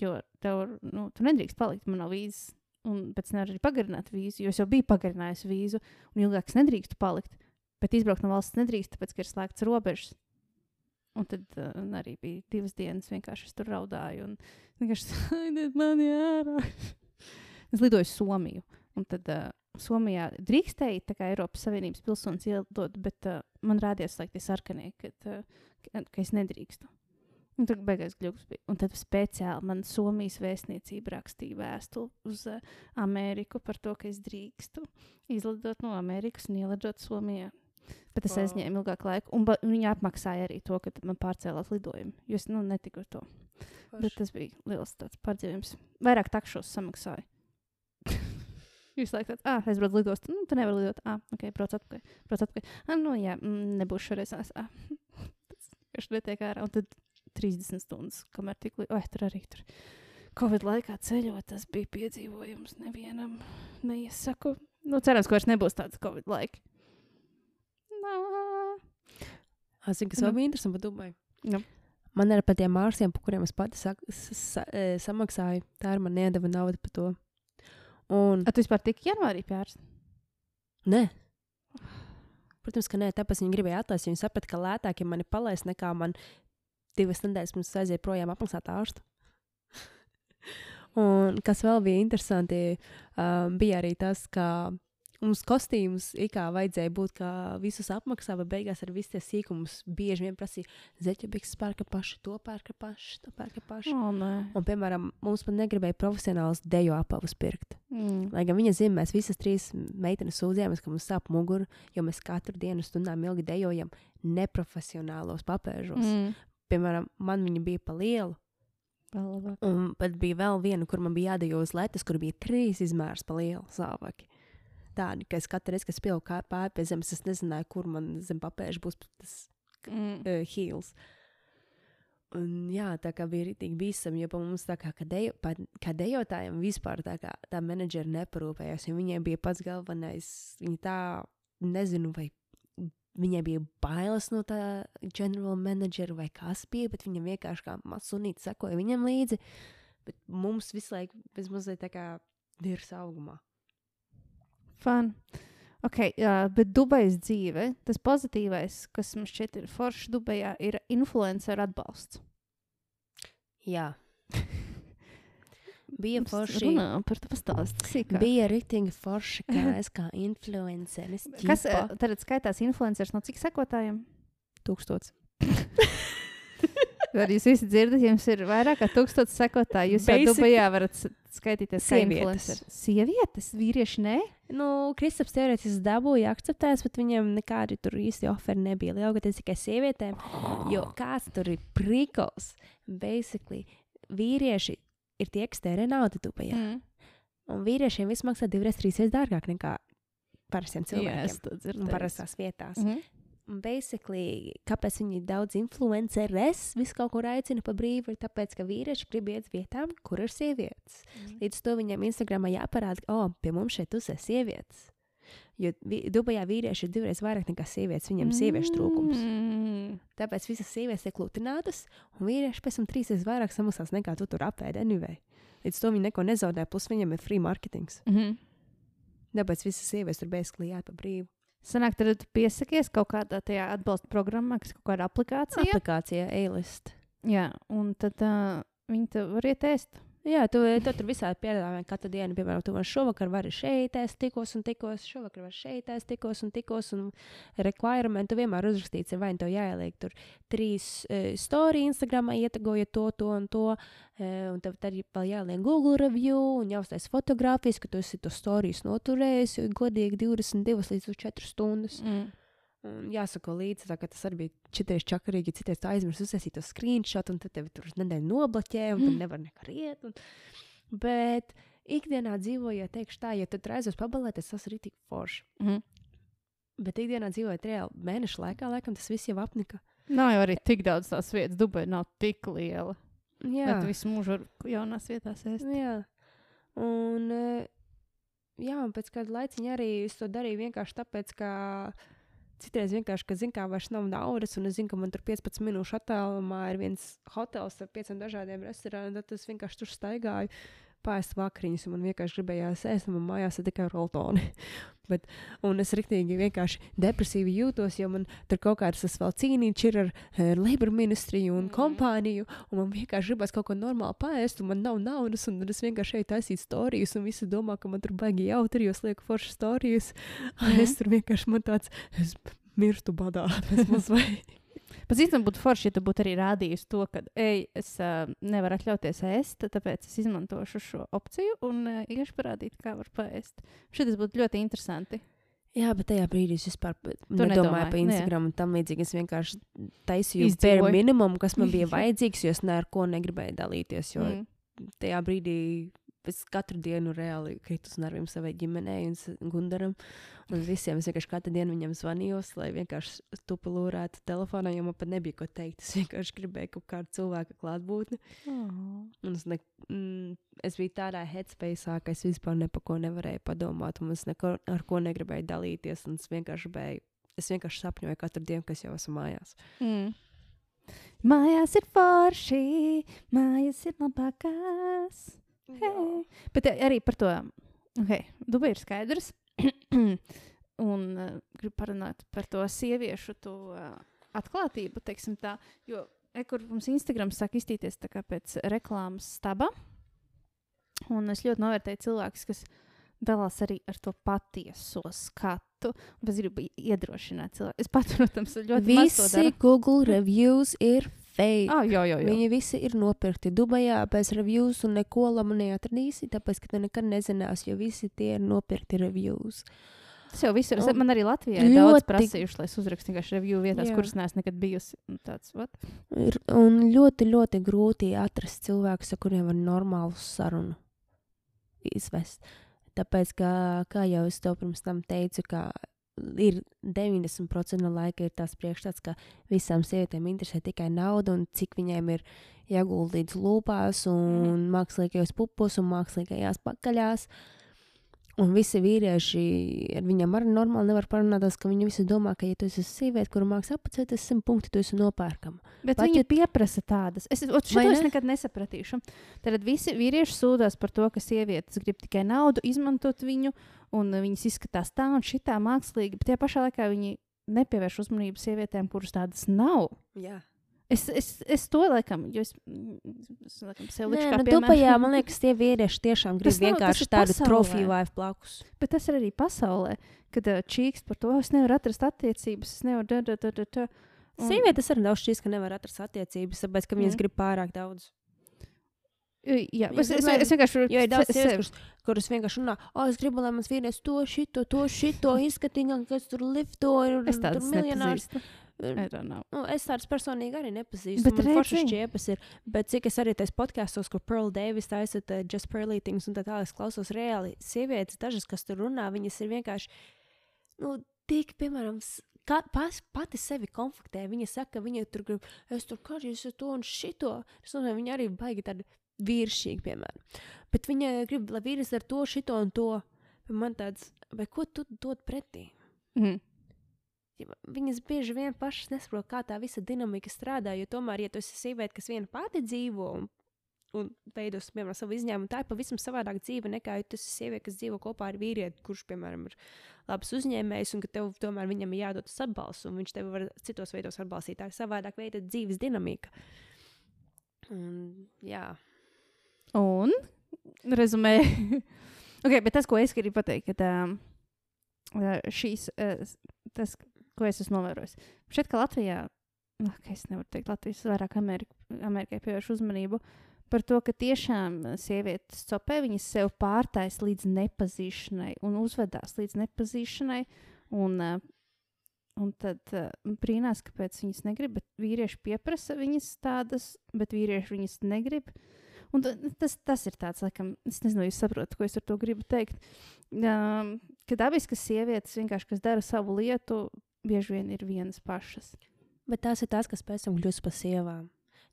[SPEAKER 3] Jo tev, nu, tu nedrīkst palikt, man nav vīzes. Un pēc tam nevar arī pagarināt vīzu, jo es jau biju pagarinājusi vīzu, un ilgāk es nedrīkstu palikt. Bet izbraukt no valsts nedrīkst, tāpēc, ka ir slēgts robežas. Un tad uh, arī bija divas dienas, vienkārši es tur raudāju. Un vienkārši aiziet mani ārā. es lidoju Somiju. Un tad uh, Somijā drīkstēja tā kā Eiropas Savienības pilsonis ielidot, bet uh, man rādījās, lai tie sarkanie, ka, uh, ka, ka es nedrīkstu. Un tad beigās gluži bija. Un tad speciāli man Somijas vēstniecība rakstīja vēstuli uz uh, Ameriku par to, ka es drīkstu izlidot no Amerikas un ielidot Somijā. Bet tas
[SPEAKER 2] Wow.
[SPEAKER 3] aizņēma ilgāku laiku, un viņi apmaksāja arī to, ka man pārcēlās lidojumu. Jo es nu, netiku ar to. Bet tas bija liels tāds pārdzīvums. Vairāk takšos samaksāju. Jūs laikat, ah, es braucu lidostu. Nu, tu nevari lidot. Ah, ok, brauc atpakaļ. Brauc atpakaļ. Ah, nu, jā, mm, nebūs šoreiz. Es, ah, tas vienkārši netiek ārā. Un tad 30 stundas, kamēr tik līdzi. Oi, tur arī tur. Covid laikā ceļot, tas bija piedzīvojums nevienam. Neiesaku. Nu, cerams, ka vairs nebūs tāds Covid laika. Nā.
[SPEAKER 2] Es zinu, kas
[SPEAKER 3] Nu.
[SPEAKER 2] vēl bija interesanti par Dubaju.
[SPEAKER 3] Nu.
[SPEAKER 2] Man ir par tiem māksliem, par kuriem es pati sak, sa, e, samaksāju. Tā ir man iedeva naudu par to. Un,
[SPEAKER 3] A, tu vispār tik janvārī pērst?
[SPEAKER 2] nē. Protams, ka nē, tāpēc viņi gribēja atlaist. Viņi saprata, ka lētāk, ja mani palaist, nekā man divas nedēļas pirms aiziet projām apmaksāt ārstu. Un kas vēl bija interesanti, um, bija arī tas, ka mums kostīmus it kā vajadzēja būt, kā visus apmaksā, bet beigās ar visiem tie sīkumus bieži vien prasīja, zeķebiks pērka paši, to pērka paši, to pērka paši.
[SPEAKER 3] O, nē.
[SPEAKER 2] Un, piemēram, mums pat negribēja profesionāls deju apavus pirkt.
[SPEAKER 3] Mm.
[SPEAKER 2] Lai gan viņa zina, mēs visas trīs meitenes sūdzējāmies, ka mums sāp mugura, jo mēs katru dienu stundām ilgi dejojam neprofesionālos papēžos. Mm. Piemēram, man viņa bija pa lielu, un pat bija vēl viena, kur man bija jādejo uz letes, kur bija trīs izmērs pa lielu sāvaki. Tādi, ka es katru reizi, kad spēlēju kāpā pie zemes, es nezināju, kur man zem papēža būs tas
[SPEAKER 3] Mm.
[SPEAKER 2] uh, heels. Un, jā, tā kā bija rītīgi bīstami, jo mums tā kā, kā, dejo, pa, kā dejotājiem vispār tā kā tā menedžeri neparūpējās, jo viņiem bija pats galvenais. Viņi tā, nezinu, vai viņai bija bailes no tā general menedžera vai kas bija, bet viņam vienkārši kā masunīti sekoja viņam līdzi. Bet mums visu laiku mazliet tā kā virs augumā.
[SPEAKER 3] Fun. Ok, jā, bet Dubajas dzīve, tas pozitīvais, kas man šķiet ir forši Dubajā, ir influencer atbalsts.
[SPEAKER 2] Jā. Bija forši.
[SPEAKER 3] Runā par to pastāstīt.
[SPEAKER 2] Bija rītīgi forši, kā es kā influenceris.
[SPEAKER 3] Kas eh, tad skaitās influenceris no cik sekotājiem?
[SPEAKER 2] Tūkstots.
[SPEAKER 3] Tad jūs visi dzirdat, jums ir vairāk kā tūkstots sekotāji. Jūs jau
[SPEAKER 2] Basic-
[SPEAKER 3] Dubajā varat skaitīties kā
[SPEAKER 2] Sievietes.
[SPEAKER 3] Sievietes, vīrieši, nē?
[SPEAKER 2] Nu, Kristaps teorētiski dabūja akceptēts, bet viņam nekādi tur īsti oferi nebija. Lielākoties tikai sievietēm, jo kāds tur ir prikals. Basically, vīrieši ir tie, kas tērē naudu Dubajā. Mm. Un vīriešiem viss maksā divreiz, trīsreiz dārgāk nekā parastiem cilvēkiem.
[SPEAKER 3] es to
[SPEAKER 2] un
[SPEAKER 3] dzirdēju.
[SPEAKER 2] parastās vietās.
[SPEAKER 3] Mhm.
[SPEAKER 2] Un basically, kāpēc viņi daudz influenceres visu kaut kur aicina pa brīvu, ir tāpēc, ka vīrieši grib iet vietām, kur ir sievietes.
[SPEAKER 3] Mhm.
[SPEAKER 2] Līdz to viņam Instagramā jāparāda, ka, oh, pie mums šeit uzsver sievietes. Jo vi, Dubajā vīrieši ir divreiz vairāk nekā sievietes, viņiem ir sieviešu trūkums.
[SPEAKER 3] Mm.
[SPEAKER 2] Tāpēc visas sievietes tiek lutinātas, un vīrieši pēc tam trīsreiz vairāk samaksās nekā tu tur apēdi anyway. Līdz to viņi neko nezaudē, plus viņam ir free marketings.
[SPEAKER 3] Mhm.
[SPEAKER 2] Tāpēc visas sievietes tur basically jāt pa brīvu.
[SPEAKER 3] Sanāk, tad tu piesakies kaut kādā tajā atbalsta programmā, kas kaut kāda aplikācija.
[SPEAKER 2] Aplikācija A-list.
[SPEAKER 3] Jā, un tad uh, viņi te var ietēst.
[SPEAKER 2] Jā, tu, tu tur visādi piedāvā katru dienu. Piemēram, tu vari šovakar vari šeit, es tikos un tikos, šovakar vari šeit, es tikos un tikos. Un requirement tu vienmēr uzrakstīts, ir vai nu tev jāieliek tur trīs uh, story Instagramā, ietagojot to, to un to. Uh, un tev tad vēl jāieliek Google review un jāuztais fotografijas, ka tu esi to storijas noturējis godīgi 22 līdz 4 stundas.
[SPEAKER 3] Mm.
[SPEAKER 2] Un jāsako līdzi, tā, ka tas arī bija četri čakarīgi, cities tā aizmirst uzsēsīt to screenshot, un tad tevi tur nedēļu nobloķē, un tad nevar nekā riet. Un... Bet ikdienā dzīvojot, teikšu tā, ja tu aizjūti pabalēties, tas ir tik forši.
[SPEAKER 3] Mhm.
[SPEAKER 2] Bet ikdienā dzīvojot reāli mēnešu laikā, laikam tas viss jau apnika.
[SPEAKER 3] Nav jau arī tik daudz tās vietas. Dubai nav tik liela.
[SPEAKER 2] Jā,
[SPEAKER 3] Bet visu mūžu var jaunās vietās ēst.
[SPEAKER 2] jā. Un, eh, jā, un pēc kāda laiciņa arī es to darīju vienkārši tāpēc, ka citreiz vienkārši, ka zinu, kā vairs nav naudas, un es zinu, ka man tur 15 minūšu attālumā ir viens hotels ar pieciem dažādiem restorāniem, tad es vienkārši tur staigāju pāriest vakariņas, un man vienkārši gribējās ēst, un man mājās ir tikai roltoni. Bet, un es rīktīgi vienkārši depresīvi jūtos, jo man tur kaut kāds tas vēl cīnīts ir ar uh, Labour ministriju un
[SPEAKER 3] Mhm.
[SPEAKER 2] kompāniju, un man vienkārši gribas kaut ko normālu pāriest, un man nav naudas, un es vienkārši eju taisīt stāstus, un visi domā, ka man tur baigi jautri, jo es lieku foršas stāstus.
[SPEAKER 3] Mhm.
[SPEAKER 2] Es tur vienkārši man tāds, es mirstu badā. Tas mazliet.
[SPEAKER 3] Pēc īstenībā būtu forši, ja tu būtu arī rādījis to, ka, ej, es uh, nevaru atļauties ēst, tāpēc es izmantošu šo opciju un uh, iešu parādīt, kā var paēst. Šis būtu ļoti interesanti.
[SPEAKER 2] Jā, bet tajā brīdī es vispār nedomāju par
[SPEAKER 3] nu.
[SPEAKER 2] Instagram un tam līdzīgi. Es vienkārši taisīju bare minimumu, kas man bija vajadzīgs, jo es ne ar ko negribēju dalīties. Jo
[SPEAKER 3] Mm.
[SPEAKER 2] tajā brīdī es katru dienu reāli kritu uz nerviem savai ģimenei un Gundaram. Un visiem es vienkārši katru dienu viņam zvanījos, lai vienkārši tupulūrētu telefonā, jo man pat nebija ko teikt. Es vienkārši gribēju kaut kādu cilvēku klātbūtni.
[SPEAKER 3] Oh.
[SPEAKER 2] Un es, ne, mm, es biju tādā headspace, ka es vispār ne par ko nevarēju padomāt, un es neko ar ko negribēju dalīties. un Es vienkārši biju, es vienkārši sapņoju katru dienu, kas jau esmu mājās.
[SPEAKER 3] Mm. Mājās ir forši, mājās ir labākās. Hey. Bet eh, arī par to, okay, Dubai ir skaidrs. un uh, gribu parunāt par to sieviešu to, uh, atklātību, teiksim tā. Jo, e, kur mums Instagram sāk iztīties pēc reklāmas staba. Un es ļoti novērtēju cilvēkus, kas dalās arī ar to patieso skatu. Es gribu iedrošināt cilvēku. Es pat, protams, ļoti
[SPEAKER 2] Visi. Google reviews ir fake.
[SPEAKER 3] Ah, jā, jā, jā.
[SPEAKER 2] Viņi visi ir nopirkti Dubajā bez reviews, un neko labu neatradīsi, tāpēc, ka tu nekad nezinās, jo visi tie ir nopirkti reviews.
[SPEAKER 3] Tas jau. Es-
[SPEAKER 2] Un
[SPEAKER 3] Man arī Latvijā ir daudz
[SPEAKER 2] ļoti-
[SPEAKER 3] prasījuši, lai es uzrakstu vienkārši review vietās,
[SPEAKER 2] Jā.
[SPEAKER 3] kuras neesmu nekad bijusi. Un Tāds, what?
[SPEAKER 2] Ir, un ļoti, ļoti grūti atrast cilvēkus, ar kuriem var normālu sarunu izvest. Tāpēc, kā, kā jau es tev pirms tam teicu, ka ir 90% no laika ir tas priekšstats, ka visām sievietēm interesē tikai nauda un cik viņiem ir ieguldīts lūpās un mākslīgajos pupos un mākslīgajās pakaļās. Un visi vīrieši ar viņiem arī normāli nevar parunāties, ka viņi visi domā, ka, ja tu esi sieviete, kuru mākslinieks apcēties simt punkti, tu esi nopērkama.
[SPEAKER 3] Bet
[SPEAKER 2] Pat
[SPEAKER 3] viņi
[SPEAKER 2] ja-
[SPEAKER 3] pieprasa tādas. Es
[SPEAKER 2] Vai
[SPEAKER 3] šito es
[SPEAKER 2] ne?
[SPEAKER 3] nekad nesapratīšu. Tad visi vīrieši sūdzas par to, ka sievietes grib tikai naudu, izmantot viņu, un viņas izskatās tā un šitā mākslīgi, bet tajā pašā laikā viņi nepievērš uzmanību sievietēm, kuras tādas nav.
[SPEAKER 2] Jā.
[SPEAKER 3] Es, es, es to laikam, jo es, es laikam, sev lieku kā
[SPEAKER 2] nu. Dubajā, man liekas, tie vīrieši tiešām grib
[SPEAKER 3] Tas nav-
[SPEAKER 2] vienkārši tādu trofiju vai blakus.
[SPEAKER 3] Bet tas ir arī pasaulē, kad uh, čīkst par to, es nevaru atrast attiecības, es nevaru. Da, da, da, da, da. Un-
[SPEAKER 2] Sievietes arī daudz šķīs, ka nevar atrast attiecības, tāpēc, ka viņas
[SPEAKER 3] Mm.
[SPEAKER 2] grib pārāk daudz.
[SPEAKER 3] Jā, es, es,
[SPEAKER 2] vienmēr-
[SPEAKER 3] es vienkārši
[SPEAKER 2] sievietes,
[SPEAKER 3] sev-
[SPEAKER 2] kuras, kuras vienkārši runā, o, es gribu, lai mans vīrietis to, šito, to, šito izskatīgāk, kas tur lifto, ir
[SPEAKER 3] Es
[SPEAKER 2] tur
[SPEAKER 3] tādas know.
[SPEAKER 2] Nu, es tādas personīgi arī nepazīstu.
[SPEAKER 3] Bet
[SPEAKER 2] foršas šķiepas ir. Bet cik es arī tajos podkāstos, kur Pearl Davis taisa uh, Just Pearly Things un tā tālāk, es klausos reāli. Sievietes, dažas, kas tur runā, viņas ir vienkārši, nu, tik, piemēram, Kā, pas, pati sevi konfliktē. Viņa saka, ka viņa tur grib, es tur karjeras ar to un šito. Es domāju, viņa arī baigi tāda vīrišķīga, piemēram. Bet viņa grib, lai vīrietis ar to, šito un to. Man tāds, vai ko tu dod pretī?
[SPEAKER 3] Mm.
[SPEAKER 2] Ja Viņas bieži vien pašas nesaprot, kā tā visa dinamika strādā. Jo tomēr, ja tu esi sieviete, kas viena pati dzīvo un, un veidos piemēram, savu izņēmumu, tā ir pavisam savādāka dzīve nekā, ja tu esi sieviete, kas dzīvo kopā ar vīrieti, kurš, piemēram, ir labs uzņēmējs, un ka tev tomēr viņam ir jādod tas atbalsts, un viņš tev var citos veidos atbalstīt. Tā ir savādāk veida dzīves dinamika. Un, jā,
[SPEAKER 3] Un, rezumē, okay, bet tas, ko es gribu pateikt, ka tā, šīs, s- tas, ko es esmu novērojis, šeit, ka Latvijā, nu, ka es nevaru teikt, Latvijas vairāk Amerika, Amerikai pievērš uzmanību par to, ka tiešām ā, sievietes copē, viņas sev pārtais līdz nepazīšanai un uzvedās līdz nepazīšanai. Un, ā, Un tad uh, brīnās, kāpēc viņas negrib, bet vīrieši pieprasa viņas tādas, bet vīrieši viņas negrib. Un ta- tas, tas ir tāds, laikam, es nezinu, jūs saprotat, ko es ar to gribu teikt. Um, ka dabiskas sievietes vienkārši, kas dara savu lietu, bieži vien ir vienas pašas.
[SPEAKER 2] bet tās ir tās, kas pēc tam kļūst par sievām.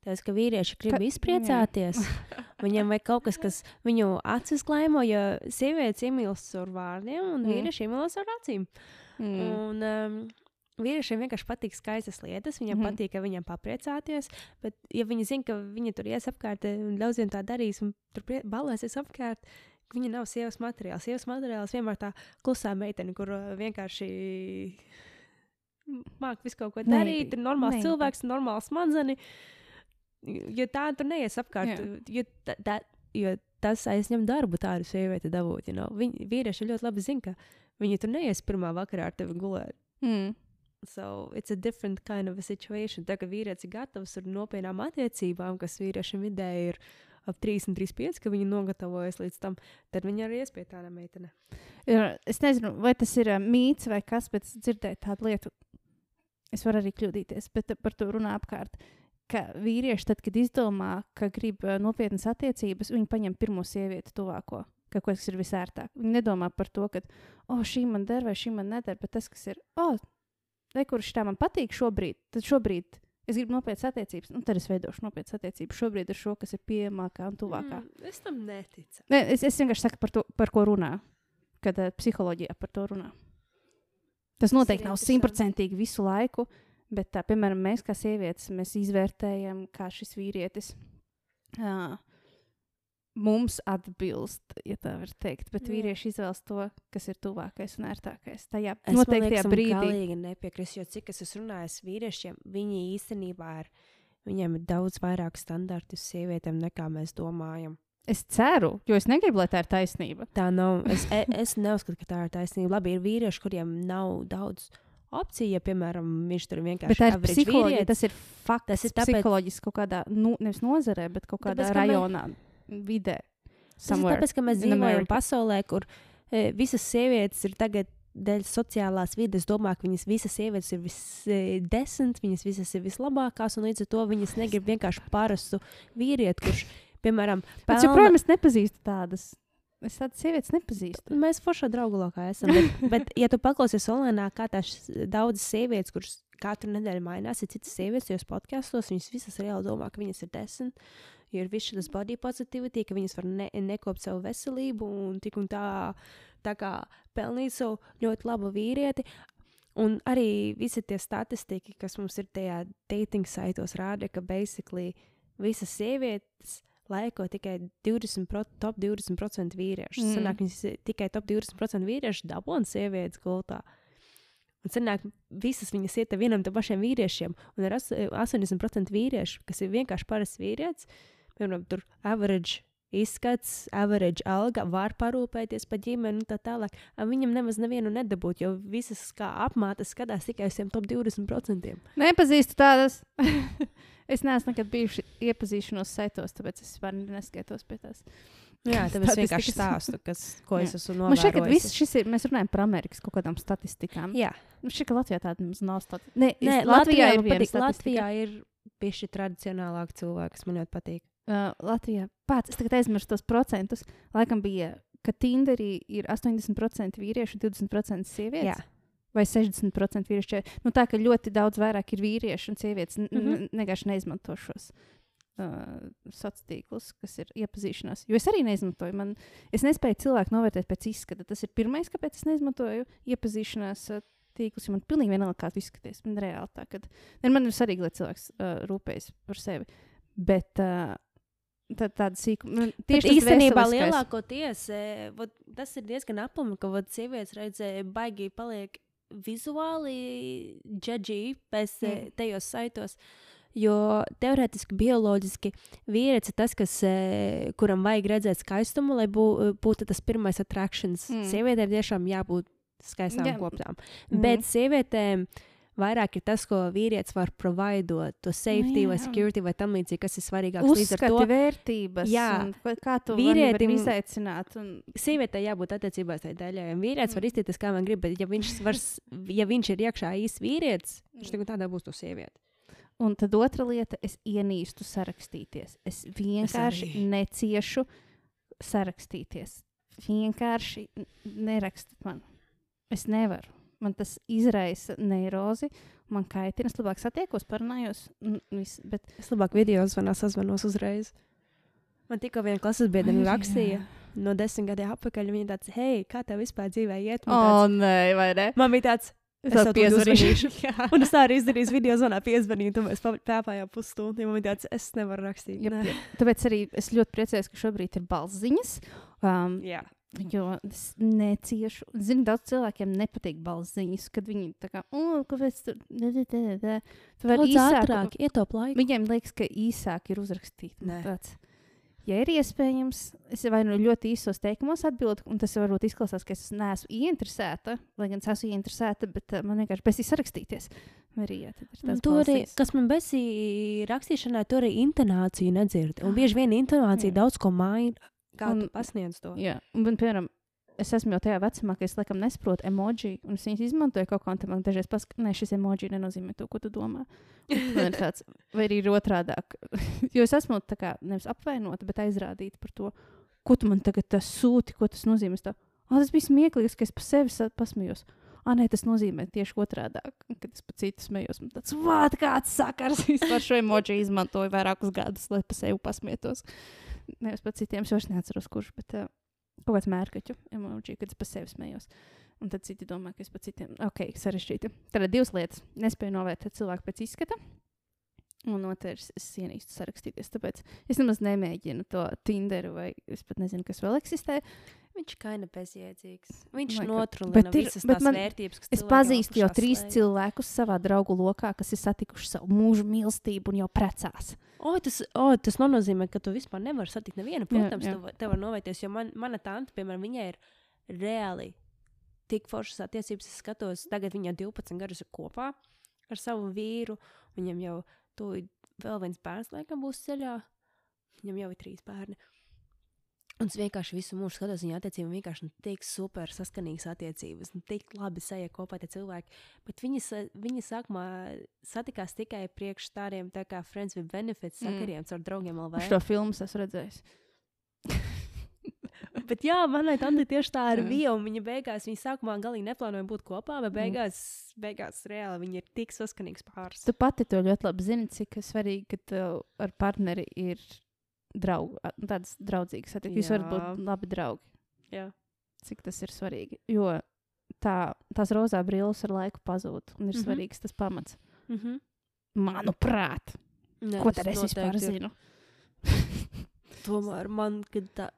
[SPEAKER 2] Tas, ka vīrieši grib
[SPEAKER 3] Ka-
[SPEAKER 2] izpriecāties, viņam vajag kaut kas, kas viņu acis klaimo, jo sievietes iemīlas ar vārdiem, un
[SPEAKER 3] Mm.
[SPEAKER 2] vīrieši iemīlas ar acīm.
[SPEAKER 3] Mm.
[SPEAKER 2] Un, um, vīriešiem vienkārši patīk skaistas lietas. Viņiem mm patīk, ka viņiem papriecāties. Bet, ja viņi zina, ka viņi tur ies apkārt, un daudziem tā darīs, un tur balēsies apkārt, viņa nav sievas materiāls. Sievas materiāls vienmēr tā klusā meitene, kur uh, vienkārši māca visu kaut ko darīt. Ir normāls
[SPEAKER 3] Maybe.
[SPEAKER 2] cilvēks, normāls smadzenes. Jo tā tur neies apkārt. Jo, tā, tā, jo tas aizņem darbu tādu sievieti dabūt. You know? Viņi vīrieši ļoti labi zina, ka viņi tur neies pirmā vakarā ar tevi gulēt.
[SPEAKER 3] Mm.
[SPEAKER 2] So it's a different kind of a situation. Tā kā vīrietis ir gatavs ar nopietnām attiecībām, kas vīriešiem vidēji ir ap 30, 35, ka viņi nogatavojas līdz tam, tad viņi arī ies pie tāda meitene.
[SPEAKER 3] Es nezinu, vai tas ir uh, mīts vai kas, bet dzirdēju tādu lietu. Es varu arī kļūdīties, bet par to runā apkārt. Ka vīrieši, tad, kad izdomā, ka grib nopietnas attiecības, viņi paņem pirmo sievieti tuvāko. Ka kaut kas ir visērtāk. Viņi nedomā par to, ka, oh, šī man der vai šī man neder, bet tas, kas ir, oh, ne, kurš tā man patīk šobrīd, tad šobrīd es gribu nopietnas attiecības, un tad es veidošu nopietnas attiecības šobrīd ar šo, kas ir pieejamākā un tuvākā.
[SPEAKER 2] Mm, es tam neticu.
[SPEAKER 3] Ne, es, es vienkārši saku par to, par ko runā. Kad uh, psiholoģijā par to runā. Tas noteikti
[SPEAKER 2] ir
[SPEAKER 3] nav simtprocentīgi visu laiku, bet, tā, piemēram, mēs kā sievietes, mēs izvērtējam, kā šis vīrietis uh, mums atbilst, ja tā var teikt. Bet
[SPEAKER 2] Jā.
[SPEAKER 3] vīrieši izvēlas to, kas ir tuvākais un ērtākais. Tajā
[SPEAKER 2] Es
[SPEAKER 3] noteiktajā
[SPEAKER 2] liekas,
[SPEAKER 3] brīdī.
[SPEAKER 2] galīgi nepiekrist, jo cik es esmu runājis vīriešiem, viņi īstenībā ir, viņiem ir daudz vairāk standartu sievietēm nekā mēs domājam.
[SPEAKER 3] Es ceru, jo es negribu, lai tā ir taisnība.
[SPEAKER 2] Tā nav. Es, e- es neuzskatu, ka tā ir taisnība. Labi, ir vīrieši, kuriem nav daudz opciju, ja, piemēram, viņš tur vienkārši
[SPEAKER 3] Bet tā ir psiholoģija, tas ir fakts.
[SPEAKER 2] Tas ir
[SPEAKER 3] ir
[SPEAKER 2] tāpēc-
[SPEAKER 3] psiholoģiski kaut kādā, nu, nevis nozarē, bet kaut kādā
[SPEAKER 2] Tāpēc, ka mē-
[SPEAKER 3] rajonā, vidē.
[SPEAKER 2] Tas ir
[SPEAKER 3] somewhere
[SPEAKER 2] tāpēc, ka mēs dzīvojam pasaulē, kur e, visas sievietes ir tagad dēļ sociālās vides. Domā, ka viņas visas sievietes ir visdesmit, viņas visas ir vislabākās, un līdz ar to viņas negrib vienkārši parastu vīrieti, kurš, piemēram,
[SPEAKER 3] Bet joprojām es nepazīstu tādas. Es tādas sievietes nepazīstu.
[SPEAKER 2] Mēs foršā draugu lokā esam. Bet, bet ja tu paklausies online, kā tās daudzas sievietes, kuras katru nedēļu mainās, ir citas sievietes, jos podkāstos, viņas visas reāli domā, ka viņas ir desmit. Jo ir viss šis body positivity, ka viņas var ne, nekopt savu veselību un tik un tā, tā kā pelnīt savu ļoti labu vīrieti. Un arī visi tie statistika, kas mums ir tajā dating saitos, rāda, ka basically visas sievietes laiko tikai 20%, pro, top 20% vīriešu. Mm. Sanāk, viņas tikai top 20% vīriešu dabūna sievietes gultā. Un sanāk, visas viņas iet vienam tam pašiem vīriešiem. Un ir as- 80% vīriešu, kas ir vienkārši parasts vīrietis, piemēram, tur average izskats, average alga, var parūpēties par ģimeni un tā tālāk. Viņam nemaz nevienu nedabūt, jo visas kā apmātes skatās tikai uz tiem top 20%.
[SPEAKER 3] Nepazīstu tādas. es neesmu nekad bijuši iepazīšanos saitos, tāpēc es vispār neskaitos pie tās.
[SPEAKER 2] Jā, tāpēc es vienkārši stāstu, kas, ko es esmu
[SPEAKER 3] Man šķiet, ka
[SPEAKER 2] novērojis.
[SPEAKER 3] viss šis ir. Mēs runājam par Amerikas kaut kādām statistikām.
[SPEAKER 2] Jā,
[SPEAKER 3] Nu, šķiet, ka Latvijā tāda mums nav statistika. Nē,
[SPEAKER 2] Nē,
[SPEAKER 3] es-
[SPEAKER 2] Latvijā,
[SPEAKER 3] ir
[SPEAKER 2] man patīk. Latvijā ir bijuši tradicionālāk cilvēki, kas man ļoti patīk.
[SPEAKER 3] Uh, Latvijā pats, es tagad aizmirsu tos procentus. Laikam bija, ka Tinderī ir 80% vīriešu, 20% sievietes.
[SPEAKER 2] Jā.
[SPEAKER 3] Vai 60% vīriešu. Nu, tā ka ļoti daudz vairāk ir vīriešu un sievietes. Mm. -hmm. Vienkārši neizmanto šos uh, sociālos tīklus, kas ir iepazīšanās. Jo es arī neizmantoju. Man, es nespēju cilvēku novērtēt pēc izskata. Tas ir pirmais, kāpēc es neizmantoju iepazīšanās. Uh, Tīklus, jo man pilnīgi vienalga, kā tu izskaties. Man reāli tā, ka man ir svarīgi, lai cilvēks uh, rūpējas par sevi. Bet uh, tā, tāda sīkuma, nu,
[SPEAKER 2] Tieši īstenībā lielākoties e, tas ir diezgan aplami, ka vot, sievietes reizē baigi paliek vizuāli džudžī pēc mm. Tajos saitos. Jo teorētiski, bioloģiski vīrietis ir tas, kas, e, kuram vajag redzēt skaistumu, lai bū, būtu tas pirmais attraktions. Mm. Sievietēm tiešām jābūt skaistām yeah. koptām.
[SPEAKER 3] Mhm.
[SPEAKER 2] Mm. Bet sievietēm vairāk ir tas, ko vīrietis var providot, to safety vai
[SPEAKER 3] jā.
[SPEAKER 2] security vai tam līdzīgi, kas ir ar
[SPEAKER 3] Uzskati,
[SPEAKER 2] to
[SPEAKER 3] vērtības,
[SPEAKER 2] Jā.
[SPEAKER 3] kā tu
[SPEAKER 2] Vīrietim-
[SPEAKER 3] izaicināt. Un,
[SPEAKER 2] sievietei jābūt attiecībās tai daļai. un Vīrietis var
[SPEAKER 3] Mm.
[SPEAKER 2] izteikties, kā man grib, bet ja viņš, var, ja viņš ir iekšā īsts vīrietis, viņš
[SPEAKER 3] Mm.
[SPEAKER 2] tagad tādā būs to sieviete.
[SPEAKER 3] un tad otra lieta, es ienīstu sarakstīties. Es vienkārši
[SPEAKER 2] arī.
[SPEAKER 3] neciešu sarakstīties. Vienkārši nerakstiet man. Es nevaru. Man tas izraisa neirozi, man kaitina. Es labāk satiekos, parunājos. un viss, Bet
[SPEAKER 2] Es labāk video zvanā, sazvanos uzreiz. Man tikko viena klases biedrene rakstīja no desmit gadiem atpakaļ. Viņa tāds, hei, kā tev vispār dzīvē iet?
[SPEAKER 3] O,
[SPEAKER 2] tāds,
[SPEAKER 3] nē, vai ne?
[SPEAKER 2] man bija tāds, Es
[SPEAKER 3] tev piezvanīšu.
[SPEAKER 2] Un es tā arī izdarīju video zvanā, piezvanīju, un mēs pēpājām pusstundu. Man bija tāds, es nevaru rakstīt. Nē.
[SPEAKER 3] jep. Tāpēc arī es ļoti priecājos, ka šobrīd ir balss ziņas. Um,
[SPEAKER 2] Jā.
[SPEAKER 3] Jo es neciešu. Zinu, daudz cilvēkiem nepatīk balss ziņas, kad viņi tā kā, oh, kāpēc tur ne, ne, ne, ne. Tu vari īsāk.
[SPEAKER 2] ātrāk, ietaup laiku.
[SPEAKER 3] Viņiem liekas, ka īsāk ir uzrakstīt. Tāds, ja ir iespējams, es vai nu ļoti īsos teikumos atbildu, un tas varbūt izklausās, ka es neesmu ieinteresēta, lai gan es esmu ieinteresēta, bet man vienkārši besīs sarakstīties. Tas
[SPEAKER 2] Tu arī, kas man besī rakstīšanā, tur arī intonāciju nedzird. Un bieži vien intonācija
[SPEAKER 3] Jā.
[SPEAKER 2] daudz ko maina. Kā
[SPEAKER 3] Un-
[SPEAKER 2] tu pasniedz to?
[SPEAKER 3] Jā, un, man, piemēram, es esmu jau tajā vecumā, ka es laikam nesaprotu emoji, un es viņus izmantoju kaut kā, un man dažreiz pasaka, nē, šis emoji nenozīmē to, ko tu domā. Tāds, vai arī ir otrādāk. jo es esmu tā kā nevis apvainota, bet aizrādīta par to, ko tu man tagad sūti, ko tas nozīmē. Tā, ah, tas bija smieklīgs, ka es pa sevi pasmējos. Ah, nē, tas nozīmē tieši otrādi. Kad es pa citu smējos, man tāds, kāds sakars vispār šo emoji izmantoju vairākus gadus, lai pa sevi pasmietos. Nevis pa citiem, es vairs neatceros, kurš, bet uh, kaut kāds mērkaķu emoji, kad es pa sevi smējos. Un tad citi domā, ka es pa citiem, ok, sarežģīti. Tad ir divas lietas. Nespēju novērtēt cilvēku pēc izskata. Un otrs, es ienīstu sarakstīties. Tāpēc es nemaz nemēģinu to Tinderu, vai es pat nezinu, kas vēl eksistē.
[SPEAKER 2] Viņš ir kaina bezjēdzīgs. Viņš
[SPEAKER 3] ka-
[SPEAKER 2] notrūlina
[SPEAKER 3] bet ir-
[SPEAKER 2] visas
[SPEAKER 3] bet
[SPEAKER 2] tās
[SPEAKER 3] man-
[SPEAKER 2] vērtības, kas
[SPEAKER 3] Es pazīstu jau trīs
[SPEAKER 2] slēpjas.
[SPEAKER 3] cilvēkus savā draugu lokā, kas ir satikuši savu mūža mīlestību un jau precās.
[SPEAKER 2] O, tas, o, tas nenozīmē, ka tu vispār nevari satikt nevienu.
[SPEAKER 3] Jā,
[SPEAKER 2] Protams,
[SPEAKER 3] jā.
[SPEAKER 2] tu va- tev var novērties, jo man, mana tante, piemēram, viņai ir reāli tik foršas attiecības. Es skatos, tagad viņa 12 gadus ir kopā ar savu vīru. Viņam jau tūlīt vēl viens bērns, laikam, būs ceļā. Viņam jau ir trīs bērni. Un es vienkārši visu mūžu skatos viņa attiecībām, vienkārši nu, tik super saskanīgas attiecības, nu, tik labi sajūt kopā tie cilvēki. Bet viņi, sa- viņi sākumā satikās tikai priekš tādiem tā kā friends with benefits
[SPEAKER 3] Mm.
[SPEAKER 2] sakariem, mm. ar draugiem LV.
[SPEAKER 3] Šo filmu es esmu redzējis.
[SPEAKER 2] Bet jā, manai tante tieši tā
[SPEAKER 3] Jā.
[SPEAKER 2] bija. Viņa beigās, viņa sākumā galīgi neplānoja būt kopā, bet
[SPEAKER 3] Mm.
[SPEAKER 2] beigās, beigās reāli viņa ir tik saskanīgs pāris.
[SPEAKER 3] Tu pati to ļoti labi zini, cik svarīgi, ka tev ar partneri ir draugi, tādas draudzīgas attiecības. Jūs varat būt labi draugi.
[SPEAKER 2] Jā.
[SPEAKER 3] Cik tas ir svarīgi. Jo tā, tās rozā brilles ar laiku pazūd, un ir mm. -hmm. svarīgs tas pamats.
[SPEAKER 2] Mm -hmm.
[SPEAKER 3] Manuprāt,
[SPEAKER 2] Nē,
[SPEAKER 3] ko tad es vispār
[SPEAKER 2] ir.
[SPEAKER 3] zinu?
[SPEAKER 2] Tomēr man, kad tā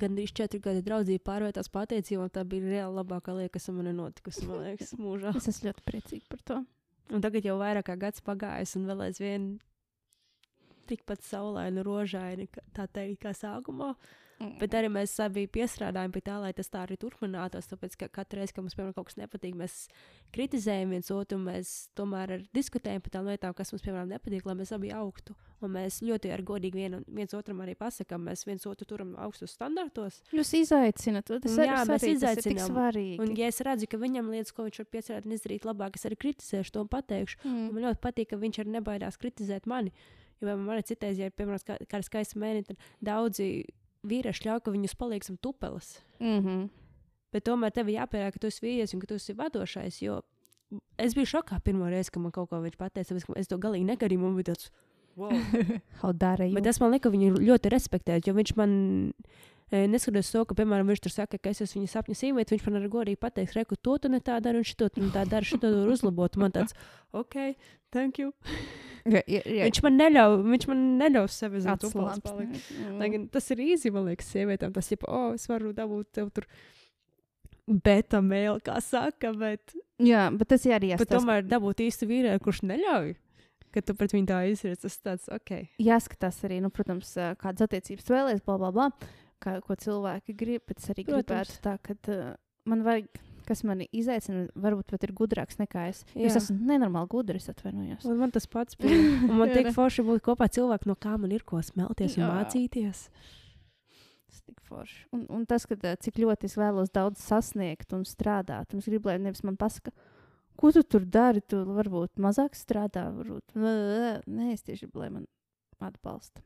[SPEAKER 2] gandrīz četri gadi draudzība pārvērtās par attiecībām, tā bija reāli labākā lieta, kas man ir notikusi, liekas, mūžā.
[SPEAKER 3] Es esmu ļoti priecīga par to.
[SPEAKER 2] Un tagad jau vairāk kā gads pagājis, un vēl aizvien tikpat saulaini, rožaini, tā teikt, kā sākumā. Bet arī mēs abi piestrādājam pie tā, lai tas tā arī turpinātos. Tāpēc, ka katru reizi, kad mums piemēram, kaut kas nepatīk, mēs kritizējam viens otru, mēs tomēr diskutējam par tām lietām, kas mums piemēram nepatīk, lai mēs abi augtu. Un mēs ļoti ar godīgi vien, viens otram arī pasakām, mēs viens otru turam augstus standartos.
[SPEAKER 3] Jūs izaicināt, to tas ir
[SPEAKER 2] jā, mēs izaicinām.
[SPEAKER 3] svarīgi.
[SPEAKER 2] Un, ja es redzu, ka viņam lietas, ko viņš var piecerēt un izdarīt labāk, es arī kritizēšu to un pateikšu.
[SPEAKER 3] Mm.
[SPEAKER 2] Un Man ļoti patīk, ka viņš arī nebaidās kritizēt mani. Jo man ir citreiz, ja ir piemēram kā- kāda skaista mēneša, tad daudzi vīrieši ļauj, ka viņus paliek zem tupeles.
[SPEAKER 3] Mm -hmm.
[SPEAKER 2] Bet tomēr tev jāpierāda, ka tu esi vīrietis un ka tu esi vadošais. Jo es biju šokā pirmo reizi, kad man kaut ko viņš pateica, tāpēc, ka es to galīgi negarīju. Man bija tāds, wow.
[SPEAKER 3] How dare you?
[SPEAKER 2] Bet tas man lika viņu ļoti respektēt, jo viņš man. e, Neskatoties to, ka, piemēram, viņš tur saka, ka es esmu viņa sapņu sīvīte, viņš man arī godīgi pateiks, re, ka to tu ne tā dari, un šito tu ne tā dari, šito tu uzlabot. Man tāds, ok, thank you.
[SPEAKER 3] Jā, jā, jā.
[SPEAKER 2] Viņš man neļauj, viņš man neļauj sevi zem
[SPEAKER 3] atslābst.
[SPEAKER 2] palikt.
[SPEAKER 3] Mm.
[SPEAKER 2] Lai gan tas ir īsi, man liekas, sievietēm. Tas ir, oh, es varu dabūt tev tur beta mēlu, kā saka, bet,
[SPEAKER 3] Jā, bet tas ir arī jāskatās.
[SPEAKER 2] tomēr dabūt īstu vīrieti, kurš neļauj, ka tu pret viņu tā izsver. Tas tāds, ok.
[SPEAKER 3] Jāskatās arī, nu, protams, kādas attiecības vēlēs, bla, bla, bla, kā, ko cilvēki grib. Bet es arī
[SPEAKER 2] Protams.
[SPEAKER 3] gribētu tā, ka uh, man vajag, kas mani izaicina, varbūt pat ir gudrāks nekā es.
[SPEAKER 2] Jā.
[SPEAKER 3] esmu nenormāli gudrs, atvainojos.
[SPEAKER 2] Un man tas pats bija. Un man
[SPEAKER 3] ne?
[SPEAKER 2] forši būt kopā cilvēku, no kā man ir ko smelties un
[SPEAKER 3] Jā.
[SPEAKER 2] mācīties.
[SPEAKER 3] Tas tik forši. Un, un tas, ka, cik ļoti es vēlos daudz sasniegt un strādāt. Un es gribu, lai nevis man pasaka, ko tu tur dari. Tu varbūt mazāk strādā, varbūt. Nē, es tieši gribu, lai man atbalsta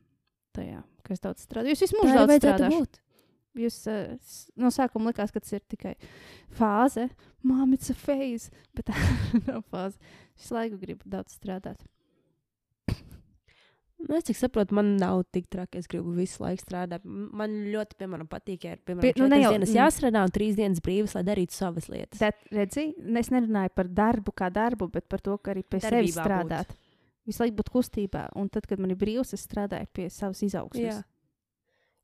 [SPEAKER 3] tajā, ka es daudz strādāju. Jūs visu mūžu daudz strādājat.
[SPEAKER 2] Būt.
[SPEAKER 3] Jūs s- no sākuma likās, ka tas ir tikai fāze. Māmiņa, it's a phase. Bet tā nav fāze. Visu laiku gribu daudz strādāt.
[SPEAKER 2] Nu, es saprotu, man nav tik traki. Es gribu visu laiku strādāt. Man ļoti, piemēram, patīk, ja ir piemēram,
[SPEAKER 3] Bet, nu, ne jau-
[SPEAKER 2] dienas
[SPEAKER 3] mm.
[SPEAKER 2] jāstrādā un trīs dienas brīvas, lai darītu savas lietas.
[SPEAKER 3] Bet, redzi, es nerunāju par darbu kā darbu, bet par to, ka arī pie sevis
[SPEAKER 2] Darbībā
[SPEAKER 3] strādāt. Visu laiku būt kustībā, un tad, kad man ir brīvs, es strādāju pie savas izaugsmes.
[SPEAKER 2] Jā.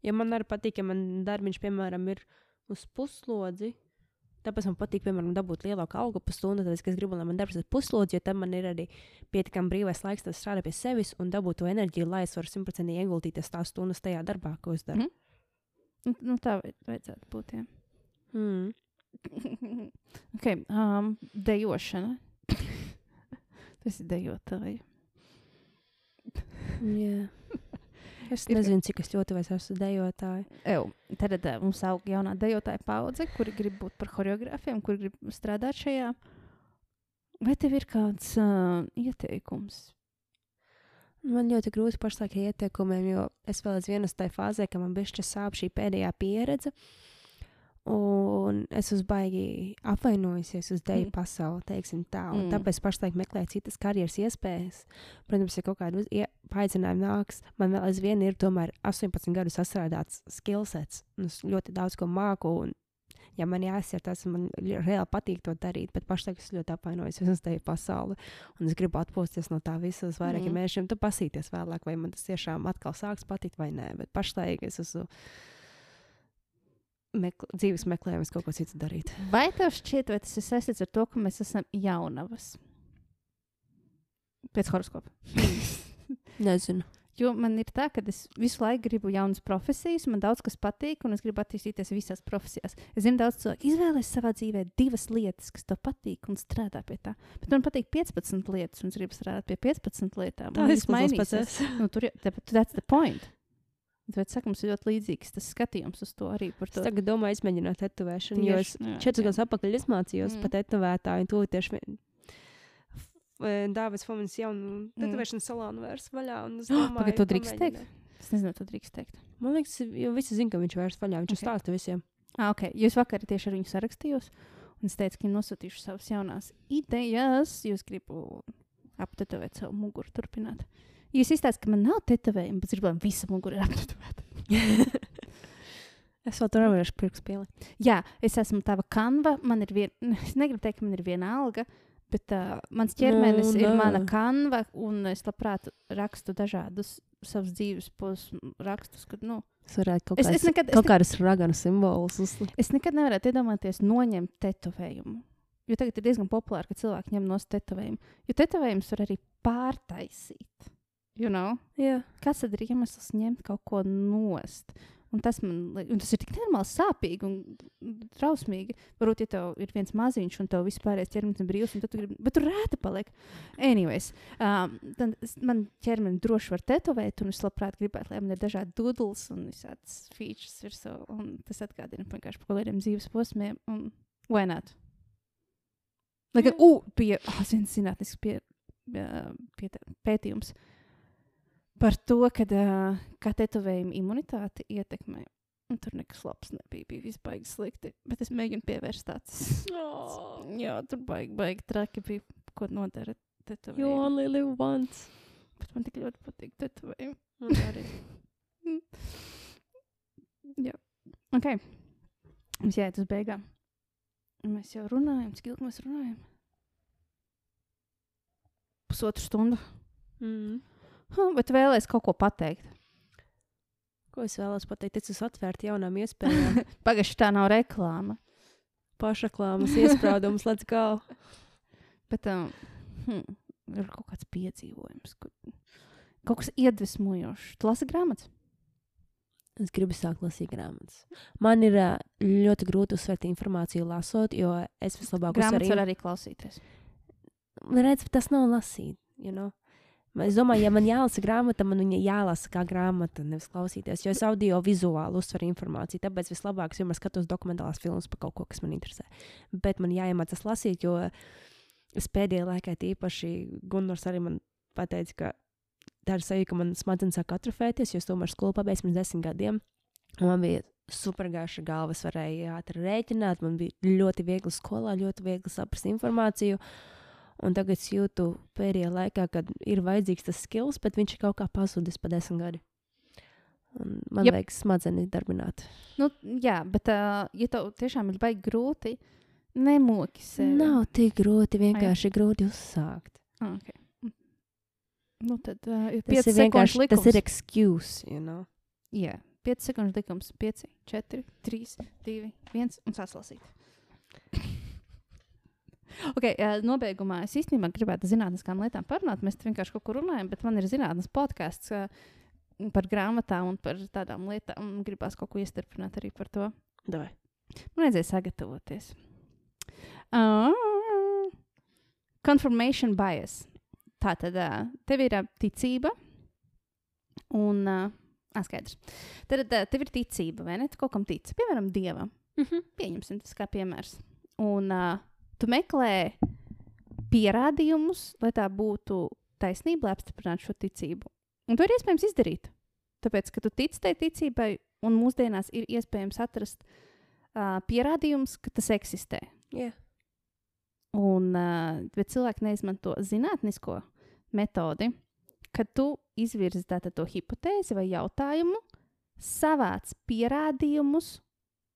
[SPEAKER 2] Ja man arī patīk, ja man darbiņš, piemēram, ir uz puslodzi, tāpēc man patīk, piemēram, dabūt lielāku algu par stundu. Tad es gribu, lai man darbs ir puslodzi, jo tad man ir arī pietiekami brīvais laiks, tad strādāt pie sevis un dabūt to enerģiju, lai es varu simtprocentīgi ieguldīties tās stundas tajā darbā, ko es daru.
[SPEAKER 3] Mhm. Nu, nu, tā vaj- vajadzētu būt. Jā.
[SPEAKER 2] Mm.
[SPEAKER 3] okay, um, dejošana. Tas ir dejotāji.
[SPEAKER 2] Jā. Es
[SPEAKER 3] Ir-
[SPEAKER 2] nezinu, cik es ļoti vairs esmu dejotāja.
[SPEAKER 3] Ew, tad uh, mums aug jaunā dejotāja paudze, kuri grib būt par choreogrāfiem, kuri grib strādāt šajā. Vai tev ir kāds uh, ieteikums?
[SPEAKER 2] Man ļoti grūti pašlaik ieteikumiem, jo es vēl aizvien esmu tajā fāzē, ka man šis sāp šī pēdējā pieredze. Un es esmu baigi apvainojusies uz deju
[SPEAKER 3] Mm.
[SPEAKER 2] pasauli, teiksim tā.
[SPEAKER 3] Mm.
[SPEAKER 2] tāpēc pašlaik meklēju citas karjeras iespējas. Protams, ja kaut kāda ie- paaicinājuma nāks, man vēl aizvien ir tomēr 18 gadu sastrādāts skillsets. Es ļoti daudz ko māku. Un, ja man jāiziet, tas man reāli patīk to darīt, bet pašlaik es ļoti apvainojos uz tevi pasauli. Un es gribu atpūsties no tā visa uz vairākiem mm. mēnešiem. Tu pasīties vēlāk, vai man tas tiešām atkal sāks patikt vai nē. Bet pašlaik es esmu mekl dzīves meklējums kaut ko citu darīt.
[SPEAKER 3] Vai tev šķiet, vai tas ir saistīts ar to, ka mēs esam jaunavas? Pēc horoskopa.
[SPEAKER 2] Nezinu.
[SPEAKER 3] Jo man ir tā, ka es visu laiku gribu jaunas profesijas, man daudz kas patīk, un es gribu attīstīties visās profesijās. Es zinu, daudz cilvēku izvēlēs savā dzīvē divas lietas, kas tev patīk, un strādā pie tā. Bet man patīk 15 lietas, un es gribu strādāt pie 15 lietām.
[SPEAKER 2] Izklausās pēc
[SPEAKER 3] mainīsies. Nu, tur jau that's the point. Bet, saka, mums ir ļoti līdzīgs tas skatījums uz to arī par
[SPEAKER 2] Es
[SPEAKER 3] to.
[SPEAKER 2] tagad domāju, izmēģināt tetovēšanu, jo es
[SPEAKER 3] Tieši, jā,
[SPEAKER 2] četrus gadus atpakaļ izmācījos
[SPEAKER 3] Mm.
[SPEAKER 2] mm. par tetovētāju, un to tieši eh, Dāvis Fomins jaunu tetovēšanas salonu vērs vaļā. un es domāju,
[SPEAKER 3] Pagaid, to drīkst teikt? Es nezinu, to drīkst teikt.
[SPEAKER 2] Man liekas, jo visi zina, ka viņš vērs vaļā. Viņš
[SPEAKER 3] Ok.
[SPEAKER 2] okay. stāsta visiem.
[SPEAKER 3] Ah, okay. Jūs vakar tieši ar viņu sarakstījos, un es teicu, ka viņi nosūtīšu savas jaunās idejas. Jūs gribu aptetovēt savu muguru, turpināt. Jūs izstāstāt, ka man nav tetovējuma, bet gribam, visa mugura ir aptetovēta.
[SPEAKER 2] es vēl tur nevarēšu pirks pielikt.
[SPEAKER 3] Jā, es esmu tava kanva. Man ir viena, es negribu teikt, ka man ir viena alga, bet uh, mans ķermenis
[SPEAKER 2] Nu,
[SPEAKER 3] ir
[SPEAKER 2] nē.
[SPEAKER 3] mana kanva, un es labprāt rakstu dažādus savus dzīves posmu rakstus. Kad, nu,
[SPEAKER 2] Es varētu kaut
[SPEAKER 3] es,
[SPEAKER 2] kādas,
[SPEAKER 3] es, nekad,
[SPEAKER 2] kaut
[SPEAKER 3] ne,
[SPEAKER 2] kādas raganu simbolus uzlikt.
[SPEAKER 3] es nekad nevarētu iedomāties noņemt tetovējumu. Jo tagad ir diezgan populāri, ka cilvēki ņem no tetovējumu. Jo tetovējumus var arī pārtaisīt. You know?
[SPEAKER 2] Jā.
[SPEAKER 3] Kāds tad ir iemesls ņemt kaut ko nost? Un tas, man, un tas ir tik nenormāli sāpīgi un trausmīgi. Varbūt, ja tev ir viens maziņš un tev ķermenis ir brīvs, un tu gribi, bet tur rēta paliek. Anyways, um, tad man ķermeni droši var tetovēt, un es labprāt gribētu, lai man ir dažādi dudls un visādas features virsū. Un tas atgādina vienkārši par kaut kādiem dzīves posmiem. Un why not? Lai gan, uh, bija oh, viens zinātnisks pie, uh, pie, pētījums par to, kad, uh, kā tetovējuma imunitāti ietekmē. Un tur nekas labs nebija. Bija baigi slikti. Bet es mēģinu pievērst tāds.
[SPEAKER 2] Oh.
[SPEAKER 3] Jā, tur baigi, baigi traki bija, ko nodara
[SPEAKER 2] You
[SPEAKER 3] tetovējumi.
[SPEAKER 2] only live once.
[SPEAKER 3] Bet man tik ļoti patīk tetovējumi.
[SPEAKER 2] Man arī.
[SPEAKER 3] Jā. Ok. Mums jāiet uz beigām. Mēs jau runājam, cik ilgi mēs runājam? Pusotru stundu.
[SPEAKER 2] Mm.
[SPEAKER 3] Bet vēlēs kaut ko pateikt.
[SPEAKER 2] Ko es vēlos pateikt? Es esmu atvērta jaunām iespējām.
[SPEAKER 3] Pagaidzi, tā nav reklāma.
[SPEAKER 2] Pašaklāmas, iesprādums, let's go.
[SPEAKER 3] Bet um, hm, ir kaut kāds piedzīvojums, kur kaut kas iedvesmojošs. Tu lasi grāmatas?
[SPEAKER 2] Es gribu sākt lasīt grāmatas. Man ir ļoti grūti uzsvērt informāciju, lasot, jo es vislabāk
[SPEAKER 3] Grāmatas var
[SPEAKER 2] uzsveru.
[SPEAKER 3] arī klausīties.
[SPEAKER 2] Redz, tas nav lasīt. You know? Es domāju, ja man jālasa grāmata, man viņa jālasa kā grāmata, nevis klausīties. Jo es audio vizuāli uzsveru informāciju. Tāpēc vislabāk es vienmēr skatos dokumentālās filmas par kaut ko, kas man interesē. Bet man jāiemācās lasīt, jo es pēdējā laikā tīpaši Gunārs arī man pateica, ka tā ir sajūta, ka man smadzenes sāk atrofēties, jo es tomēr skolu pabeidzu pirms desmit gadiem. Man bija supergaiša galva, es varēju ātri rēķināt, man bija ļoti viegli skolā, ļoti viegli saprast informāciju. Un tagad es jūtu pēdējā laikā, kad ir vajadzīgs tas skills, bet viņš ir kaut kā pazudis pa desmit gadi. Un man yep. vajag smadzenes darbināt.
[SPEAKER 3] Nu, jā, bet, uh, ja tev tiešām ir baigi grūti, nemoki sevi.
[SPEAKER 2] Nav tik grūti, vienkārši grūti uzsākt.
[SPEAKER 3] Ah, okay. Nu, tad uh, ir
[SPEAKER 2] Tas
[SPEAKER 3] 5
[SPEAKER 2] ir vienkārši
[SPEAKER 3] likums.
[SPEAKER 2] tas ir excuse. You know?
[SPEAKER 3] Jā, 5 sekundes likums. 5, 4, 3, 2, 1 un saslasīt. Okay, nobeigumā es īstenībā gribētu zinātniskām lietām parunāt. Mēs vienkārši kaut kur runājam, bet man ir zinātnīs podkāsts par grāmatām un par tādām lietām. Gribās kaut ko iestrādāt arī par to.
[SPEAKER 2] Davai.
[SPEAKER 3] Man vajadzēja sagatavoties. Uh, confirmation bias. Tā tad uh, tev ir uh, ticība un uh, ah, skaidrs. Tad tev ir ticība, vai ne? Tu kaut kam tici, piemēram, dievam.
[SPEAKER 2] Mm -hmm.
[SPEAKER 3] Pieņemsim tas kā piemērs. Un uh, tu meklē pierādījumus, lai tā būtu taisnība, lai apstiprinātu šo ticību. Un to ir iespējams izdarīt. Tāpēc, ka tu tici tai ticībai, un mūsdienās ir iespējams atrast uh, pierādījumus, ka tas eksistē.
[SPEAKER 2] Yeah.
[SPEAKER 3] Un, uh, bet cilvēki neizmanto zinātnisko metodi, kad tu izvirzi tātad to hipotēzi vai jautājumu, savāc pierādījumus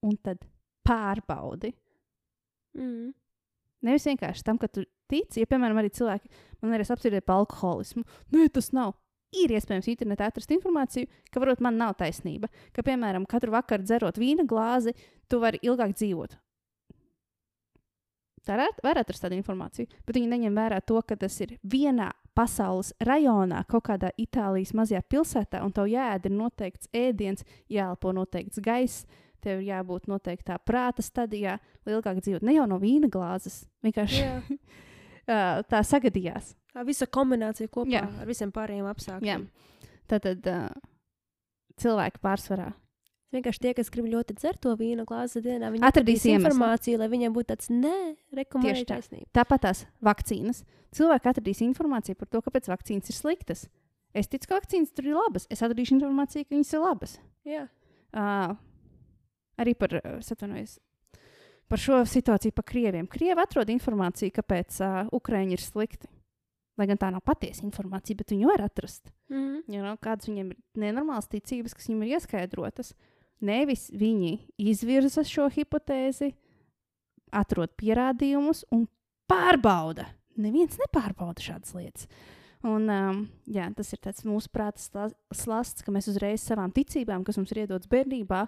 [SPEAKER 3] un tad pārbaudi.
[SPEAKER 2] Mm.
[SPEAKER 3] Nevis vienkārši tam, ka tu tici, ja, piemēram, arī cilvēki man ir apspriesti par alkoholismu. Nē, tas nav. Ir iespējams internetā atrast informāciju, ka varbūt man nav taisnība. Ka, piemēram, katru vakaru dzerot vīna glāzi, tu vari ilgāk dzīvot. Tā var atrast tādu informāciju, bet viņi neņem vērā to, ka tas ir vienā pasaules rajonā, kaut kādā Itālijas mazajā pilsētā, un tev jāēd ir noteikts ēdiens, jāelpo noteikts gaiss, tev ir jābūt noteiktā prāta stadijā, lai ilgāk dzīvot. Ne jau no vīna glāzes, vienkārši
[SPEAKER 2] Jā.
[SPEAKER 3] uh, tā sagadījās.
[SPEAKER 2] Tā visa kombinācija kopā
[SPEAKER 3] Jā.
[SPEAKER 2] ar visiem pārējiem apstākļiem.
[SPEAKER 3] Tad uh, cilvēki pārsvarā.
[SPEAKER 2] Vienkārši tie, kas grib ļoti dzert to vīnu glāzi dienā, viņi
[SPEAKER 3] Atradīs
[SPEAKER 2] informāciju, lai viņiem būtu tāds, rekomendācija
[SPEAKER 3] tā.
[SPEAKER 2] taisnība.
[SPEAKER 3] Tāpat tās vakcīnas. Cilvēki atradīs informāciju par to, kāpēc vakcīnas ir sliktas. Es ticu, ka vakcīnas tur ir labas. Es atradīšu informāciju, ka viņas ir labas.
[SPEAKER 2] Jā.
[SPEAKER 3] Uh, arī par, es atvainojos, par šo situāciju par krieviem. Krievi atrod informāciju, kāpēc uh, Ukraiņi ir slikti. Lai gan tā nav patiesa informācija, bet viņi var atrast.
[SPEAKER 2] Mm.
[SPEAKER 3] Ja, nu, kādas viņiem ir nenormālas ticības, kas viņiem ir ieskaidrotas. Nevis viņi izvirza šo hipotēzi, atrod pierādījumus un pārbauda. Neviens nepārbauda šādas lietas. Un, um, jā, tas ir mūsu prāta sla- slasts, ka mēs uzreiz savām ticībām, kas mums ir iedotas bērnībā,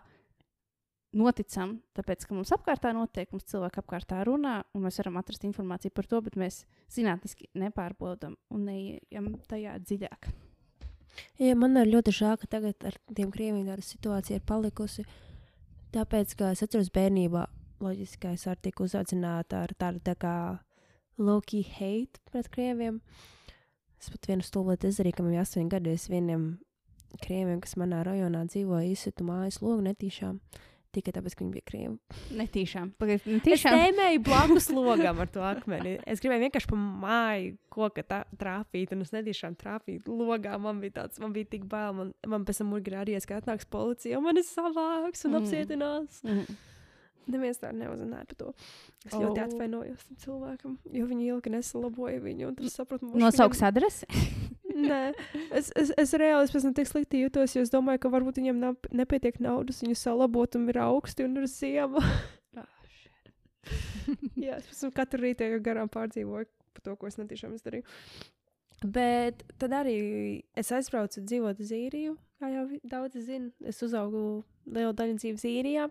[SPEAKER 3] noticam, tāpēc, ka mums apkārtā notiek, mums cilvēki apkārtā runā, un mēs varam atrast informāciju par to, bet mēs zinātniski nepārbaudām un neejam tajā dziļāk.
[SPEAKER 2] Jā, man ir ļoti žēl, ka tagad ar tiem krieviem tāda situācija ir palikusi. Tāpēc, ka es atceros bērnībā, loģiski, ka es arī tiku uzaudzināta ar tādu tā kā low-key hate pret krieviem. Es pat vienu stulbētu izdarīju, ka man bija astoņi gadi. Es vienam krieviem, kas manā rajonā dzīvoja, izsitu mājas logu netīšām. Tikai tāpēc, ka viņi bija krievi.
[SPEAKER 3] Netīšām. Pagaid,
[SPEAKER 2] Es
[SPEAKER 3] Tiešām.
[SPEAKER 2] tēmēju blakus logam ar to akmeni. Es gribēju vienkārši pa māju koku trāpīt, un es netiešām trāpīju logā. Man bija tāds, man bija tik bail. Man, man pēc tam urgrādījās, ka atnāks policija, un man ir savāks un
[SPEAKER 3] Mm.
[SPEAKER 2] apcietinās.
[SPEAKER 3] Mhm.
[SPEAKER 2] Neviens tā neuzzināja par to. Es ļoti
[SPEAKER 3] Oh.
[SPEAKER 2] atvainojos tam cilvēkam, jo viņi ilgi nesalaboja viņu. Es
[SPEAKER 3] Nosauks adresi.
[SPEAKER 2] Nē, es, es, es reāli es pēc tam tik slikti jūtos, jo es domāju, ka varbūt viņiem nav, nepietiek naudas viņu salabot un ir augsti un ir ziema. Jā, es pēc tam katru rītu garām pārdzīvoju par to, ko es netiešām izdarīju. Bet tad arī es aizbraucu dzīvot uz īriju, kā jau daudzi zina. Es uzaugu lielu daļu dzīves īrijā,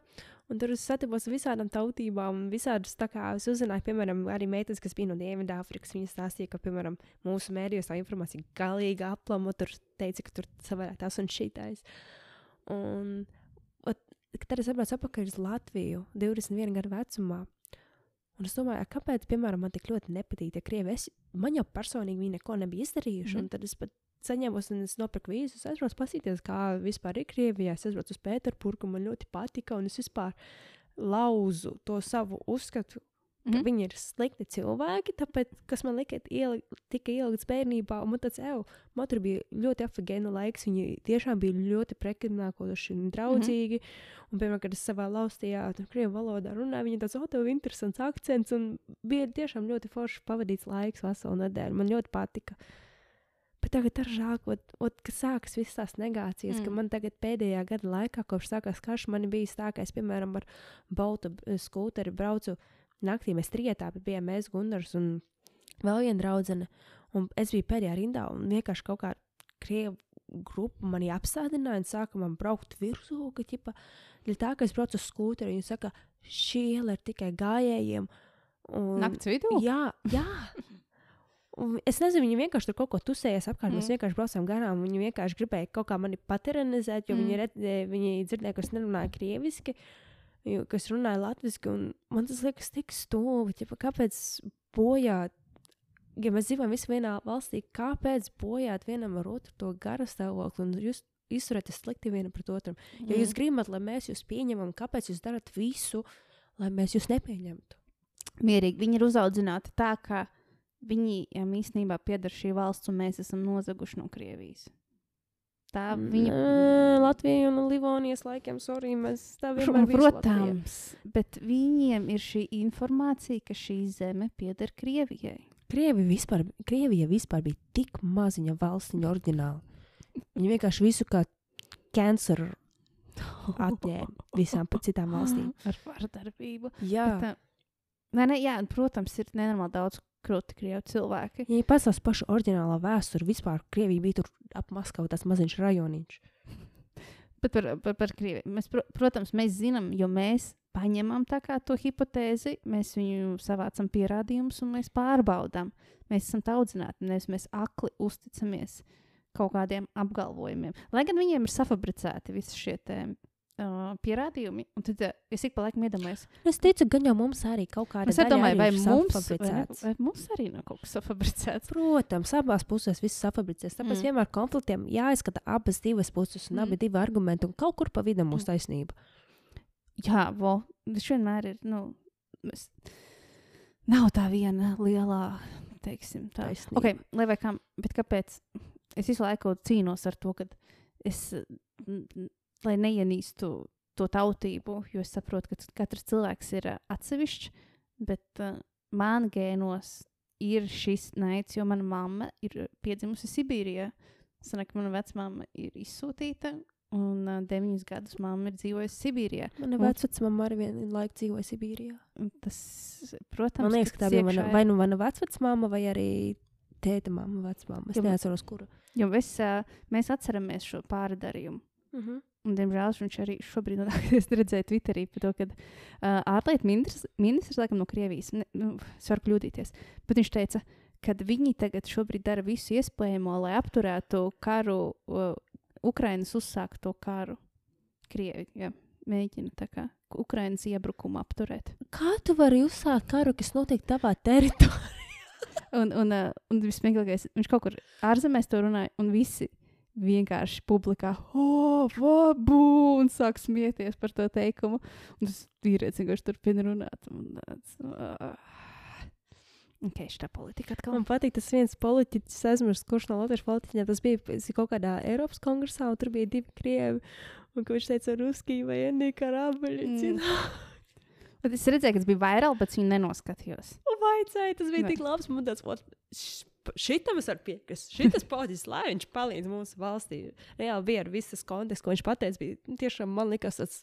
[SPEAKER 2] un tur es satikos ar visādām tautībām. un Visādas tā kā es uzzināju, piemēram, arī meitenes, kas bija no Dienvidāfrikas. Viņas stāstīja, ka, piemēram, mūsu mēdījos tā informācija galīgi aplama. Tur teica, ka tur savādāk tas un šitais. Un ot, tad es atbraucu atpakaļ uz Latviju 21 gadu vecumā. Un es domāju, kāpēc, piemēram, man tik ļoti nepatīk tie krievi. Es, man jau personīgi viņi neko nebija izdarījuši. Mm
[SPEAKER 3] Mhm.
[SPEAKER 2] -hmm. Tad es pat saņēmu, un es nopirku vīzu. Es aizbraucu paskatīties, kā vispār ir Krievijā. Es aizbraucu uz Pēterburgu, man ļoti patika. Un es vispār lauzu to savu uzskatu ka
[SPEAKER 3] Mhm.
[SPEAKER 2] viņi ir slikti cilvēki, tāpēc, kas man lika, ieli, tika ielikts bērnībā, man tāds, evo, man tur bija ļoti afigēna laiks, viņi tiešām bija ļoti prekidnākoši un draudzīgi, mm -hmm. un, piemēram, kad es savā laustījā, tur krievu valodā runāju, viņi tāds, o, tev ir interesants akcents, un bija tiešām ļoti forši pavadīts laiks veselu nedēļu, man ļoti patika. Bet tagad ir žēl, ka, ot, ka sākas visas tās negācijas, mm. ka man tagad pēdējā gada laikā, kopš sākās karš, man bija tā, ka es, piemēram, ar Baltu skūteri braucu naktī. Mēs trietā bijām mēs, Gunārs un vēl viena draudzene. Un es biju pēdējā rindā un vienkārši kaut kā krievu grupa mani apstādināja un sāka man braukt virsū, ka ķipa, tā, ka es braucu uz skūteri, viņi saka, šī iela ir tikai gājējiem. Un,
[SPEAKER 3] Nakts vidū?
[SPEAKER 2] Jā, jā. Un es nezinu, viņi vienkārši tur kaut ko tusējas apkārt. Mm. Mēs vienkārši braucām garām. Viņi vienkārši gribēja kaut kā mani paternizēt, jo mm. viņi,
[SPEAKER 3] Mm.
[SPEAKER 2] redz, viņi dzirdēja, ka es nerunāju krieviski, jo- ka es runāju latviešu. Man tas liekas tik stulbi. Kāpēc bojāt? Ja mēs dzīvojam visi vienā valstī, kāpēc bojāt vienam ar otru to garu stāvokli un jūs izturēties slikti vienam pret otru? Ja
[SPEAKER 3] Mm.
[SPEAKER 2] jūs gribat, lai mēs jūs pieņemam, kāpēc jūs darat visu, lai mēs jūs nepieņemtu?
[SPEAKER 3] Mierīgi. Viņi ir uzaudzināti tā, ka viņi ja, īstenībā pieder šī valsts, un mēs esam nozaguši no Krievijas. Tā viņa.
[SPEAKER 2] Nē, Latvija un Livonijas laikiem, sorry, mēs tā vienmēr Latvija.
[SPEAKER 3] Protams, bet viņiem ir šī informācija, ka šī zeme pieder Krievijai.
[SPEAKER 2] Krievi vispār, Krievija vispār bija tik maziņa valstiņa oriģināli. Viņi vienkārši visu kā cancer atņēma visām citām valstīm.
[SPEAKER 3] Ar vardarbību.
[SPEAKER 2] Jā,
[SPEAKER 3] Bet, Nē, nē, jā, un, protams, ir nenormāli daudz krūti krievu cilvēki.
[SPEAKER 2] ja tās pašu oriģinālā vēsture vispār, Krievija bija tur ap Maskavu tāds maziņš rajoniņš.
[SPEAKER 3] Bet par, par, par Krieviju. Mēs, pro, protams, mēs zinām, jo mēs paņemam to hipotēzi, mēs viņu savācam pierādījumus un mēs pārbaudām. Mēs esam audzināti, nevis mēs akli uzticamies kaut kādiem apgalvojumiem. Lai gan viņiem ir safabricēti visi šie te, uh, pierādījumi, un tad uh, es ik pa laikam iedomājos,
[SPEAKER 2] Es teicu, gan jau mums arī kaut kāda
[SPEAKER 3] es domāju, vai mums, vai,
[SPEAKER 2] safabricēts.
[SPEAKER 3] vai mums arī nav kaut kas safabricēts.
[SPEAKER 2] Protams, abās pusēs viss safabricēs. Tāpēc mm.
[SPEAKER 3] Mm.
[SPEAKER 2] vienmēr konfliktiem jāizskata abas divas puses un mm.
[SPEAKER 3] Mm.
[SPEAKER 2] abi divi argumenti, un kaut kur pa vidu mūsu taisnība.
[SPEAKER 3] Jā, vo, viņš vienmēr ir. Nu, mēs, nav tā viena lielā, teiksim, tā.
[SPEAKER 2] Taisnība.
[SPEAKER 3] Okay, lai vai kā, bet kāpēc es visu laiku cīnos ar to, ka es, lai neienīstu to tautību, jo es saprotu, ka katrs cilvēks ir atsevišķs, bet uh, man gēnos ir šis naids, jo mana mamma ir piedzimusi Sibīrijā. Sanāk, mana vecmāma ir izsūtīta, un uh, deviņus gadus mamma ir dzīvojusi Sibīrijā.
[SPEAKER 2] Mana
[SPEAKER 3] Un-
[SPEAKER 2] vecmāma arī vienu laiku dzīvoja Sibīrijā.
[SPEAKER 3] Tas, protams,
[SPEAKER 2] Man liekas, ka tā bija mana, vai nu mana vecmāma, vai arī tēta mamma, vecmāma. Es
[SPEAKER 3] Jo-
[SPEAKER 2] neatceros, kura.
[SPEAKER 3] Jo es, uh, mēs atceramies šo pārdarījumu.
[SPEAKER 2] Mm -hmm.
[SPEAKER 3] Un, diemžēl viņš arī šobrīd, kad es redzēju Twitterī, to, ka uh, ārlietu ministrs, ministrs laikam no Krievijas, ne, nu, es varu kļūdīties, bet viņš teica, ka viņi tagad šobrīd dara visu iespējamo, lai apturētu karu, uh, Ukrainas uzsākto karu. Krievi ja, mēģina tā kā Ukrainas iebrukumu apturēt.
[SPEAKER 2] Kā tu vari uzsākt karu, kas notiek tavā teritorijā?
[SPEAKER 3] Un, un, uh, un vismieklīgākais, viņš kaut kur ārzemēs to runāja, un visi vienkārši publikā, oh, vabu, un sāk smieties par to teikumu. Un tas vīrietis vienkārši turpina runāt. Un tāds, uh, ok, šī politika atkal.
[SPEAKER 2] Man patīk tas viens politiķis, es aizmirsu, kurš no latviešu politiķiem tas bija. Kaut kādā Eiropas kongresā, un tur bija divi krievi. Un viņš teica, Ruskija vai Enīka Rābeļa.
[SPEAKER 3] Mm. Bet es redzēju, ka tas bija vairāk, bet viņu nenoskatījos.
[SPEAKER 2] Un vajadzēja, tas bija
[SPEAKER 3] Ne.
[SPEAKER 2] tik labs. Man tāds, "Ot, š- šitam es varu piekrist. Šitas politiķis, lai viņš palīdz mūsu valstī. Reāli bija ar visas kontekstu, ko viņš pateica. Bija nu, tiešām man likas tas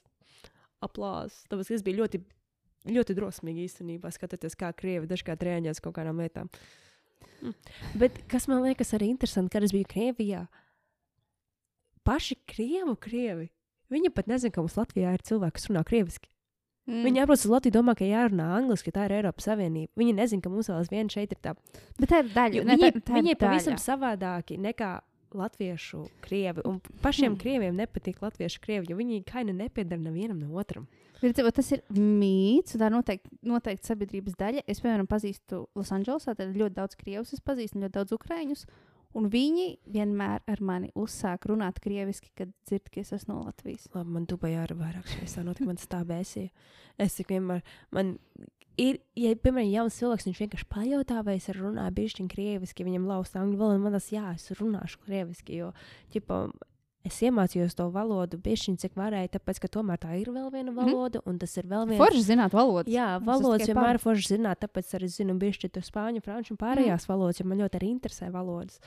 [SPEAKER 2] aplāzs. Tāpēc es biju ļoti, ļoti drosmīgi īstenībā skatoties, kā krievi dažkārt rēģēs kaut kādām lietām. Mm. Bet kas man liekas arī interesanti, kad es biju Krievijā, paši krievu krievi. Viņi pat nezina, ka mums Latvijā ir cilvēki, kas runā krieviski. Mm. Viņi atbrauc uz Latviju, domā, ka jārunā angliski, ka tā ir Eiropas Savienība. Viņi nezina, ka mums vēl aizvien šeit ir tā.
[SPEAKER 3] Bet tā ir daļa.
[SPEAKER 2] Jo
[SPEAKER 3] ne,
[SPEAKER 2] Viņi,
[SPEAKER 3] tā, tā
[SPEAKER 2] viņi ir
[SPEAKER 3] daļa.
[SPEAKER 2] pavisam savādāki nekā latviešu krievi. Un pašiem
[SPEAKER 3] Hmm.
[SPEAKER 2] krieviem nepatīk latviešu krievi, jo viņi kaini nepiedara nevienam no otram.
[SPEAKER 3] Tev, tas ir mīts, un tā ir noteikti, noteikti sabiedrības daļa. Es, piemēram, pazīstu Losandželosā, tad ļoti daudz krievus, es pazīstu ļoti daudz ukrāņus. Un viņi vienmēr ar mani uzsāk runāt krieviski, kad dzird, ka es esmu no Latvijas.
[SPEAKER 2] Labi, man Dubajā ir vairāk šīs tā notika, man tas tā bēsīja. Es tik vienmēr, man ir, ja, piemēram, jauns cilvēks, viņš vienkārši pajautā, vai es runāju bišķiņu krieviski, viņam lausta angļu valodu, man tas, jā, es runāšu krieviski, jo, ķipa, es iemācījos to valodu bišķiņu, cik varēju, tāpēc, ka tomēr tā ir vēl viena valoda, un tas ir vēl viens.
[SPEAKER 3] Forši zināt valodu.
[SPEAKER 2] Jā, valodas vienmēr ir forši zināt, tāpēc arī zinu bišķi to spāņu, franču un pārējās mm. valodas, jo man ļoti arī interesē valodas.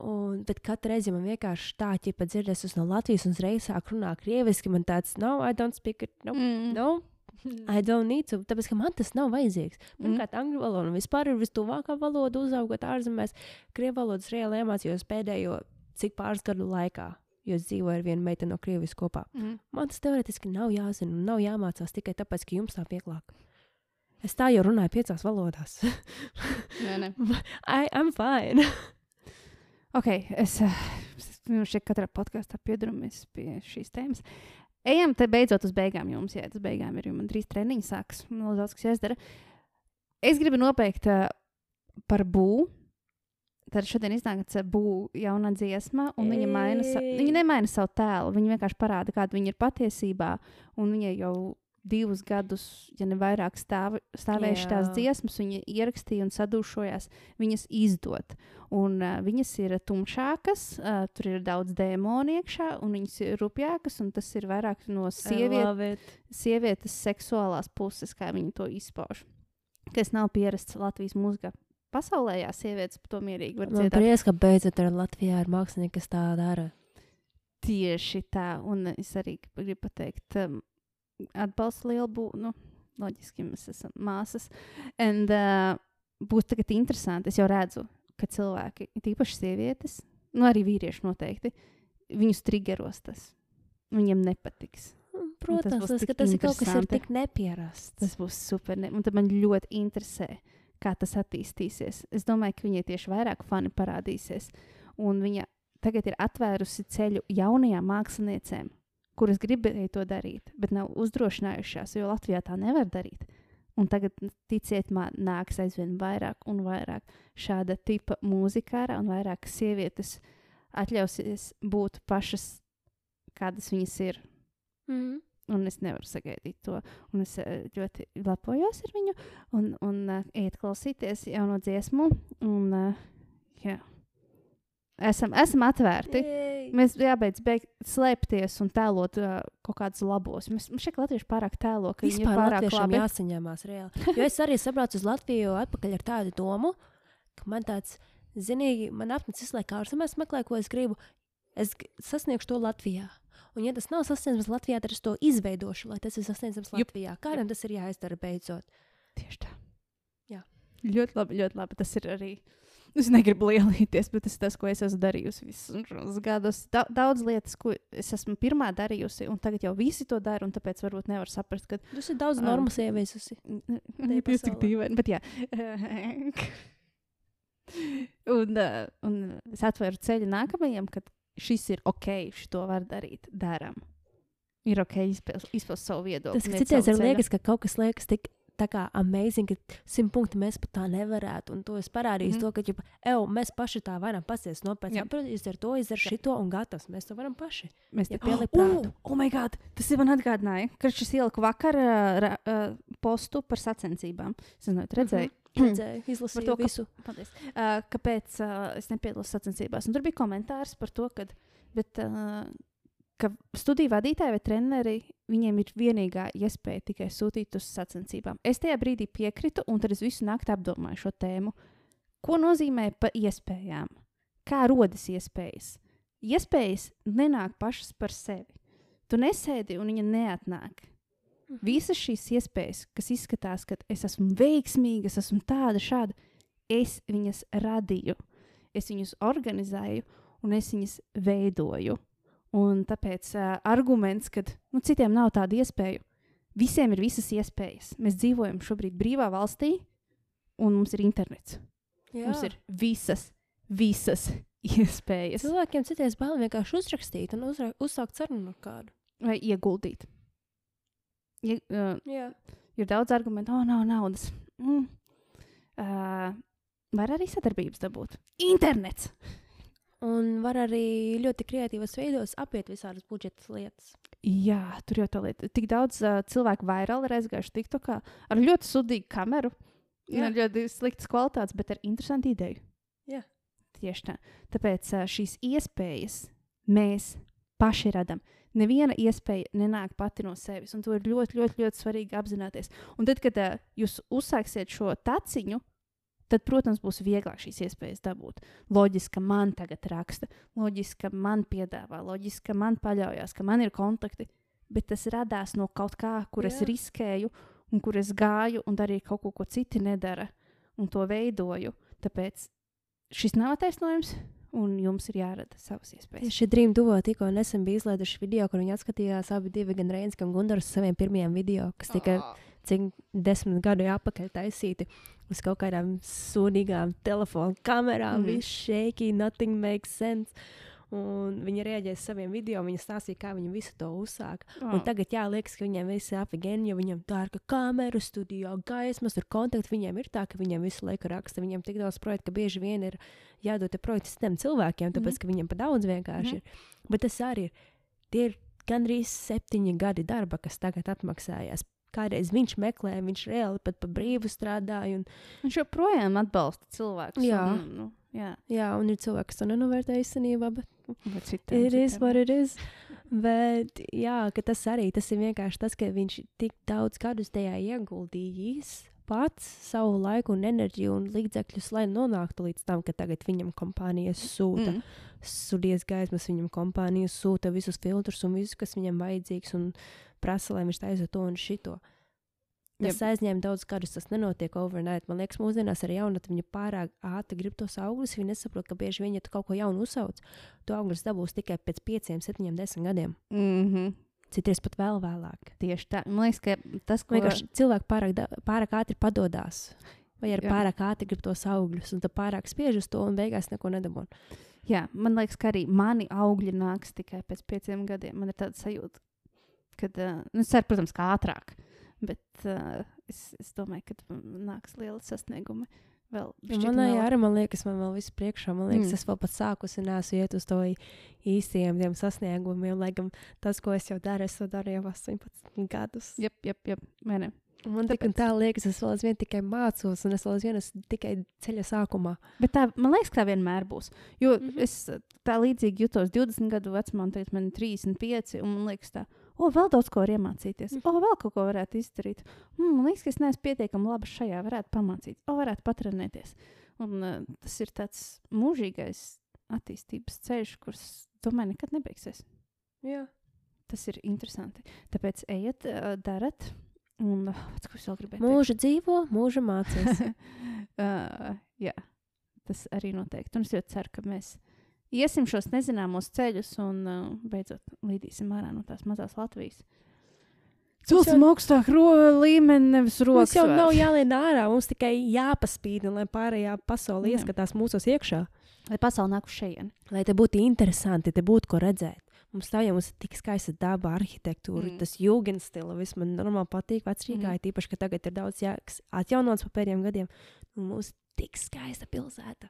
[SPEAKER 2] Un, bet katru reizi, man vienkārši tā, ja pat dzirdēs, es no Latvijas un uzreiz sāk runāt krieviski, man tāds, no, I don't speak it, no,
[SPEAKER 3] Mm.
[SPEAKER 2] no, I don't need to, tāpēc, ka man tas nav vajadzīgs.
[SPEAKER 3] Mm.
[SPEAKER 2] Pirmkārt, angļu valoda vispār ir vistuvākā valoda, uzaugot ārzemēs. Krievu valodas reāli iemācījos pēdējo cik pāris gadu laikā, jo es dzīvoju ar vienu meiteni no Krievijas kopā.
[SPEAKER 3] Mm.
[SPEAKER 2] Man tas teorētiski nav jāzina un nav jāmācās tikai tāpēc, ka jums tā pieklāk. Es tā jau runāju piecās valodās.
[SPEAKER 3] Nē, nē.
[SPEAKER 2] I, I'm fine.
[SPEAKER 3] Ok, es eh, nu, šeit katrā podkāstā pieduramies pie šīs tēmas. Ejam te beidzot uz beigām jums, ja tas beigām ir, jo man drīz treniņš sāks. Man daudz kas jāizdara. Es gribu nobeigt uh, par būvu. Tad šodien iznāca būva jauna dziesma, un viņa, maina sa viņa nemaina savu tēlu. Viņa vienkārši parāda, kāda viņa ir patiesībā. Un viņa jau divus gadus, ja ne vairāk, stāv, stāvējuši tās
[SPEAKER 2] Jā.
[SPEAKER 3] dziesmas, viņa ierakstīja un sadūšojās viņas izdot. Un, uh, viņas ir tumšākas, uh, tur ir daudz dēmonu iekšā, un viņas ir rupjākas, un tas ir vairāk no sieviet, sievietes seksuālās puses, kā viņi to izpauž. Kas nav pierasts Latvijas mūzikā. Pasaulē, jā, sievietes par to mierīgi var
[SPEAKER 2] Man
[SPEAKER 3] dzirdēt.
[SPEAKER 2] prieks, ka beidzot ar Latvijā ir mākslinieki, kas tā dara.
[SPEAKER 3] Tieši tā, un es arī gribu pateikt, um, atbalstu lielu būvu. Nu, loģiski, mēs esam māsas. Un uh, būs tagad interesanti. Es jau redzu, ka cilvēki, tīpaši sievietes, nu arī vīrieši noteikti, viņus triggeros tas. Viņiem nepatiks.
[SPEAKER 2] Protams,
[SPEAKER 3] būs
[SPEAKER 2] tas,
[SPEAKER 3] tik
[SPEAKER 2] ka tas ir kaut kas ir tik nepierasts.
[SPEAKER 3] Tas būs super. Ne? Un tad man ļoti interesē, kā tas attīstīsies. Es domāju, ka viņai tieši vairāk fani parādīsies. Un viņa tagad ir atvērusi ceļu jaunajām māksliniecēm, kuras gribēja to darīt, bet nav uzdrošinājušās, jo Latvijā tā nevar darīt. Un tagad, ticiet man, nāks aizvien vairāk un vairāk šāda tipa mūzikāra, un vairāk sievietes atļausies būt pašas, kādas viņas ir.
[SPEAKER 2] Mm.
[SPEAKER 3] Un es nevaru sagaidīt to. Un es eh, ļoti lepojos ar viņu. Un, un uh, iet klausīties jauno dziesmu. Un, uh, jā. Esam, esam atvērti. Mēs jābeidz beigt slēpties un tēlot uh, kaut kādus labos. Mēs, mēs šeit latvieši pārāk tēlo, ka
[SPEAKER 2] Vispār
[SPEAKER 3] pārāk labi.
[SPEAKER 2] jāsaņemās reāli. Jo es arī sabraucu uz Latviju atpakaļ ar tādu domu, ka man tāds, zinīgi, man apnicis laikā ārzemēs meklē, ko es gribu. Es sasniegšu to Latvijā. Un, ja tas nav sasniedzams Latvijā, tad es to izveidošu, lai tas ir sasniedzams
[SPEAKER 3] Jup.
[SPEAKER 2] Latvijā. Kādam tas ir jāizdara beidzot?
[SPEAKER 3] Tieši tā.
[SPEAKER 2] Jā.
[SPEAKER 3] Ļoti labi, ļoti labi. Tas ir arī. Es negribu lielīties, bet tas ir tas, ko es esmu darījusi visus šos gadus. Da daudz lietas, ko es esmu pirmā darījusi, un tagad jau visi to dara, un tāpēc varbūt nevar saprast, ka
[SPEAKER 2] Tas ir daudz
[SPEAKER 3] Um,
[SPEAKER 2] normas ieviesusi.
[SPEAKER 3] Tie ir tik dīvaini, bet jā. un, uh, un es atvēru ceļu nākamajam, kad šis ir ok, šo var darīt, darām. Ir ok izpilst savu viedokli.
[SPEAKER 2] Tas, citreiz ir liekas, ka kaut kas liekas tik tā kā amazing, ka simt punkti mēs pat tā nevarētu. Un to es parādīju, mm
[SPEAKER 3] Mhm.
[SPEAKER 2] -hmm. to, ka, ģipa, ew, mēs paši tā varam pasies no pēc
[SPEAKER 3] Jā.
[SPEAKER 2] tam, protams, izdara to, izdara šito un gatavs. Mēs to varam paši.
[SPEAKER 3] Mēs
[SPEAKER 2] pieliek
[SPEAKER 3] pieliekam.
[SPEAKER 2] prātu.
[SPEAKER 3] Oh, my God! Tas ir man atgādināja, ka šis ielika vakar uh, uh, postu par sacensībām. Es nezinu, vai tu redzēji.
[SPEAKER 2] Redzēju, izlasīju
[SPEAKER 3] to, ka-
[SPEAKER 2] visu.
[SPEAKER 3] Paldies. Uh, kāpēc uh, es nepiedalos sacensībās? Un tur bija komentārs par to, kad, bet, uh, ka studiju vadītāji vai treneri viņiem ir vienīgā iespēja tikai sūtīt uz sacensībām. Es tajā brīdī piekritu, un tad es visu nakti apdomāju šo tēmu. Ko nozīmē pa iespējām? Kā rodas iespējas? Iespējas nenāk pašas par sevi. Tu nesēdi un viņa neatnāk. Visas šīs iespējas, kas izskatās, ka es esmu veiksmīga, es esmu tāda, šāda, es viņas radīju, es viņas organizēju un es viņas veidoju. Un tāpēc uh, arguments, ka nu, citiem nav tāda iespēja, visiem ir visas iespējas. Mēs dzīvojam šobrīd brīvā valstī, un mums ir internets. Jā. Mums ir visas, visas iespējas.
[SPEAKER 2] Cilvēkiem citreiz bail vienkārši uzrakstīt un uzra uzsākt sarunu ar kādu.
[SPEAKER 3] Vai ieguldīt. Ja, uh,
[SPEAKER 2] Jā.
[SPEAKER 3] ir daudz argumentu, oh, nav naudas. Mm. Uh, var arī sadarbības dabūt. Internets!
[SPEAKER 2] Un var arī ļoti kreatīvos veidos apiet visādas budžeta lietas.
[SPEAKER 3] Jā, tur jau tā lieta. Tik daudz uh, cilvēku vairāk reizgājuši TikTokā ar ļoti sudīgu kameru.
[SPEAKER 2] Jā.
[SPEAKER 3] Jā, ļoti sliktas kvalitātes, bet ar interesantu ideju.
[SPEAKER 2] Jā.
[SPEAKER 3] Tieši tā. Tāpēc uh, šīs iespējas mēs paši radām. Neviena iespēja nenāk pati no sevis, un to ir ļoti, ļoti, ļoti svarīgi apzināties. Un tad, kad uh, jūs uzsāksiet šo taciņu, tad, protams, būs vieglāk šīs iespējas dabūt. Loģiski, ka man tagad raksta, loģiski, ka man piedāvā, loģiski, ka man paļaujas, ka man ir kontakti. Bet tas radās no kaut kā, kur es
[SPEAKER 2] Jā.
[SPEAKER 3] riskēju, un kur es gāju un darīju kaut ko, ko citi nedara, un to veidoju. Tāpēc šis nav attaisnojums, un jums ir jārada savas iespējas.
[SPEAKER 2] Tieši Dream Duo tikko nesen bija izlaiduši video, kur viņi atskatījās abi divi, gan Reins, gan Gunārs, uz saviem pirmajiem video, kas tika cik desmit gadu atpakaļ taisīti uz kaut kādām sūdīgām telefonu kamerām. Mm. -hmm. Viss shaky, nothing makes sense. Un viņi reaģēja uz saviem video, viņi stāstīja, kā viņi visu to uzsāka.
[SPEAKER 3] Oh.
[SPEAKER 2] Un tagad, jā, liekas, ka viņiem viss ir apgājis, jo viņiem tā ir ka kamera, studijā, gaismas, tur kontakti. Viņiem ir tā, ka viņiem visu laiku raksta. Viņiem tik daudz projektu, ka bieži vien ir jādod projekti citiem cilvēkiem, tāpēc, ka viņiem pa daudz vienkārši
[SPEAKER 3] Mhm.
[SPEAKER 2] ir. Bet tas arī ir. Tie ir gandrīz septiņi gadi darba, kas tagad atmaksājās. Kādreiz viņš meklēja, viņš reāli pat pa brīvu strādāja. Un,
[SPEAKER 3] Viņš joprojām atbalsta cilvēkus.
[SPEAKER 2] Jā.
[SPEAKER 3] Un, nu, jā.
[SPEAKER 2] jā, un ir cilvēki, kas to nenovērtē īstenībā, bet It is what it is. Bet jā, ka tas arī tas ir vienkārši tas, ka viņš tik daudz gadus tajā ieguldījis pats savu laiku, un enerģiju un līdzekļus, lai nonāktu līdz tam, ka tagad viņam kompānijas sūta
[SPEAKER 3] Mm.
[SPEAKER 2] studijas gaismas, viņam kompānijas sūta visus filtrus un visu, kas viņam vajadzīgs, un prasa, lai viņš taisa to un šito. Tas yep. aizņēma daudz gadus, tas nenotiek overnight. Man liekas, mūsdienās ar jaunatni viņi pārāk ātri grib tos augļus. Viņi nesaprot, ka bieži vien, ja tu kaut ko jaunu uzsauc, to augļus dabūs tikai pēc pieciem, septiņiem, desmit gadiem.
[SPEAKER 3] Mm -hmm.
[SPEAKER 2] Citreiz pat vēl vēlāk.
[SPEAKER 3] Tieši tā. Man liekas, ka tas, ko
[SPEAKER 2] Vienkārši cilvēki pārāk, da- pārāk ātri padodas. Vai arī pārāk ātri grib tos augļus, un tad pārāk spiež uz to, un beigās neko nedabūna.
[SPEAKER 3] Jā, man liekas, ka arī mani augļi nāks tikai pēc pieciem gadiem. Man ir tāda sajūta, ka, uh, nu, ceru, protams, kā ātrāk, bet uh, es, es domāju, ka nāks lieli sasniegumi. Vēl
[SPEAKER 2] Manai
[SPEAKER 3] vēl.
[SPEAKER 2] arī, man liekas, man vēl viss priekšā. Man liekas,
[SPEAKER 3] Mm.
[SPEAKER 2] es vēl pat sāku, un nesu iet uz to ī- īstajiem tiem sasniegumiem. Lai gan tas, ko es jau daru, es to daru jau 18 gadus.
[SPEAKER 3] Jep. vai ne?
[SPEAKER 2] Man tik un tā liekas, es vēl aizvien tikai mācos, un es vēl aizvien esmu tikai ceļa sākumā.
[SPEAKER 3] Bet tā, man liekas, ka tā vienmēr būs. Jo mm. -hmm. es tā līdzīgi jutos 20 gadu vecumā, un tagad man ir 35. Un man liekas, tā, o, vēl daudz ko var iemācīties. O, vēl kaut ko varētu izdarīt. Mm, man liekas, ka es neesmu pietiekami labi šajā, varētu pamācīt. O, varētu patrenēties. Un uh, tas ir tāds mūžīgais attīstības ceļš, kurš, domāju, nekad nebeigsies.
[SPEAKER 2] Jā.
[SPEAKER 3] Tas ir interesanti. Tāpēc ejiet, uh, darat. Un uh, ko es vēl gribēju? teikt?
[SPEAKER 2] Mūža dzīvo, mūža mācās.
[SPEAKER 3] uh, jā, tas arī noteikti. Un es ļoti ceru, ka mēs iesim šos nezināmos ceļus un uh, beidzot līdīsim ārā no tās mazās Latvijas. Celsim augstāk līmeni, nevis
[SPEAKER 2] Mums
[SPEAKER 3] rokas.
[SPEAKER 2] jau nav jālien ārā, mums tikai jāpaspīd, lai pārējā pasaule ieskatās mūsos iekšā.
[SPEAKER 3] Lai pasaule nāk uz šejienes.
[SPEAKER 2] Lai te būtu interesanti, te būtu ko redzēt. Mums tā jau mums ir tik skaista daba, arhitektūra,
[SPEAKER 3] Mm.
[SPEAKER 2] tas jūgenstila, viss man normāli patīk. Vecrīgā
[SPEAKER 3] Mm.
[SPEAKER 2] tīpaši, ka tagad ir daudz jāks atjaunots pa pēdējiem gadiem. Un mums tik skaista pilsēta,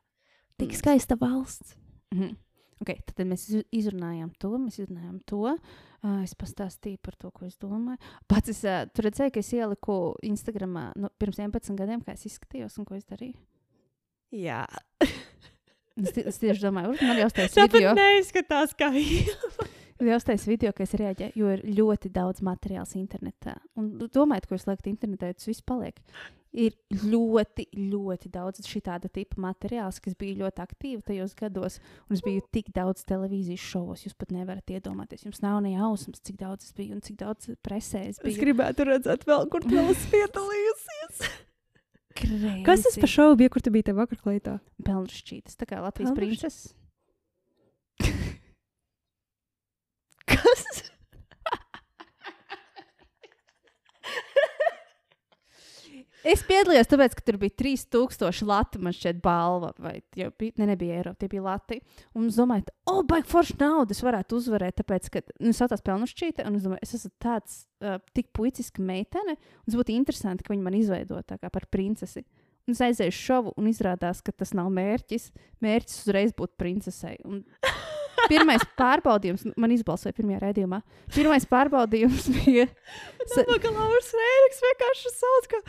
[SPEAKER 2] tik
[SPEAKER 3] mm.
[SPEAKER 2] skaista valsts.
[SPEAKER 3] Mhm. Okay, tad mēs iz- izrunājām to, mēs izrunājām to. Uh, es pastāstīju par to, ko es domāju. Pats es uh, tur redzēju, ka es ieliku Instagram nu, pirms 11 gadiem, kā es izskatījos un ko es darīju.
[SPEAKER 2] Jā,
[SPEAKER 3] Es, es tieši domāju, ka man jau uztais
[SPEAKER 2] tāpat
[SPEAKER 3] video.
[SPEAKER 2] neizskatās kā
[SPEAKER 3] Jau uztais video, ka es reaģēju, jo ir ļoti daudz materiāls internetā. Un domājiet, ko jūs liekat internetā, tas viss paliek. Ir ļoti, ļoti daudz šāda tipa materiāls, kas bija ļoti aktīvi tajos gados. Un es biju tik daudz televīzijas šovos, jūs pat nevarat iedomāties. Jums nav ne jausmas, cik daudz es biju un cik daudz presē es
[SPEAKER 2] Es
[SPEAKER 3] biju.
[SPEAKER 2] gribētu redzēt, vēl, kur tu esi piedalījusies. Kas tas par šovu bija, kur tu biji tajā vakarklītā?
[SPEAKER 3] Pelnšķītas, tā kā Latvijas
[SPEAKER 2] Pelnrašķītes? Kas?
[SPEAKER 3] Es piedalījos, tāpēc, ka tur bija 3000 lati, man šķiet, balva. Vai jau bija, ne, nebija eiro, tie bija lati. Un es domāju, o, oh, baigi forši naudu es varētu uzvarēt, tāpēc, ka nu, es saucos pelnušķīte, un es domāju, es esmu tāds uh, tik puiciska meitene, un tas būtu interesanti, ka viņi man izveido tā kā par princesi. Un es aizēju šovu, un izrādās, ka tas nav mērķis. Mērķis uzreiz būt princesei. Un pirmais pārbaudījums, man izbalsoja pirmajā raidījumā. Pirmais pārbaudījums bija. Sa-
[SPEAKER 2] Domāju, ka Lauris Rēriks vienkārši sauc, ka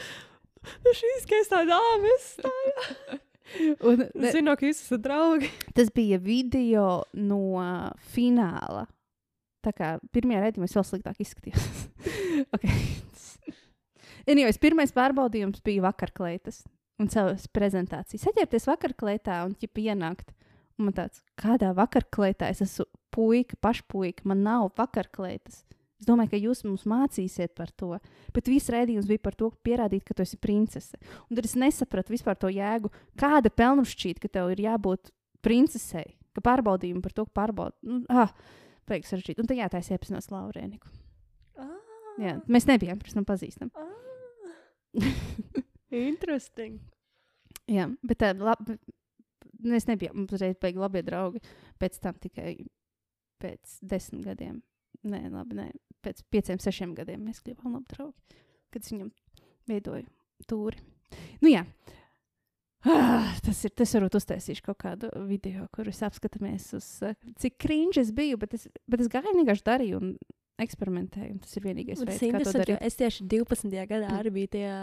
[SPEAKER 2] nu, šī skaistā dāma izstāja.
[SPEAKER 3] Un, ne,
[SPEAKER 2] Zinu, ka jūs esat draugi.
[SPEAKER 3] tas bija video no uh, fināla. Tā kā pirmajā raidījumā es vēl sliktāk izskatījos. okay. Anyways, pirmais pārbaudījums bija vakarklētas un savas prezentācijas. Saķerties vakarklētā un ķipa ienākt. Un man tāds, kādā vakarklētā es esmu puika, pašpuika, man nav vakarklētas. Es domāju, ka jūs mums mācīsiet par to. Bet viss rādījums bija par to, pierādīt, ka tu esi princese. Un tad es nesapratu vispār to jēgu, kāda pelnušķīt, ka tev ir jābūt princesei. Ka pārbaudījumi par to, ka pārbaud. Nu, ah, Beigas sarežģīt. Un tad jātaisa iepazinās Laurēniku. Jā, mēs nebijām pirms tam pazīstami.
[SPEAKER 2] Interesting.
[SPEAKER 3] Jā, bet tā, lab, mēs nebijām uzreiz beigi labi draugi. Pēc tam tikai pēc desmit gadiem. Nē, labi, nē. Pēc pieciem, sešiem gadiem mēs kļuvām labi draugi. Kad es viņam veidoju tūri. Nu jā. Ah, tas ir. Tas varbūt uztaisīšu kaut kādu video, kur es apskatāmies uz uh, cik krīņš es biju, bet es, bet es gāju vienkārši darīju un eksperimentēju. Un tas ir vienīgais
[SPEAKER 2] Un
[SPEAKER 3] veids, kā to darīt.
[SPEAKER 2] es tieši 12. gadā arī biju tajā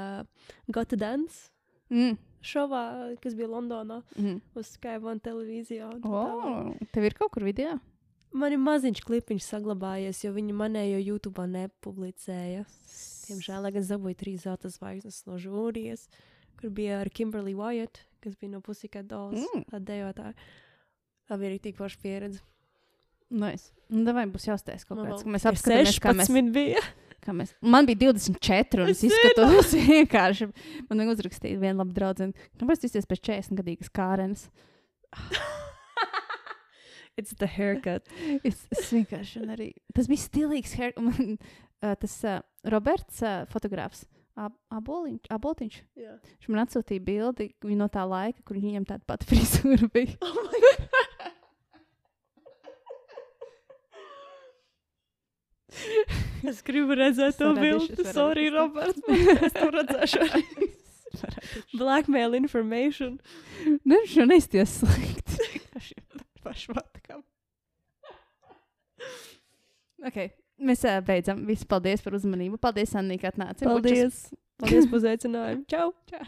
[SPEAKER 2] Gota Dance
[SPEAKER 3] Mm.
[SPEAKER 2] šovā, kas bija Londonā
[SPEAKER 3] Mm.
[SPEAKER 2] uz Sky One televīzijā. un tā
[SPEAKER 3] O,
[SPEAKER 2] tālāk.
[SPEAKER 3] tev ir kaut kur video?
[SPEAKER 2] Man ir maziņš klipiņš saglabājies, jo viņi manējo YouTube nepublicēja. Diemžēl, lai gan dabūju trīs zelta zvaigznes no žūrijas, kur bija ar Kimberly Wyatt, kas bija no Pussycat Dolls,
[SPEAKER 3] Mm.
[SPEAKER 2] mm. dejotāja. Tā bija arī tik forša pieredze.
[SPEAKER 3] Nice. Nu, vai būs jāuztais kaut
[SPEAKER 2] Man
[SPEAKER 3] kāds, ka mēs apskatāmies, kā mēs,
[SPEAKER 2] 16 bija.
[SPEAKER 3] Kā mēs. Man bija 24, un es
[SPEAKER 2] Es
[SPEAKER 3] izskatos vienkārši. Man vajag uzrakstīt vienu labu draugu. Kāpēc tas ir pēc 40 gadīgas kārenes?
[SPEAKER 2] It's the haircut.
[SPEAKER 3] Es, es vienkārši arī. Tas bija stilīgs. Hair, man, uh, tas uh, Roberts, uh, fotogrāfs, ab, aboliņš, aboltiņš.
[SPEAKER 2] Jā.
[SPEAKER 3] Viņš man atsūtīja bildi viņa no tā laika, kur viņam tāda pati frizūra bija.
[SPEAKER 2] Oh. Es gribu redzēt to bildi. Sorry. Roberts. Es to redzēšu arī. Blackmail information.
[SPEAKER 3] Nu, šo neizties slikti.
[SPEAKER 2] Pašvatkam.
[SPEAKER 3] okay. Mēs uh, beidzam. Visu paldies par uzmanību. Paldies, Annika, ka atnāci.
[SPEAKER 2] Paldies. Paldies par uzaicinājumu. Čau!
[SPEAKER 3] Čau.